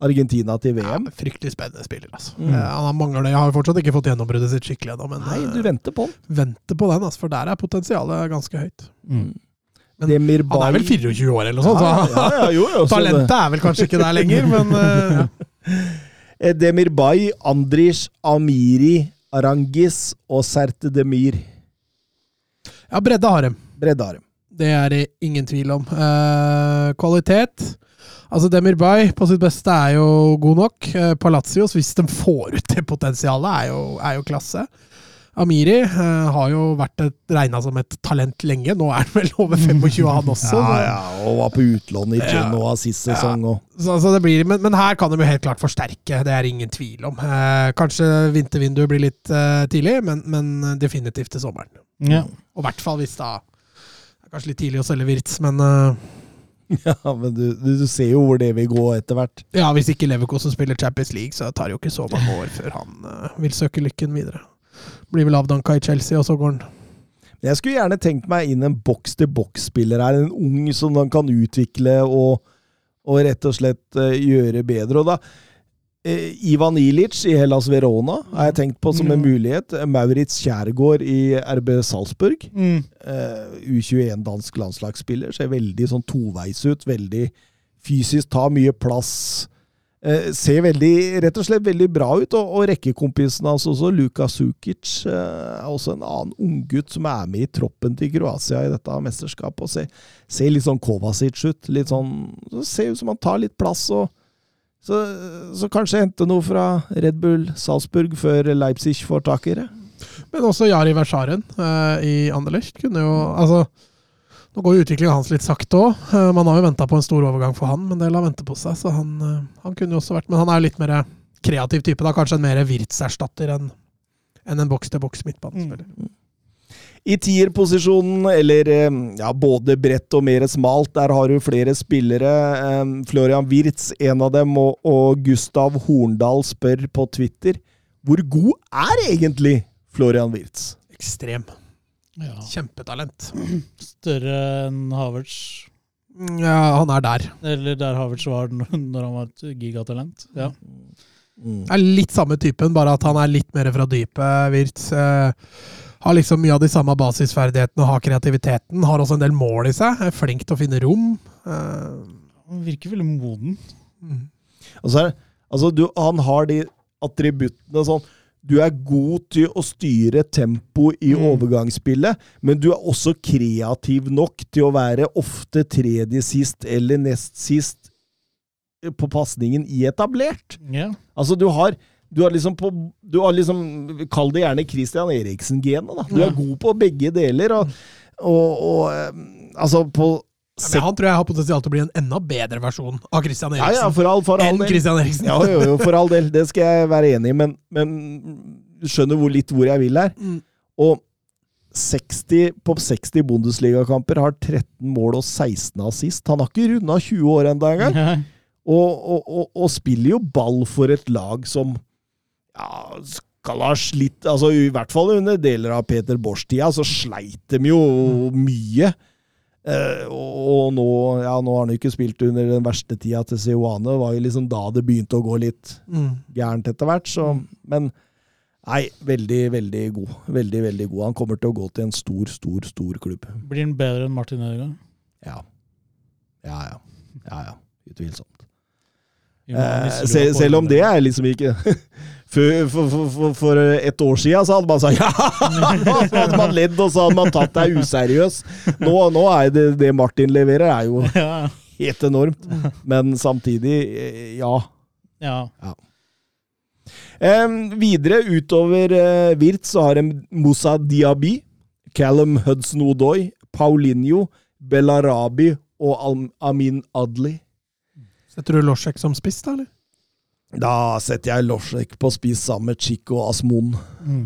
Argentina til Ja, VM. fryktelig spennende spiller, altså. Mm. Han har mangler det. Jeg har fortsatt ikke fått gjennombruddet sitt skikkelig ennå, men Nei, eh, du venter på den. venter på den, altså, for der er potensialet ganske høyt. Mm. Men Demir Han er vel 24 år eller noe sånt, Ja, så ja, ja, jo, jo, talentet er vel kanskje ikke der lenger, men eh, ja. Eh, Demir Bay, Andrish, Amiri, Arangis og Serte Demir. ja, bredde har dem. Bredde har dem. Det er det ingen tvil om. Eh, kvalitet Altså Demir Bay på sitt beste er jo god nok. Eh, Palacios, hvis de får ut det potensialet, er jo, er jo klasse. Amiri eh, har jo vært regna som et talent lenge. Nå er han vel over 25, han også. Ja, så- ja, og var på utlån i Ja. Genoa sist sesong. Og. Så, så det blir, men, men her kan de jo helt klart forsterke, det er ingen tvil om. Eh, kanskje vintervinduet blir litt eh, tidlig, men, men definitivt til sommeren. Ja. Og i hvert fall hvis da er kanskje litt tidlig å selge Wirtz, men Ja, men du, du, du ser jo hvor det vil gå etter hvert. ja, hvis ikke Leverkosen spiller Champions League, så tar det jo ikke så mange år før han uh, vil søke lykken videre. Blir vel avdanka i Chelsea, og så går han jeg skulle gjerne tenkt meg inn en boks-til-boks-spiller her. En ung som han kan utvikle og, og rett og slett uh, gjøre bedre. Og da uh, Ivan Ilic i Hellas Verona har jeg tenkt på som en Mm. mulighet. Maurits Kjærgaard i RB Salzburg. Mm. Uh, U21 dansk landslagsspiller. Ser veldig sånn toveis ut. Veldig fysisk, tar mye plass. Eh, ser veldig, rett og slett veldig bra ut. Og, og rekkekompisen hans også, Luka Sukic, eh, er også en annen unggutt som er med i troppen til Kroatia i dette mesterskapet. og Ser, ser litt sånn Kovacic ut. Litt sånn, så Ser ut som han tar litt plass. og så, så kanskje hente noe fra Red Bull Salzburg før Leipzig får tak i det. Men også Jari Versaren eh, i Anderlecht kunne jo Altså, nå går jo utviklingen hans litt sakte òg. man har jo venta på en stor overgang for han, men det lar vente på seg. Så han, eh, han kunne jo også vært Men han er jo litt mer kreativ type, da. Kanskje en mer Wirtz-erstatter enn en, en boks-til-boks midtbanespiller. I tierposisjonen, eller eh, ja, både bredt og mer smalt, der har du flere spillere. Eh, Florian Wirtz, en av dem, og, og Gustav Horndal spør på Twitter hvor god er egentlig Florian Wirtz? Ekstrem. Ja. Kjempetalent. Større enn Havertz. Ja, han er der. Eller der Havertz var når han var et gigatalent. Ja. Mm. er litt samme typen, bare at han er litt mer fra dypet. Wirtz eh, har liksom mye av de samme basisferdighetene og har kreativiteten. Har også en del mål i seg. Er flink til å finne rom. Eh, Han virker veldig moden. mm. Og så det- altså, du, han har de attributtene sånn Du er god til å styre tempo i Mm. overgangsspillet, men du er også kreativ nok til å være ofte tredje sist eller nest sist på pasningen i etablert. Yeah. Altså, du har du har liksom på Du har liksom Kall det gjerne Christian Eriksen-genet, da. Du er god på begge deler, og, og, og eh, Altså, på Men han tror jeg har potensial til å bli en enda bedre versjon av Christian Ja, ja, Eriksen. for all, for all enn del. Christian Eriksen. Ja, jo, jo, for all del. Det skal jeg være enig i, men, men skjønner hvor, litt hvor jeg vil her. Mm. Og 60, på 60 Bundesligakamper, har 13 mål og 16 assist. Han har ikke runda 20 år ennå engang. Og, og, og, og spiller jo ball for et lag som ja, skal ha slitt altså I hvert fall under deler av Peter Bors-tida så sleit de jo mye. Eh, og nå, ja, nå har han ikke spilt under den verste tida til Seoane. Det var jo liksom da det begynte å gå litt Mm. gærent etter hvert. Så, men nei, veldig, veldig god. Veldig, veldig god. Han kommer til å gå til en stor, stor, stor klubb. Blir han bedre enn Martin Ødegaard? Ja. Ja, ja. Ja, ja. Utvilsomt. Vi må Eh, miste sel, troa på selv om det. det er liksom ikke For, for, for, et år siden så hadde man sagt ja! Så hadde man ledd, og så hadde man tatt deg useriøs. Nå, nå er det det Martin leverer, er jo helt enormt. Men samtidig, ja. ja. ja. Um, videre utover uh, Wirt så har de Moussa Diaby, Callum Hudson-Odoi, Paulinho, Bellarabi og Al Amin Adli. Setter du Losjek som spiss, da, eller? Da setter jeg Losjek på spiss sammen med Chico Asmon. Mm.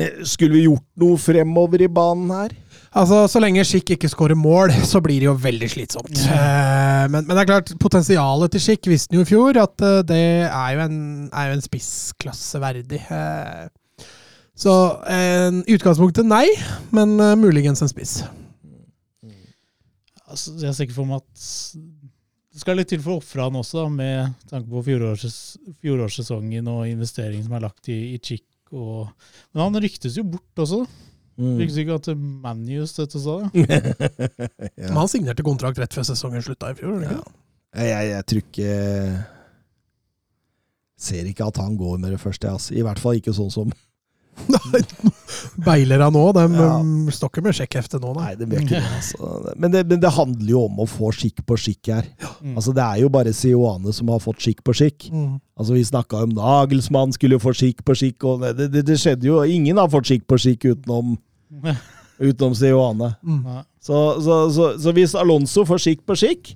Eh, Skulle vi gjort noe fremover i banen her? Altså, Så lenge Schick ikke skårer mål, så blir det jo veldig slitsomt. Yeah. men, men det er klart, potensialet til Schick visste han jo i fjor at eh, det er jo en, er jo en spissklasse verdig. Eh, så i utgangspunktet nei, men muligens en spiss. Altså, jeg er sikker meg at det skal litt til for å ofre han også, da, med tanke på fjorårs, fjorårssesongen og investeringen som er lagt i, i Chick. Og, men han ryktes jo bort også. Mm. Ryktes ikke at ManU støttes av det? Men han signerte kontrakt rett før sesongen slutta i fjor. eller Ja. ikke? Jeg, jeg, jeg tror ikke Ser ikke at han går med det første. Altså. I hvert fall ikke sånn som Beiler han nå? De Ja. um, står ikke med sjekkhefte nå, nei. Nei, det det. Altså. Men, det, men det handler jo om å få skikk på skikk her. Mm. Altså, det er jo bare Sioane som har fått skikk på skikk. Mm. Altså, Vi snakka om Nagelsmann skulle få skikk på skikk, og det, det, det skjedde jo Ingen har fått skikk på skikk utenom, utenom Sioane. Mm. Så, så, så, så hvis Alonso får skikk på skikk,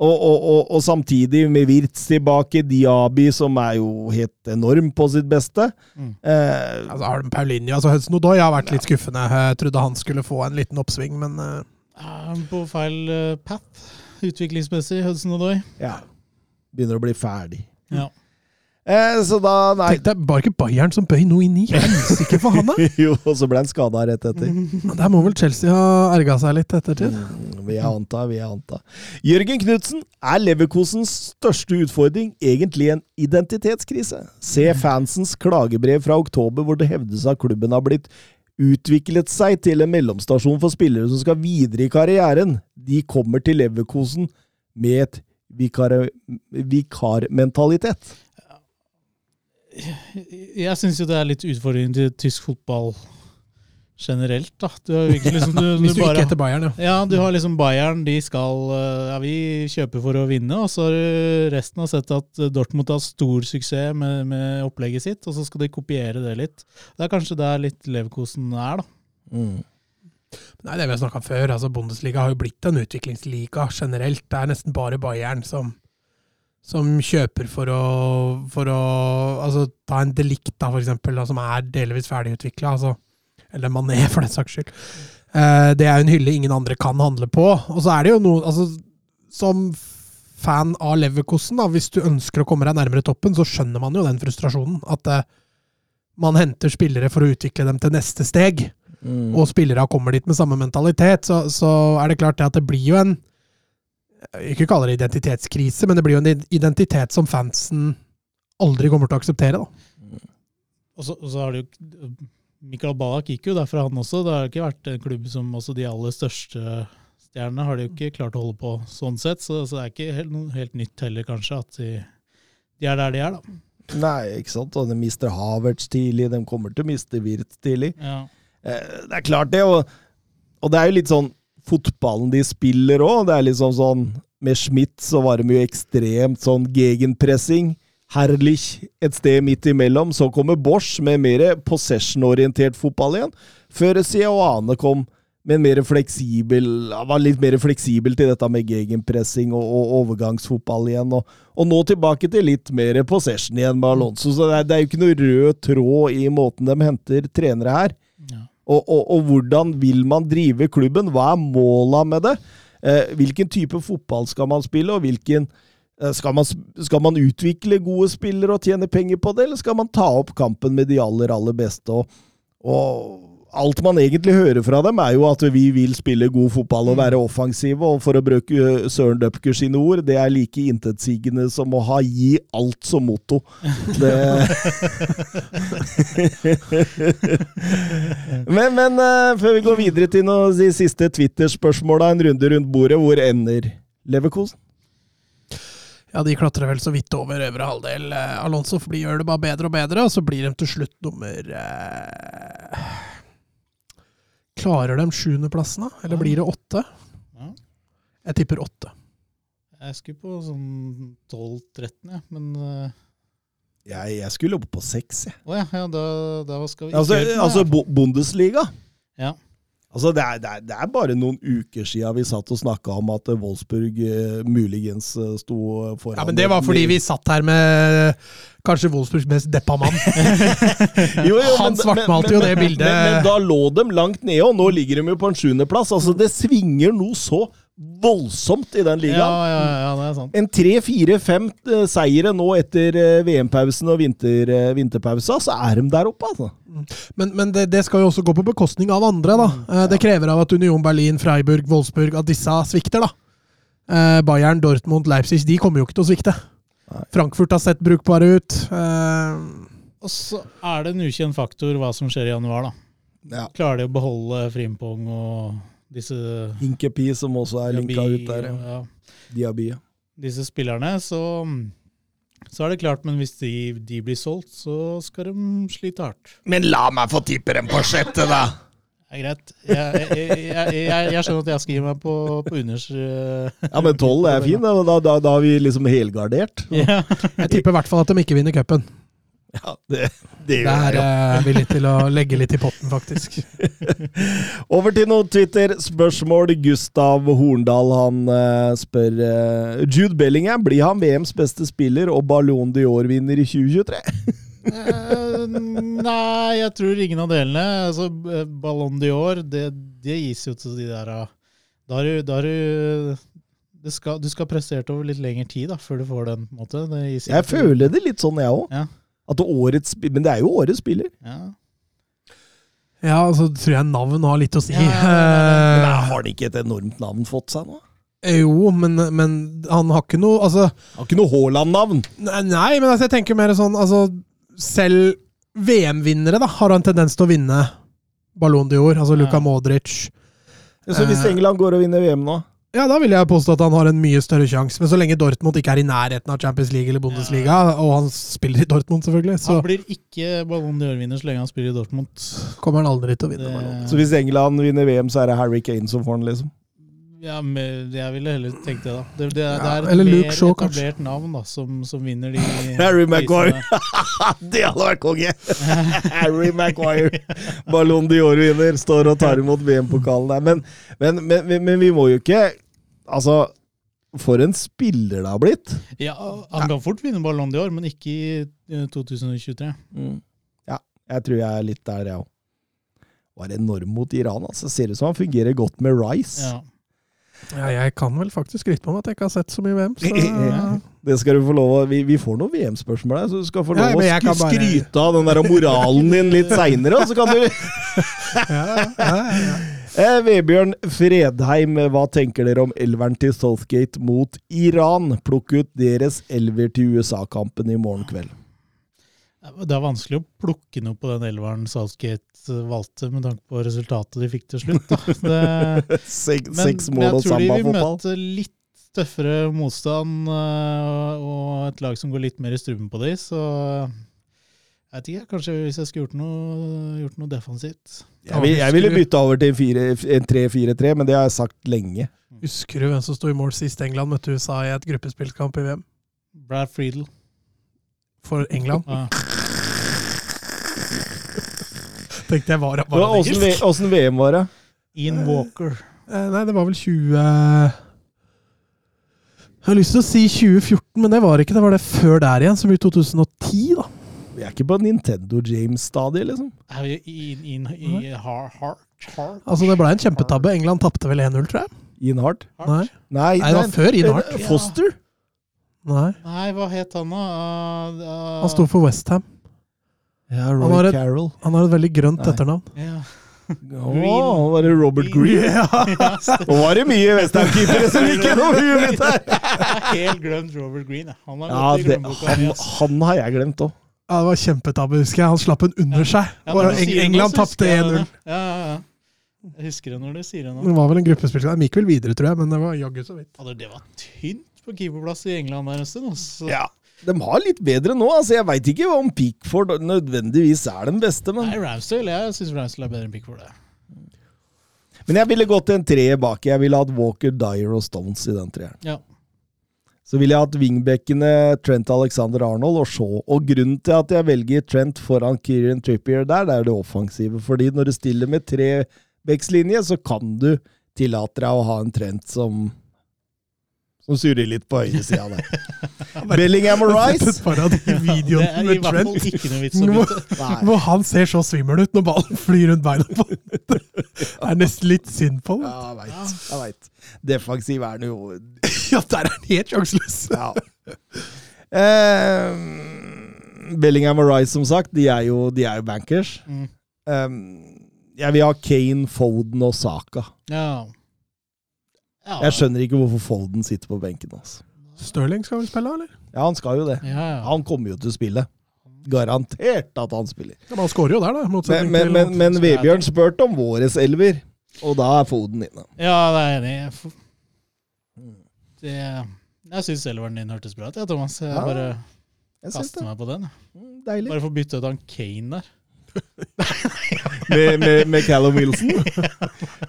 og, og, og, og samtidig med Wirtz tilbake, Diaby, som er jo helt enorm på sitt beste Mm. eh, Altså, har de Paulinho, altså Hudson Odoi har vært litt skuffende. Jeg trodde han skulle få en liten oppsving, men eh, Er på feil uh, path utviklingsmessig, Hudson Odoi? Ja. Begynner å bli ferdig. Ja. Eh, så da Nei. Tenk deg, bare ikke Bayern som bøy noe inn i helsike for han, da! jo, og så ble han skada rett etter. Der må vel Chelsea ha erga seg litt ettertid. Mm, vil jeg anta, vil jeg anta. Jørgen Knutsen, er Leverkosens største utfordring egentlig en identitetskrise? Se fansens klagebrev fra oktober, hvor det hevdes at klubben har blitt utviklet seg til en mellomstasjon for spillere som skal videre i karrieren. De kommer til Leverkosen med et vikar vikarmentalitet. Jeg syns jo det er litt utfordring til tysk fotball generelt, da. Du liksom du, Hvis du bare- ikke heter Bayern, ja. Ja, du har liksom Bayern, de skal Ja, vi kjøper for å vinne, og så har du resten har sett at Dortmund har stor suksess med, med opplegget sitt, og så skal de kopiere det litt. Det er kanskje der litt Leverkosen er, da. Mm. Nei, det vi har snakka om før. altså Bundesliga har jo blitt en utviklingsliga generelt. Det er nesten bare Bayern som, som kjøper for å, for å altså, ta en delikt, da, for eksempel, da, som er delvis ferdigutvikla. Altså, eller Mané, for den saks skyld. Eh, det er jo en hylle ingen andre kan handle på. Og så er det jo noe altså, Som fan av Leverkosen, da, hvis du ønsker å komme deg nærmere toppen, så skjønner man jo den frustrasjonen. At eh, man henter spillere for å utvikle dem til neste steg Mm. og spillere kommer dit med samme mentalitet, så, så er det klart det at det blir jo en Jeg vil ikke kalle det identitetskrise, men det blir jo en identitet som fansen aldri kommer til å akseptere. da. Og så, og så har det jo Mikael Balak gikk jo derfra, han også. Det har ikke vært en klubb som også de aller største stjernene har de jo ikke klart å holde på sånn sett, så, så det er ikke helt, noe helt nytt heller, kanskje, at de, de er der de er, da. Nei, ikke sant. Og de mister Havertz tidlig, de kommer til å miste Wirtz tidlig. Ja. Eh, Det er klart det, og, og det er jo litt sånn fotballen de spiller òg. Det er liksom sånn Med Schmidt så var det jo ekstremt sånn gegenpressing. Herlich et sted midt imellom. Så kommer Bosch med mer possession-orientert fotball igjen. Før Sioane kom med en mer fleksibel var litt mer fleksibel til dette med gegenpressing og, og overgangsfotball igjen. Og, og nå tilbake til litt mer possession igjen med Alonso. Så det er, det er jo ikke noe rød tråd i måten de henter trenere her. Og, og, og hvordan vil man drive klubben? Hva er måla med det? Eh, hvilken type fotball skal man spille, og hvilken eh, skal man, skal man utvikle gode spillere og tjene penger på det, eller skal man ta opp kampen med de aller, aller beste? Og, og alt man egentlig hører fra dem, er jo at vi vil spille god fotball og være offensive. Og for å bruke Søren Dupker sine ord, det er like intetsigende som å ha 'gi alt' som motto. Det men, men uh, før vi går videre til noen, de siste Twitter-spørsmåla, en runde rundt bordet, hvor ender Leverkosen? Ja, de klatrer vel så vidt over øvre halvdel. Alonso blir, gjør det bare bedre og bedre, og så blir de til slutt nummer eh Klarer de sjuendeplassen, da? Eller blir det åtte? Ja. Jeg tipper åtte. Jeg skulle på sånn 12-13, ja, men uh... jeg, jeg, skulle opp på seks, jeg. Å ja, ja, da, da skal vi Altså, altså Bundesliga? Ja. Altså, det er, det, er, det er, bare noen uker siden vi satt og snakka om at Wolfsburg uh, muligens uh, sto foran Ja, Men det var fordi vi satt her med kanskje Wolfsburgs mest deppa mann. jo, jo, Han svartmalte jo det bildet. Men, men, da lå de langt nede, og nå ligger de jo på en sjuendeplass. Altså, det svinger noe så voldsomt i den ligaen. Ja, ja, ja, det er sant. En tre, fire, fem uh, seire nå etter uh, VM-pausen og vinter, uh, vinterpausa, så er de der oppe, altså. Men, men det, det, skal jo også gå på bekostning av andre, da. Mm, det krever av at Union Berlin, Freiburg, Wolfsburg, at disse svikter, da. Bayern, Dortmund, Leipzig, de kommer jo ikke til å svikte. Frankfurt har sett brukbare ut. Og så er det en ukjent faktor hva som skjer i januar, da. Ja. Klarer de å beholde Frimpong og disse Hinkepi, som også er linka ut der. Ja. Diaby. Disse spillerne, så, så er det klart, men hvis de, de, blir solgt, så skal de slite hardt. Men la meg få tippe dem på sjette, da! Det er greit. Jeg, jeg, jeg, jeg, skjønner at jeg skal gi meg på, på unders uh, Ja, men tolv er fin. Da, da, da, da, er vi liksom helgardert. Ja. Jeg tipper i hvert fall at de ikke vinner cupen. Ja, det, det gjør. Der er jeg villig til å legge litt i potten, faktisk. Over til noen Twitter-spørsmål. Gustav Horndal han uh, spør uh, Jude Bellingham, blir han VMs beste spiller og Ballon d'Or-vinner i 2023? uh, nei, jeg tror ingen av delene. Altså, Ballon d'Or, det, det gis jo til de der Da har du, da har du skal, du skal prestert over litt lengre tid da, før du får den. på en måte. jeg føler det litt sånn, jeg òg. Ja. Men det er jo årets spiller. Ja. Ja, altså tror jeg navn har litt å si. Ja, men har det ikke et enormt navn fått seg nå? Jo, men, men han har ikke noe altså, Han har ikke noe Haaland-navn? Nei, nei, men altså, jeg tenker mer sånn altså, Selv VM-vinnere da, har en tendens til å vinne Ballon d'Or. Altså Luka Modric. Så hvis eh, England går og vinner VM nå? Ja, da vil jeg påstå at han har en mye større sjanse. Men så lenge Dortmund ikke er i nærheten av Champions League eller Bundesliga, ja. og han spiller i Dortmund, selvfølgelig så Han blir ikke Ballon d'Or-vinner så lenge han spiller i Dortmund. Kommer han aldri til å vinne det... Så hvis England vinner VM, så er det Harry Kane som får den, liksom? Ja, men jeg ville heller tenkt det, da. Det, det, ja, det er et mer Shaw, etablert navn da, som, som vinner de Harry Maguire! det hadde vært konge! Harry Maguire, Ballon d'Or-vinner, står og tar imot VM-pokalen der. Men, men, men, men, vi må jo ikke Altså, for en spiller det har blitt! Ja, Han kan fort vinne Ballon d'Or, men ikke i 2023. Eh, mm. Ja, jeg tror jeg er litt der, jeg òg. Var enorm mot Iran. altså. Ser ut som han fungerer godt med Rice. Ja. Ja, jeg kan vel faktisk skryte på meg at jeg ikke har sett så mye VM. Så... det skal du få lov av. Vi, vi får noen VM-spørsmål, her, så du skal få lov ja, å bare... skryte av den der moralen din litt seinere, så kan du ja, ja, eh, Vebjørn Fredheim, hva tenker dere om elveren til Southgate mot Iran? Plukk ut deres elver til USA-kampen i morgen kveld. Det er vanskelig å plukke noe på den elveren Southgate valgte, med tanke på resultatet de fikk til slutt. Det, seks, men, seks mål og samba-fotball. Jeg tror de vil møte litt tøffere motstand eh, og et lag som går litt mer i strupen på de, så jeg vet ikke, kanskje hvis jeg skulle gjort noe, gjort noe defensivt. Jeg, vil, jeg ville bytta over til en 3-4-3, men det har jeg sagt lenge. Husker du hvem som sto i mål sist England møtte USA i et gruppespillkamp i VM? Brad Friedel for England. Ja. Tenkte jeg var, var engelsk. Åssen VM var det? Ian Walker. Eh, nei, det var vel 20 Jeg har lyst til å si 2014, men det var ikke det. Var det før der igjen, som i 2010, da? Vi er ikke på Nintendo James-stadiet, liksom. Er vi in, in, in, in hard, hard, hard. Altså, det ble en kjempetabbe. England tapte vel 1-0, tror jeg. In Hart. Nei, Nei, Nei det var før In Hart. eh, Foster. Nei, Nei, hva het han da? Uh, uh, han sto for Westham. Ja, Han Roy har et- Carroll. Han har et veldig grønt Nei. etternavn. ja. Oh, var det Robert Green? Ja. Nå var det mye Westham-keepere som gikk gjennom huet mitt her! Helt glemt Robert Green. Han har Ja, det, han, han har jeg glemt òg. Ja, det var kjempetabbe, husker jeg. Han slapp den under seg. Ja, England tapte 1-0. Ja, ja, ja. Jeg husker det når du sier det nå. Det var vel en gruppespill. De gikk vel videre, tror jeg, men det var jaggu så vidt. Det var tynt på keeperplass i England der en stund. Altså. Ja. De har litt bedre nå. altså Jeg veit ikke om Pickford nødvendigvis er den beste, men Nei, Ramsdale, jeg syns Ramsdale er bedre enn Pickford. det. Men jeg ville gått en treer bak. Jeg ville hatt Walker, Dyer og Stones i den treeren. Ja. Så ville jeg hatt wingbackene Trent Alexander Arnold og Shaw. Og grunnen til at jeg velger Trent foran Kieran Trippier der, det er det offensive. Fordi når du stiller med trebeckslinje, så kan du tillate deg å ha en Trent som som surrer litt på høyresida der. Bellingham og Rice av de videoene med Trent. Hvor, hvor han ser så svimmel ut når ballen flyr rundt beina på ham. Det er nesten litt synd på ham. Ja, jeg veit. Jeg vet. Defensiv er han jo Ja, der er han helt sjanseløs. Ja. Uh, Bellingham og Rice, som sagt, de er jo, de er jo bankers. Mm. Um, jeg vil ha Kane, Foden og Saka. Ja. Ja. Jeg skjønner ikke hvorfor Foden sitter på benken. Altså. Stirling skal vel spille, eller? Ja, han skal jo det. Ja, ja. Han kommer jo til å spille. Garantert at han spiller. Ja, men han skårer jo der, da. Men, men, men, men Vebjørn spurte om våres elver, og da er Foden inne. ja, det er enig. Det, jeg syns elveren din hørtes bra ut, jeg, Thomas. Jeg Ja, bare Jeg kaster det. meg på den. Mm, Deilig. Bare få bytte ut han Kane der. Med, med, med Callum Wilson.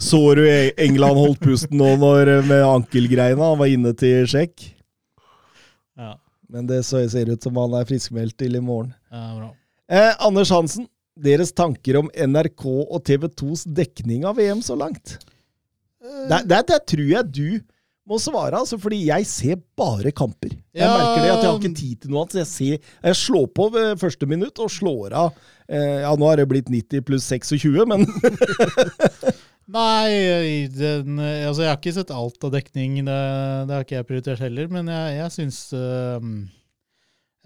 Så du E- England holdt pusten nå når, med ankelgreiene? Han var inne til sjekk. Ja, Men det så- ser ut som han er friskmeldt til i morgen. ja bra. Eh, Anders Hansen, deres tanker om NRK og TV 2s dekning av VM så langt? Der, der, der tror jeg du må svare, altså, fordi jeg ser bare kamper. Jeg Ja. merker det at jeg har ikke tid til noe annet. så Jeg, ser, jeg slår på ved første minutt og slår av eh, Ja, nå har det blitt 90 pluss 26, men Nei, den, altså jeg har ikke sett alt av dekning. Det, det har ikke jeg prioritert heller. Men jeg, jeg syns øh,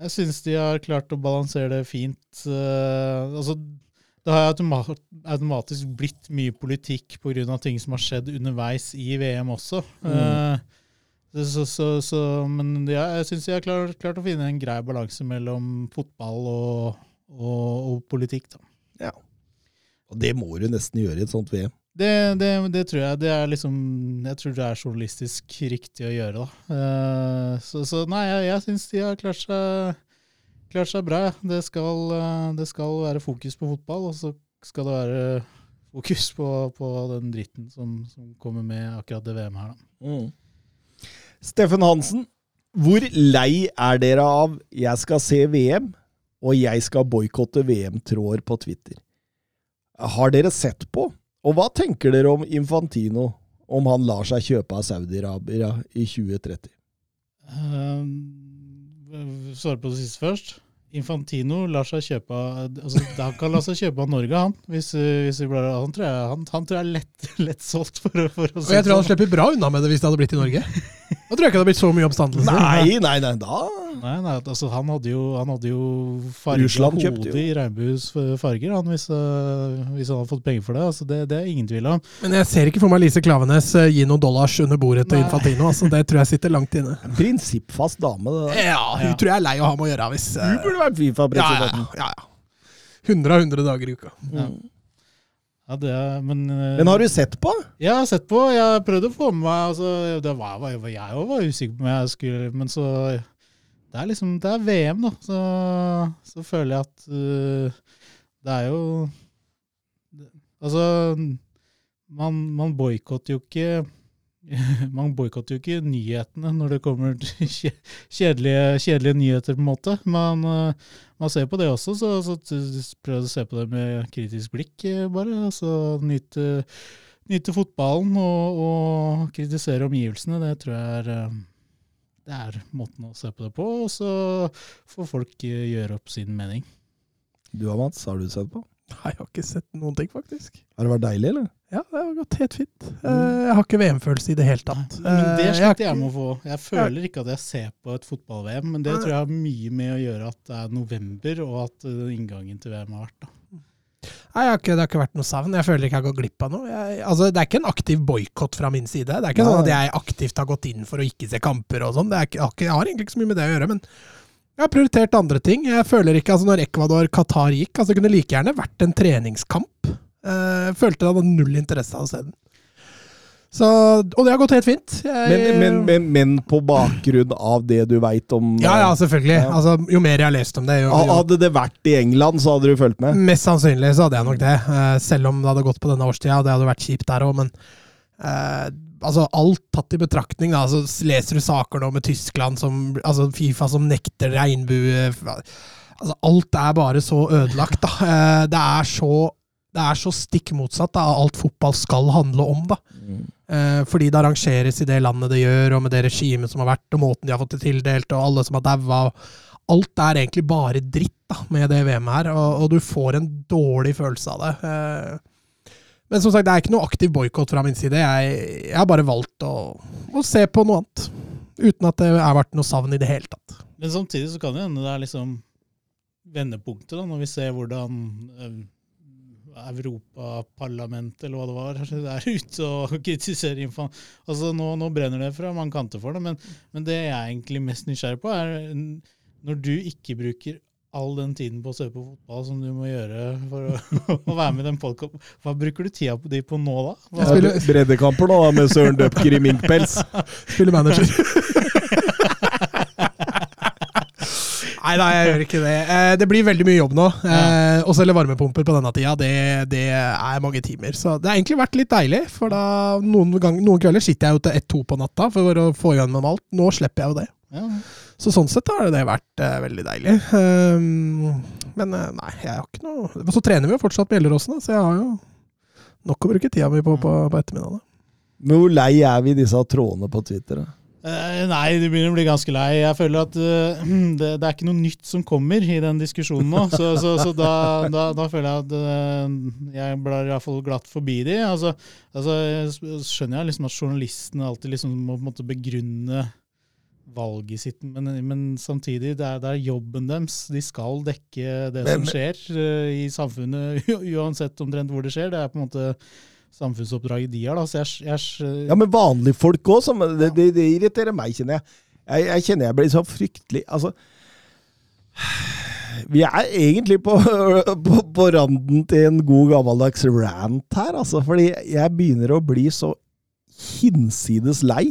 Jeg syns de har klart å balansere det fint. øh, altså, det har automa automatisk blitt mye politikk pga. ting som har skjedd underveis i VM også. Eh, så, så, så, men ja, jeg syns jeg har klart, klart å finne en grei balanse mellom fotball og, og, og politikk. da. Ja. Og det må du nesten gjøre i et sånt VM. Det, det, det tror jeg. Det er liksom Jeg tror det er journalistisk riktig å gjøre, da. Eh, så, så nei, jeg, jeg syns de har klart seg, klart seg bra. Det skal, eh, det skal være fokus på fotball, og så skal det være fokus på, på den dritten som, som kommer med akkurat det VM her, da. Steffen Hansen, hvor lei er dere av 'jeg skal se VM', og 'jeg skal boikotte VM-tråder på Twitter'? Har dere sett på? Og hva tenker dere om Infantino, om han lar seg kjøpe av Saudi-Arabia i 2030? Uh, Svare på det siste først. Infantino lar seg kjøpe altså, Han kan la seg kjøpe av Norge, han. Hvis, uh, hvis vi blir, han, tror jeg, han, han tror jeg er lett, lett solgt, for, for å Og jeg tror han sånn. slipper bra unna med det hvis det hadde blitt i Norge. Da tror jeg ikke det har blitt så mye oppstandelse. Nei, nei, nei, da Nei, nei, altså, han hadde jo, han hadde jo farga Russland kjøpte hodet i regnbuens farger han, hvis, uh, hvis han hadde fått penger for det. Altså, det. Det er ingen tvil om. Men jeg ser ikke for meg Lise Klavenes eh, gi noen dollars under bordet til Nei. Infantino. Altså, det tror jeg sitter langt inne. Prinsippfast dame, det der. Ja, hun Ja. tror jeg er lei å ha med å gjøre hvis eh, Hun burde vært ja, ja, Fifa-presidenten. ja, ja. 100 av 100 dager i uka. Ja. Ja, det men, uh, Men har du sett på? Ja, Jeg har sett på. Jeg prøvde å få med meg altså, det var, var, Jeg også var usikker på om jeg skulle Men så Det er liksom Det er VM, da. Så, så føler jeg at uh, det er jo det- Altså Man, man boikotter jo ikke man boikotter jo ikke nyhetene når det kommer til kjedelige, kjedelige nyheter, på en måte. Man, eh, man ser på det også, så, så prøv å se på det med kritisk blikk, eh, bare. Altså nyte, nyte fotballen og, og kritisere omgivelsene. Det tror jeg er eh, det er måten å se på det på, og så får folk eh, gjøre opp sin mening. Du og Mats, har du sett på? Nei, jeg har ikke sett noen ting, faktisk. Har det vært deilig, eller? Ja, det har gått helt fint. Eh, Jeg har ikke VM-følelse i det hele tatt. Men det Eh, har sliter jeg med å få. Jeg føler ikke at jeg ser på et fotball-VM, men det tror jeg har mye med å gjøre at det er november, og at eh, inngangen til VM har vært. da. Nei, jeg har ikke, det har ikke vært noe savn. Jeg føler ikke jeg har gått glipp av noe. Jeg, altså, det er ikke en aktiv boikott fra min side. Det er ikke Nei. sånn at jeg aktivt har gått inn for å ikke se kamper og sånn. Det jeg har egentlig ikke så mye med det å gjøre. Men jeg har prioritert andre ting. Jeg føler ikke, altså Når Ecuador-Qatar gikk, altså det kunne like gjerne vært en treningskamp. Eh, følte jeg hadde null interesse av å se den. Så, og det har gått helt fint. Jeg, Men, men, men, men på bakgrunn av det du veit om Ja, ja, selvfølgelig. Ja. Altså, jo mer jeg har lest om det, jo, jo Hadde det vært i England, så hadde du fulgt med? Mest sannsynlig så hadde jeg nok det. eh, selv om det hadde gått på denne årstida. Det hadde vært kjipt der òg, men eh, altså alt tatt i betraktning, da, så leser du saker nå med Tyskland som Altså Fifa som nekter regnbue Altså alt er bare så ødelagt, da. Eh, det er så det er så stikk motsatt av alt fotball skal handle om. da. Eh, fordi det arrangeres i det landet det gjør, og med det regimet som har vært, og måten de har fått det tildelt, og alle som har daua. Alt er egentlig bare dritt da, med det VM-et her, og, og du får en dårlig følelse av det. Eh, men som sagt, det er ikke noe aktiv boikott fra min side. Jeg, jeg har bare valgt å, å se på noe annet. Uten at det har vært noe savn i det hele tatt. Men samtidig så kan det hende det er liksom vendepunktet, da, når vi ser hvordan eh, Europaparlamentet, eller hva det var, der ute og kritiserer infoen. Altså, nå, nå brenner det fra mange kanter for det, men, men det jeg er egentlig mest nysgjerrig på, er når du ikke bruker all den tiden på å se på fotball som du må gjøre for å, å være med i den podkasten, hva bruker du tida på de på nå, da? Hva, Jeg spiller- Breddekamper da, med Søren Døpker i minkpels. Spiller manager. Nei da, jeg gjør ikke det. Eh, Det blir veldig mye jobb nå. Eh, Å selge varmepumper på denne tida, det, det er mange timer. Så det har egentlig vært litt deilig. For da noen, gang, noen kvelder sitter jeg jo til ett-to på natta for å få gjennom alt. Nå slipper jeg jo det. ja. Så sånn sett har det vært uh, veldig deilig. Um, men nei, jeg har ikke noe Og så trener vi jo fortsatt med Gjelleråsen, så jeg har jo nok å bruke tida mi på på, på ettermiddagen. Men hvor lei er vi disse trådene på Twitter? da? Eh, nei, du begynner å bli ganske lei. Jeg føler at uh, det, det er ikke noe nytt som kommer i den diskusjonen nå. Så, så, så da, da, da føler jeg at uh, jeg blar iallfall glatt forbi de. Altså, altså, skjønner jeg liksom at journalistene alltid liksom må måte begrunne valget sitt, men, men samtidig, det er, det er jobben deres. De skal dekke det Men- som skjer uh, i samfunnet, uansett omtrent hvor det skjer. Det er på en måte samfunnsoppdraget de har. Da. Så jeg, jeg, Ja, men vanlige folk òg, det, det, det irriterer meg, kjenner jeg. Jeg, jeg kjenner jeg blir så fryktelig Altså Vi er egentlig på, på, på randen til en god gammeldags rant her, altså. Fordi jeg begynner å bli så hinsides lei.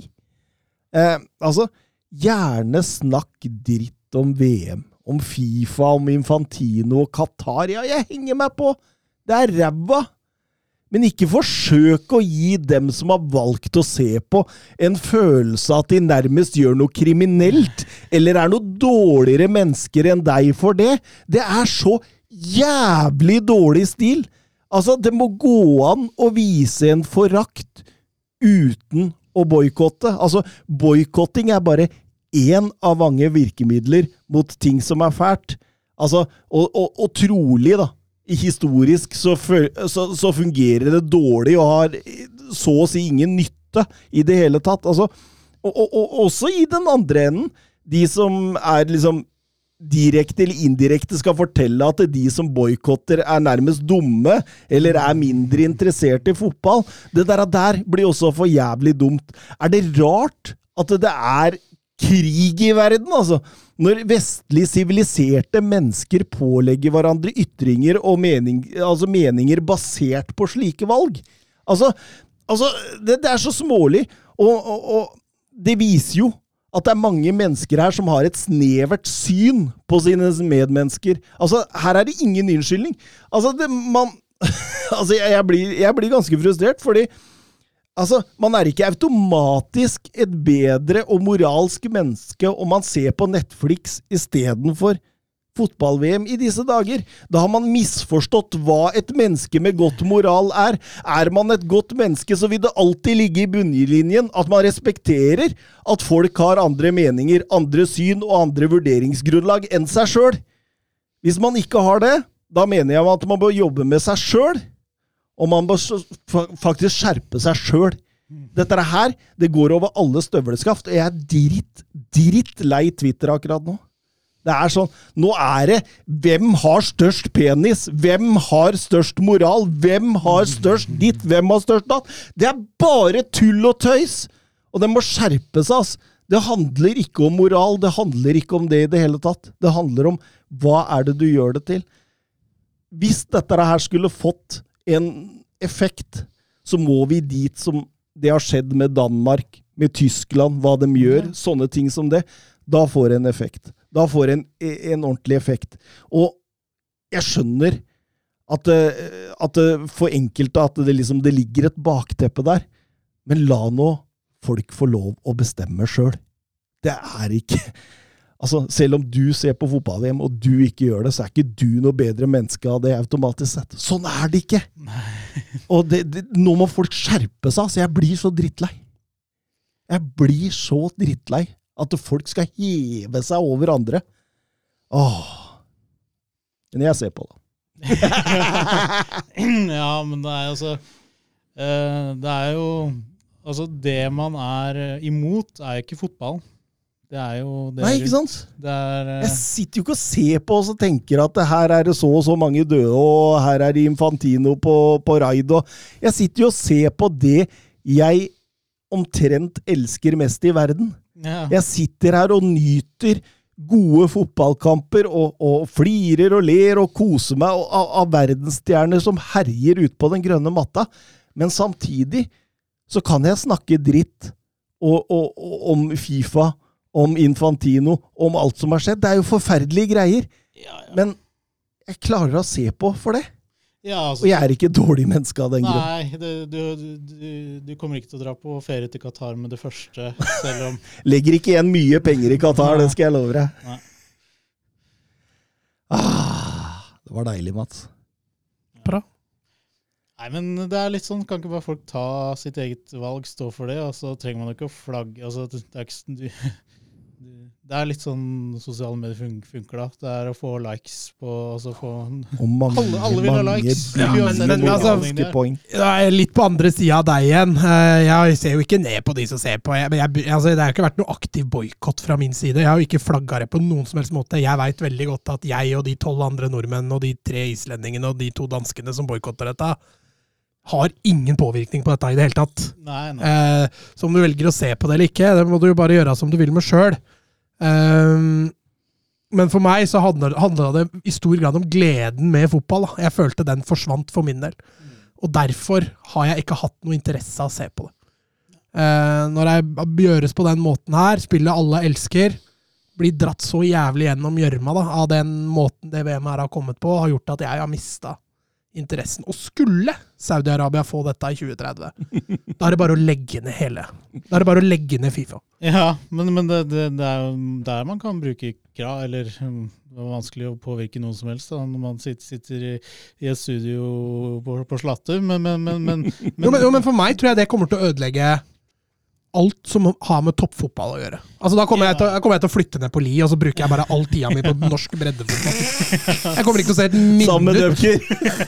Eh, altså, gjerne snakk dritt om VM. Om Fifa, om Infantino og Qatar. Ja, jeg henger meg på! Det er ræva! Men ikke forsøk å gi dem som har valgt å se på, en følelse av at de nærmest gjør noe kriminelt, eller er noe dårligere mennesker enn deg for det. Det er så jævlig dårlig stil! Altså, det må gå an å vise en forakt uten å boikotte. Altså, boikotting er bare én av mange virkemidler mot ting som er fælt. Altså, og, og, og trolig, da, historisk så, så, så fungerer det dårlig og har så å si ingen nytte i det hele tatt. Altså, og, og, og også i den andre enden. De som er liksom direkte eller indirekte skal fortelle at de som boikotter, er nærmest dumme, eller er mindre interessert i fotball. Det der, der blir også for jævlig dumt. Er det rart at det er krig i verden, altså? Når vestlig siviliserte mennesker pålegger hverandre ytringer og mening, altså meninger basert på slike valg? Altså, altså det, det er så smålig, og, og, og det viser jo at det er mange mennesker her som har et snevert syn på sine medmennesker. Altså, her er det ingen unnskyldning. Altså, det, man Altså, jeg, jeg, blir, jeg blir ganske frustrert, fordi Altså, Man er ikke automatisk et bedre og moralsk menneske om man ser på Netflix istedenfor fotball-VM i disse dager. Da har man misforstått hva et menneske med godt moral er. Er man et godt menneske, så vil det alltid ligge i bunnlinjen at man respekterer at folk har andre meninger, andre syn og andre vurderingsgrunnlag enn seg sjøl. Hvis man ikke har det, da mener jeg at man bør jobbe med seg sjøl. Og man bør faktisk skjerpe seg sjøl. Dette her, det går over alle støvleskaft. Og jeg er dritt, dritt lei Twitter akkurat nå. Det er sånn Nå er det Hvem har størst penis? Hvem har størst moral? Hvem har størst ditt? Hvem har størst datt? Det er bare tull og tøys! Og det må skjerpe seg, ass. Det handler ikke om moral, det handler ikke om det i det hele tatt. Det handler om hva er det du gjør det til. Hvis dette her skulle fått en effekt, så må vi dit som det har skjedd med Danmark, med Tyskland, hva de gjør, sånne ting som det. Da får det en effekt. Da får det en, en ordentlig effekt. Og jeg skjønner at, det- at for enkelte at det, liksom, det ligger et bakteppe der. Men la nå folk få lov å bestemme sjøl. Det er ikke Altså, Selv om du ser på fotball-VM, og du ikke gjør det, så er ikke du noe bedre menneske av det automatisk sett. Sånn er det ikke! Og det, det, nå må folk skjerpe seg. så jeg blir så drittlei. Jeg blir så drittlei at folk skal heve seg over andre. Åh. Men jeg ser på det. ja, men det er jo altså eh, Det er jo Altså, det man er eh, imot, er jo ikke fotball. Det er jo det Nei, ikke sant? Det er uh... Jeg sitter jo ikke og ser på og tenker at her er det så og så mange døde, og her er det Infantino på, på raid. Og jeg sitter jo og ser på det jeg omtrent elsker mest i verden. ja. Jeg sitter her og nyter gode fotballkamper og, og flirer og ler og koser meg og- av, av verdensstjerner som herjer ute på den grønne matta. Men samtidig så kan jeg snakke dritt og, og, om Fifa, om Infantino, om alt som har skjedd. Det er jo forferdelige greier. Ja, ja. Men jeg klarer å se på for det. ja, altså, Og jeg er ikke et dårlig menneske av den grunn. Nei, det, du, du, du kommer ikke til å dra på ferie til Qatar med det første, selv om Legger ikke igjen mye penger i Qatar, det skal jeg love deg. Ah, det var deilig, Mats. Bra. Nei, men det er litt sånn, kan ikke bare folk ta sitt eget valg, stå for det, og så trenger man ikke å flagge altså, det, er ikke, s- du, du, det er litt sånn sosiale medier fun funker, da. Det er å få likes på altså få Og mange, Alle- alle vil ha likes. Ja, men- men altså- poeng. Jeg er litt på andre sida av deg igjen. Eh, Jeg ser jo ikke ned på de som ser på. Jeg, men jeg, altså, det har ikke vært noe aktiv boikott fra min side. Jeg har jo ikke flagga det på noen som helst måte. Jeg veit veldig godt at jeg og de tolv andre nordmennene og de tre islendingene og de to danskene som boikotter dette, har ingen påvirkning på dette i det hele tatt. Nei, nei. Eh, så om du velger å se på det eller ikke, det må du jo bare gjøre som du vil med sjøl. Men for meg så handla det i stor grad om gleden med fotball. Da. Jeg følte den forsvant for min del. Og derfor har jeg ikke hatt noe interesse av å se på det. Uh, når jeg gjøres på den måten her, spillet alle elsker, blir dratt så jævlig gjennom gjørma av den måten det VM her har kommet på, har gjort at jeg har mista interessen. Og skulle Saudi-Arabia få dette i 2030, da er det bare å legge ned hele. Da er det bare å legge ned Fifa. Ja, men, men det, det, det er jo der man kan bruke krav, eller um, det er vanskelig å påvirke noen som helst da, når man sitter, sitter i, i et studio på, på Slattum, men, men, men, men, Jo, men, jo, men for meg tror jeg det kommer til å ødelegge alt som har med toppfotball å gjøre. Altså Da kommer, jeg til, å- kommer jeg til å flytte ned på Li, og så bruker jeg bare all tida mi på norsk breddefotball. Jeg kommer ikke til å se et minutt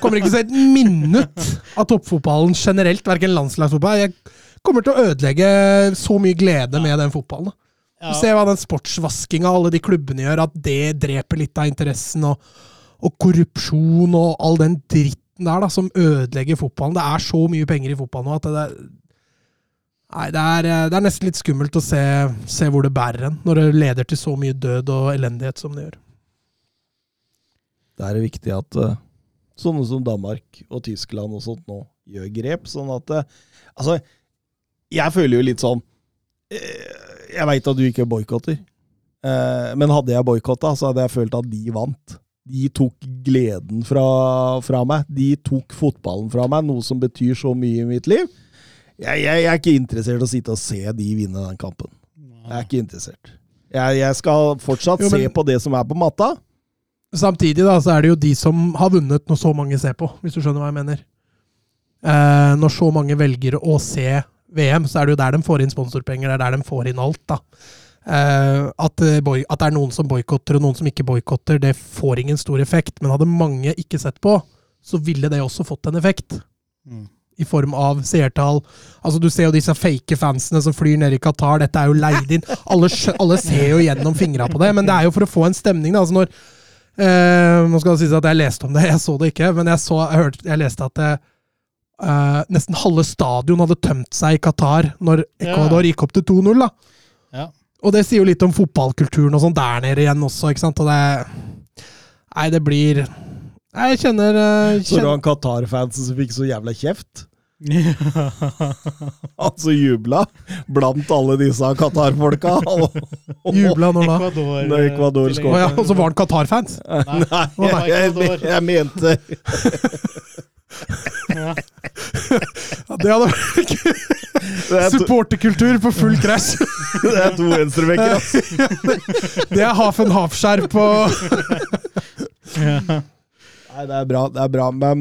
kommer ikke til å se et minutt av toppfotballen generelt, verken landslagsfotball. Jeg kommer til å ødelegge så mye glede med den fotballen. Du ser hva den sportsvaskinga alle de klubbene gjør, at det dreper litt av interessen, og, og korrupsjon og all den dritten der da, som ødelegger fotballen. Det er så mye penger i fotball nå at det, Nei, det er, det er nesten litt skummelt å se, se hvor det bærer hen, når det leder til så mye død og elendighet som det gjør. Da er det viktig at eh, sånne som Danmark og Tyskland og sånt nå gjør grep, sånn at eh, Altså, jeg føler jo litt sånn eh, Jeg veit at du ikke boikotter, eh, men hadde jeg boikotta, så hadde jeg følt at de vant. De tok gleden fra, fra meg. De tok fotballen fra meg, noe som betyr så mye i mitt liv. Jeg, jeg, jeg er ikke interessert i å sitte og se de vinne den kampen. Jeg er ikke interessert. Jeg, jeg skal fortsatt Jo, men- se på det som er på matta. Samtidig da, så er det jo de som har vunnet når så mange ser på, hvis du skjønner hva jeg mener. Eh, når så mange velger å se VM, så er det jo der de får inn sponsorpenger, det er der de får inn alt. da. eh, at, eh, boy, at det er noen som boikotter og noen som ikke boikotter, det får ingen stor effekt. Men hadde mange ikke sett på, så ville det også fått en effekt. Mm. I form av seertall. Altså, du ser jo disse fake fansene som flyr ned i Qatar. Dette er jo leid inn. Alle, alle ser jo gjennom fingra på det, men det er jo for å få en stemning. Da. Altså når, eh, nå skal det sies at jeg leste om det, jeg så det ikke, men jeg, så, jeg, hørte, jeg leste at det, eh, nesten halve stadion hadde tømt seg i Qatar når Ecuador gikk opp til 2-0. da. Ja. Og det sier jo litt om fotballkulturen og sånn der nede igjen også, ikke sant. Og det Nei, det blir Jeg kjenner, eh, Så du kjenner han Qatar-fansen som fikk så jævla kjeft? Han som jubla blant alle disse Qatar-folka. Jubla når da? Ecuador, Når Ecuador til- skåret. Å ja, og så var han Qatar-fans? Nei. Nei, jeg, jeg, jeg mente Ja. Ja, det hadde vært er supporterkultur på full krasj. det er to venstrebekker, altså. Det er Hafen Hafskjær på Ja. Nei, det er bra, det er bra, men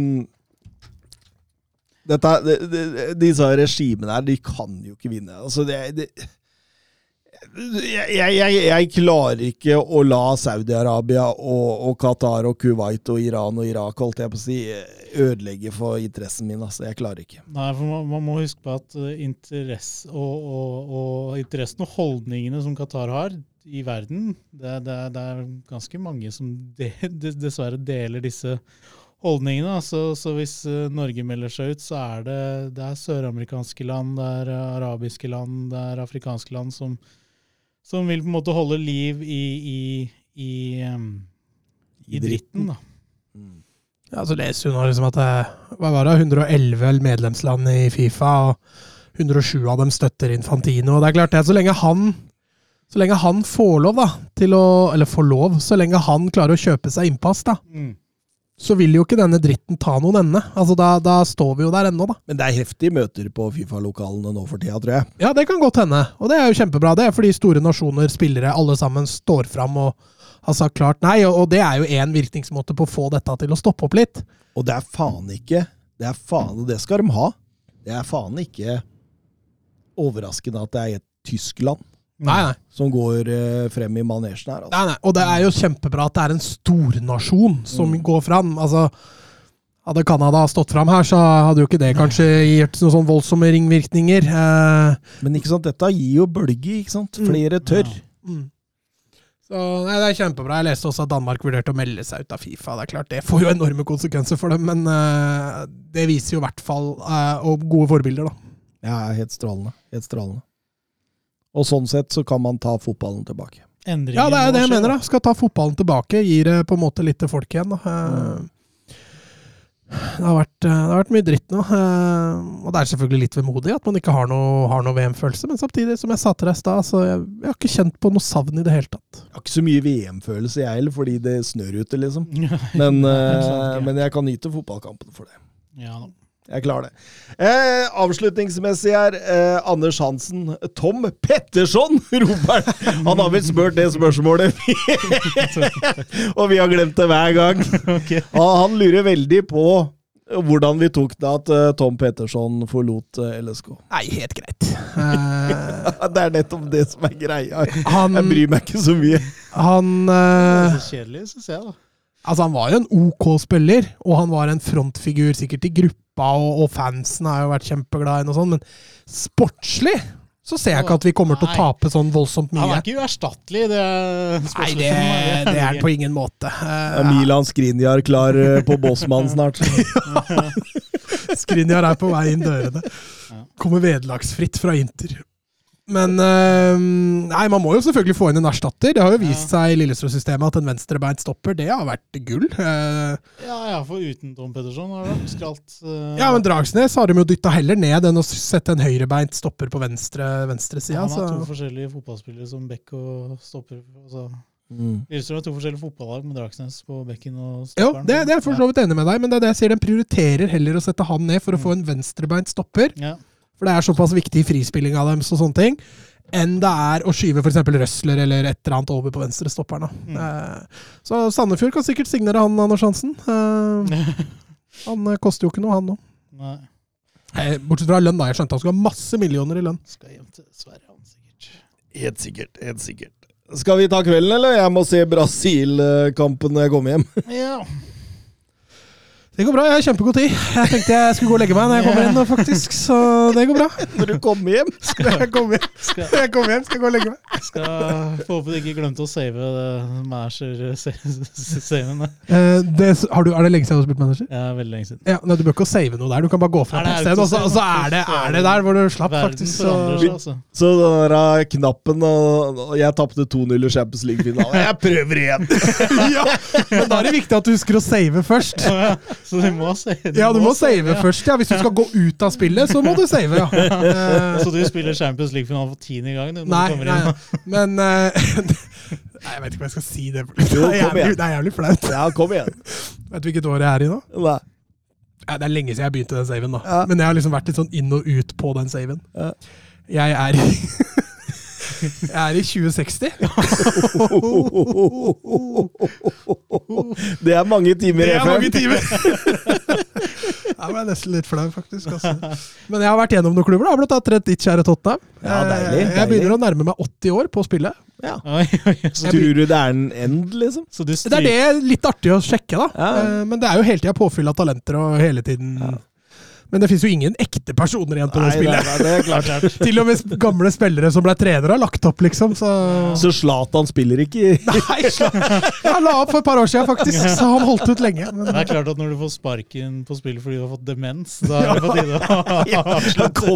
dette, de, de, Disse regimene her, de kan jo ikke vinne. Altså, det, det jeg, jeg, jeg, klarer ikke å la Saudi-Arabia og, og Qatar og Kuwait og Iran og Irak holdt jeg på å si, ødelegge for interessen min. Altså. Jeg klarer ikke. Nei, for man, man må huske på at eh, interesse og, og, og interessen og holdningene som Qatar har i verden, det, det, det er ganske mange som de, de, dessverre deler disse holdningene. Så, så hvis eh, Norge melder seg ut, så er det, det er søramerikanske land, det er eh, arabiske land, det er afrikanske land som, som vil på en måte holde liv i, i, i, i dritten. da. Ja, så leser hun nå liksom at det hva var det, 111 medlemsland i Fifa, og 107 av dem støtter Infantino. Og det er klart det, så lenge han så lenge han får lov, da, til å Eller får lov, så lenge han klarer å kjøpe seg innpass, da, så vil jo ikke denne dritten ta noen ende. Altså, da, da står vi jo der ennå, da. Men det er heftige møter på Fifa-lokalene nå for tida, tror jeg. Ja, det kan godt hende. Og det er jo kjempebra. Det er fordi store nasjoner, spillere, alle sammen står fram og har sagt klart nei. Og, og det er jo én virkningsmåte på å få dette til å stoppe opp litt. Og det er faen ikke Det er faen, og det skal de ha. Det er faen ikke overraskende at det er et Tyskland Nei, nei. som går eh, frem i manesjen her. Altså. Nei, nei. Og det er jo kjempebra at det er en stornasjon som Mm. går fram. Altså, hadde Canada stått fram her, så hadde jo ikke det kanskje gitt noen sånn voldsomme ringvirkninger. Eh, Men ikke sant, dette gir jo bølge, ikke sant? Flere tør. mm. Så nei, Det er kjempebra. Jeg leste også at Danmark vurderte å melde seg ut av Fifa. Det er klart, det får jo enorme konsekvenser for dem, men uh, det viser jo i hvert fall uh, og gode forbilder, da. Ja, helt strålende. Helt strålende. Og sånn sett så kan man ta fotballen tilbake. Endringen Ja, det er det jeg mener. da. Skal ta fotballen tilbake. Gir det på en måte litt til folk igjen. da. Eh, Det har, vært, eh, det har vært mye dritt nå. eh, Og det er selvfølgelig litt vemodig at man ikke har noe, noe VM-følelse. Men samtidig, som jeg sa til deg i stad, så jeg, jeg har ikke kjent på noe savn i det hele tatt. Jeg har ikke så mye VM-følelse, jeg heller, fordi det snør ute, liksom. Men, men jeg kan nyte fotballkampene for det. Ja, da. Jeg klarer det. Eh, avslutningsmessig her, eh, Anders Hansen. Tom Petterson, Robert! han! Har vel spurt det spørsmålet, og vi har glemt det hver gang. Okay. Han lurer veldig på hvordan vi tok det at eh, Tom Petterson forlot eh, LSK. Nei, helt greit. Eh, Det er nettopp det som er greia. han Jeg bryr meg ikke så mye. han Det eh, er så kjedelig, syns jeg, da. Altså, han var jo en OK spiller, og han var en frontfigur sikkert i gruppa, og, og fansen har jo vært kjempeglad i noe sånt, men sportslig så ser jeg ikke at vi kommer til å tape sånn voldsomt mye. Han er ikke uerstattelig, det Nei, det, det er på ingen måte. Er Uh, Milan Skrinjar klar eh, på Bossmann snart? Skrinjar er på vei inn dørene. Kommer vederlagsfritt fra Inter. Men eh, Nei, man må jo selvfølgelig få inn en erstatter. Det har jo vist seg i Lillestrøm-systemet at en venstrebeint stopper, det har vært gull. Uh, Ja, ja, for uten Tom Petterson har det vært skralt. Uh, ja, men Dragsnes har de jo dytta heller ned enn å sette en høyrebeint stopper på venstre venstresida. Han har to forskjellige fotballspillere som back og stopper. Altså. Mm. Lillestrøm har to forskjellige fotballag med Dragsnes på bekken og jo, stopperen. det, det er jeg for så vidt enig med deg, men det er det jeg sier. Den prioriterer heller å sette han ned for å få en venstrebeint stopper. Ja. For det er såpass viktig frispilling av dem og sånne ting. Enn det er å skyve f.eks. Røsler eller et eller annet over på venstre stopperen. Mm. Eh, så Sandefjord kan sikkert signere han, Anders Hansen. Eh, han eh, koster jo ikke noe, han nå. Eh, Bortsett fra lønn, da. Jeg skjønte han skulle ha masse millioner i lønn. Skal hjem til Sverige, han sikkert. Helt sikkert. Helt sikkert. Skal vi ta kvelden, eller? Jeg må se Brasil-kampen når jeg kommer hjem. Ja. Det går bra, jeg har kjempegod tid. Jeg tenkte jeg skulle gå og legge meg når jeg kommer inn, faktisk, så det går bra. Når du kommer hjem. Jeg komme hjem, Skal, jeg komme hjem skal gå og legge meg. skal Får håpe du ikke glemte å save manager-saven. Eh, det, har du, er det lenge siden du har spilt manager? Ja, veldig lenge siden. Ja, nei, Du bør ikke save noe der. Du kan bare gå fra et sted, og så, og så er, det, er det der hvor du slapp, Verden faktisk. Så. altså. Så den der eh, knappen og og Jeg tapte 2-0 i Champions League-finalen. Jeg prøver igjen! ja, men da er det viktig at du husker å save først. Så du må save. Ja, du må save først. Ja, Hvis du skal gå ut av spillet, så må du save, ja. Eh, Så du spiller Champions League-finalen for tiende gang? du, når Nei, du kommer nei, inn? men uh, Nei, Jeg vet ikke om jeg skal si det. Det Jo, er jævlig, det er jævlig flaut. Ja, kom igjen. Vet du hvilket år jeg er i nå? Nei. Ja, det er lenge siden jeg begynte den saven, da. Ja. Men jeg har liksom vært litt sånn inn og ut på den saven. Ja. Jeg er i Jeg er i 2060. Det er mange timer Det er mange timer! Jeg ble nesten litt flau, faktisk. Altså. Men jeg har vært gjennom noen klubber. da. Jeg har blant annet rett ditt kjære Tottenham. Ja, deilig, deilig. Jeg begynner å nærme meg 80 år på å spille. Ja. Oi, oi, Tror du det er en end, liksom? så du Det er det litt artig å sjekke, da. Ja. Eh, Men det er jo hele tida påfyll av talenter og hele tiden Men det fins jo ingen ekte personer igjen på det Nei, spillet. Det, det er klart. Til og med gamle spillere som ble trenere, har lagt opp, liksom. Så Zlatan spiller ikke i Nei, han la opp for et par år siden, faktisk, så han holdt ut lenge. Men Det er klart at når du får sparken på spillet fordi du har fått demens, da er det på tide å avslutte.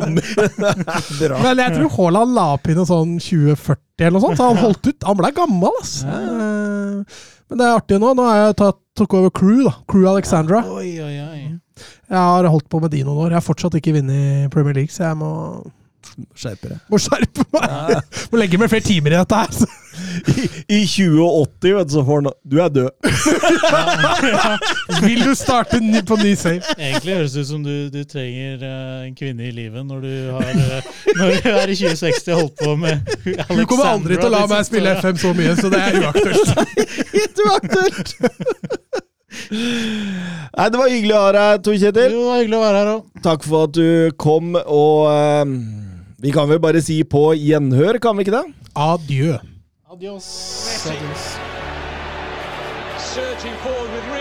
Men jeg tror Haaland la opp i noe sånn 2040 eller noe sånt, så han holdt ut. Han ble gammel, altså. Ja. Men det er artig nå. Nå har jeg tatt, tok over Crew, da. Crew Alexandra. Oi, oi, oi. Jeg har holdt på med de noen år. Jeg har fortsatt ikke vunnet i Premier League, så jeg må, Skjerpe deg. må skjerpe meg. Må legge meg flere timer i dette her. I, I 2080, vet du, så får han Du er død. Vil du starte ny, på ny save? Egentlig høres det ut som du, du trenger uh, en kvinne i livet når du, har, uh, når du er i 2060 og holdt på med Du kommer aldri til å la meg spille FM så mye, så det er uaktuelt. Helt uaktuelt! Nei, det var hyggelig å ha deg, Tor Kjetil Det var hyggelig å være her også. Takk for at du kom, og uh, vi kan vel bare si på gjenhør, kan vi ikke det? Adjø. Adios. Adios. forward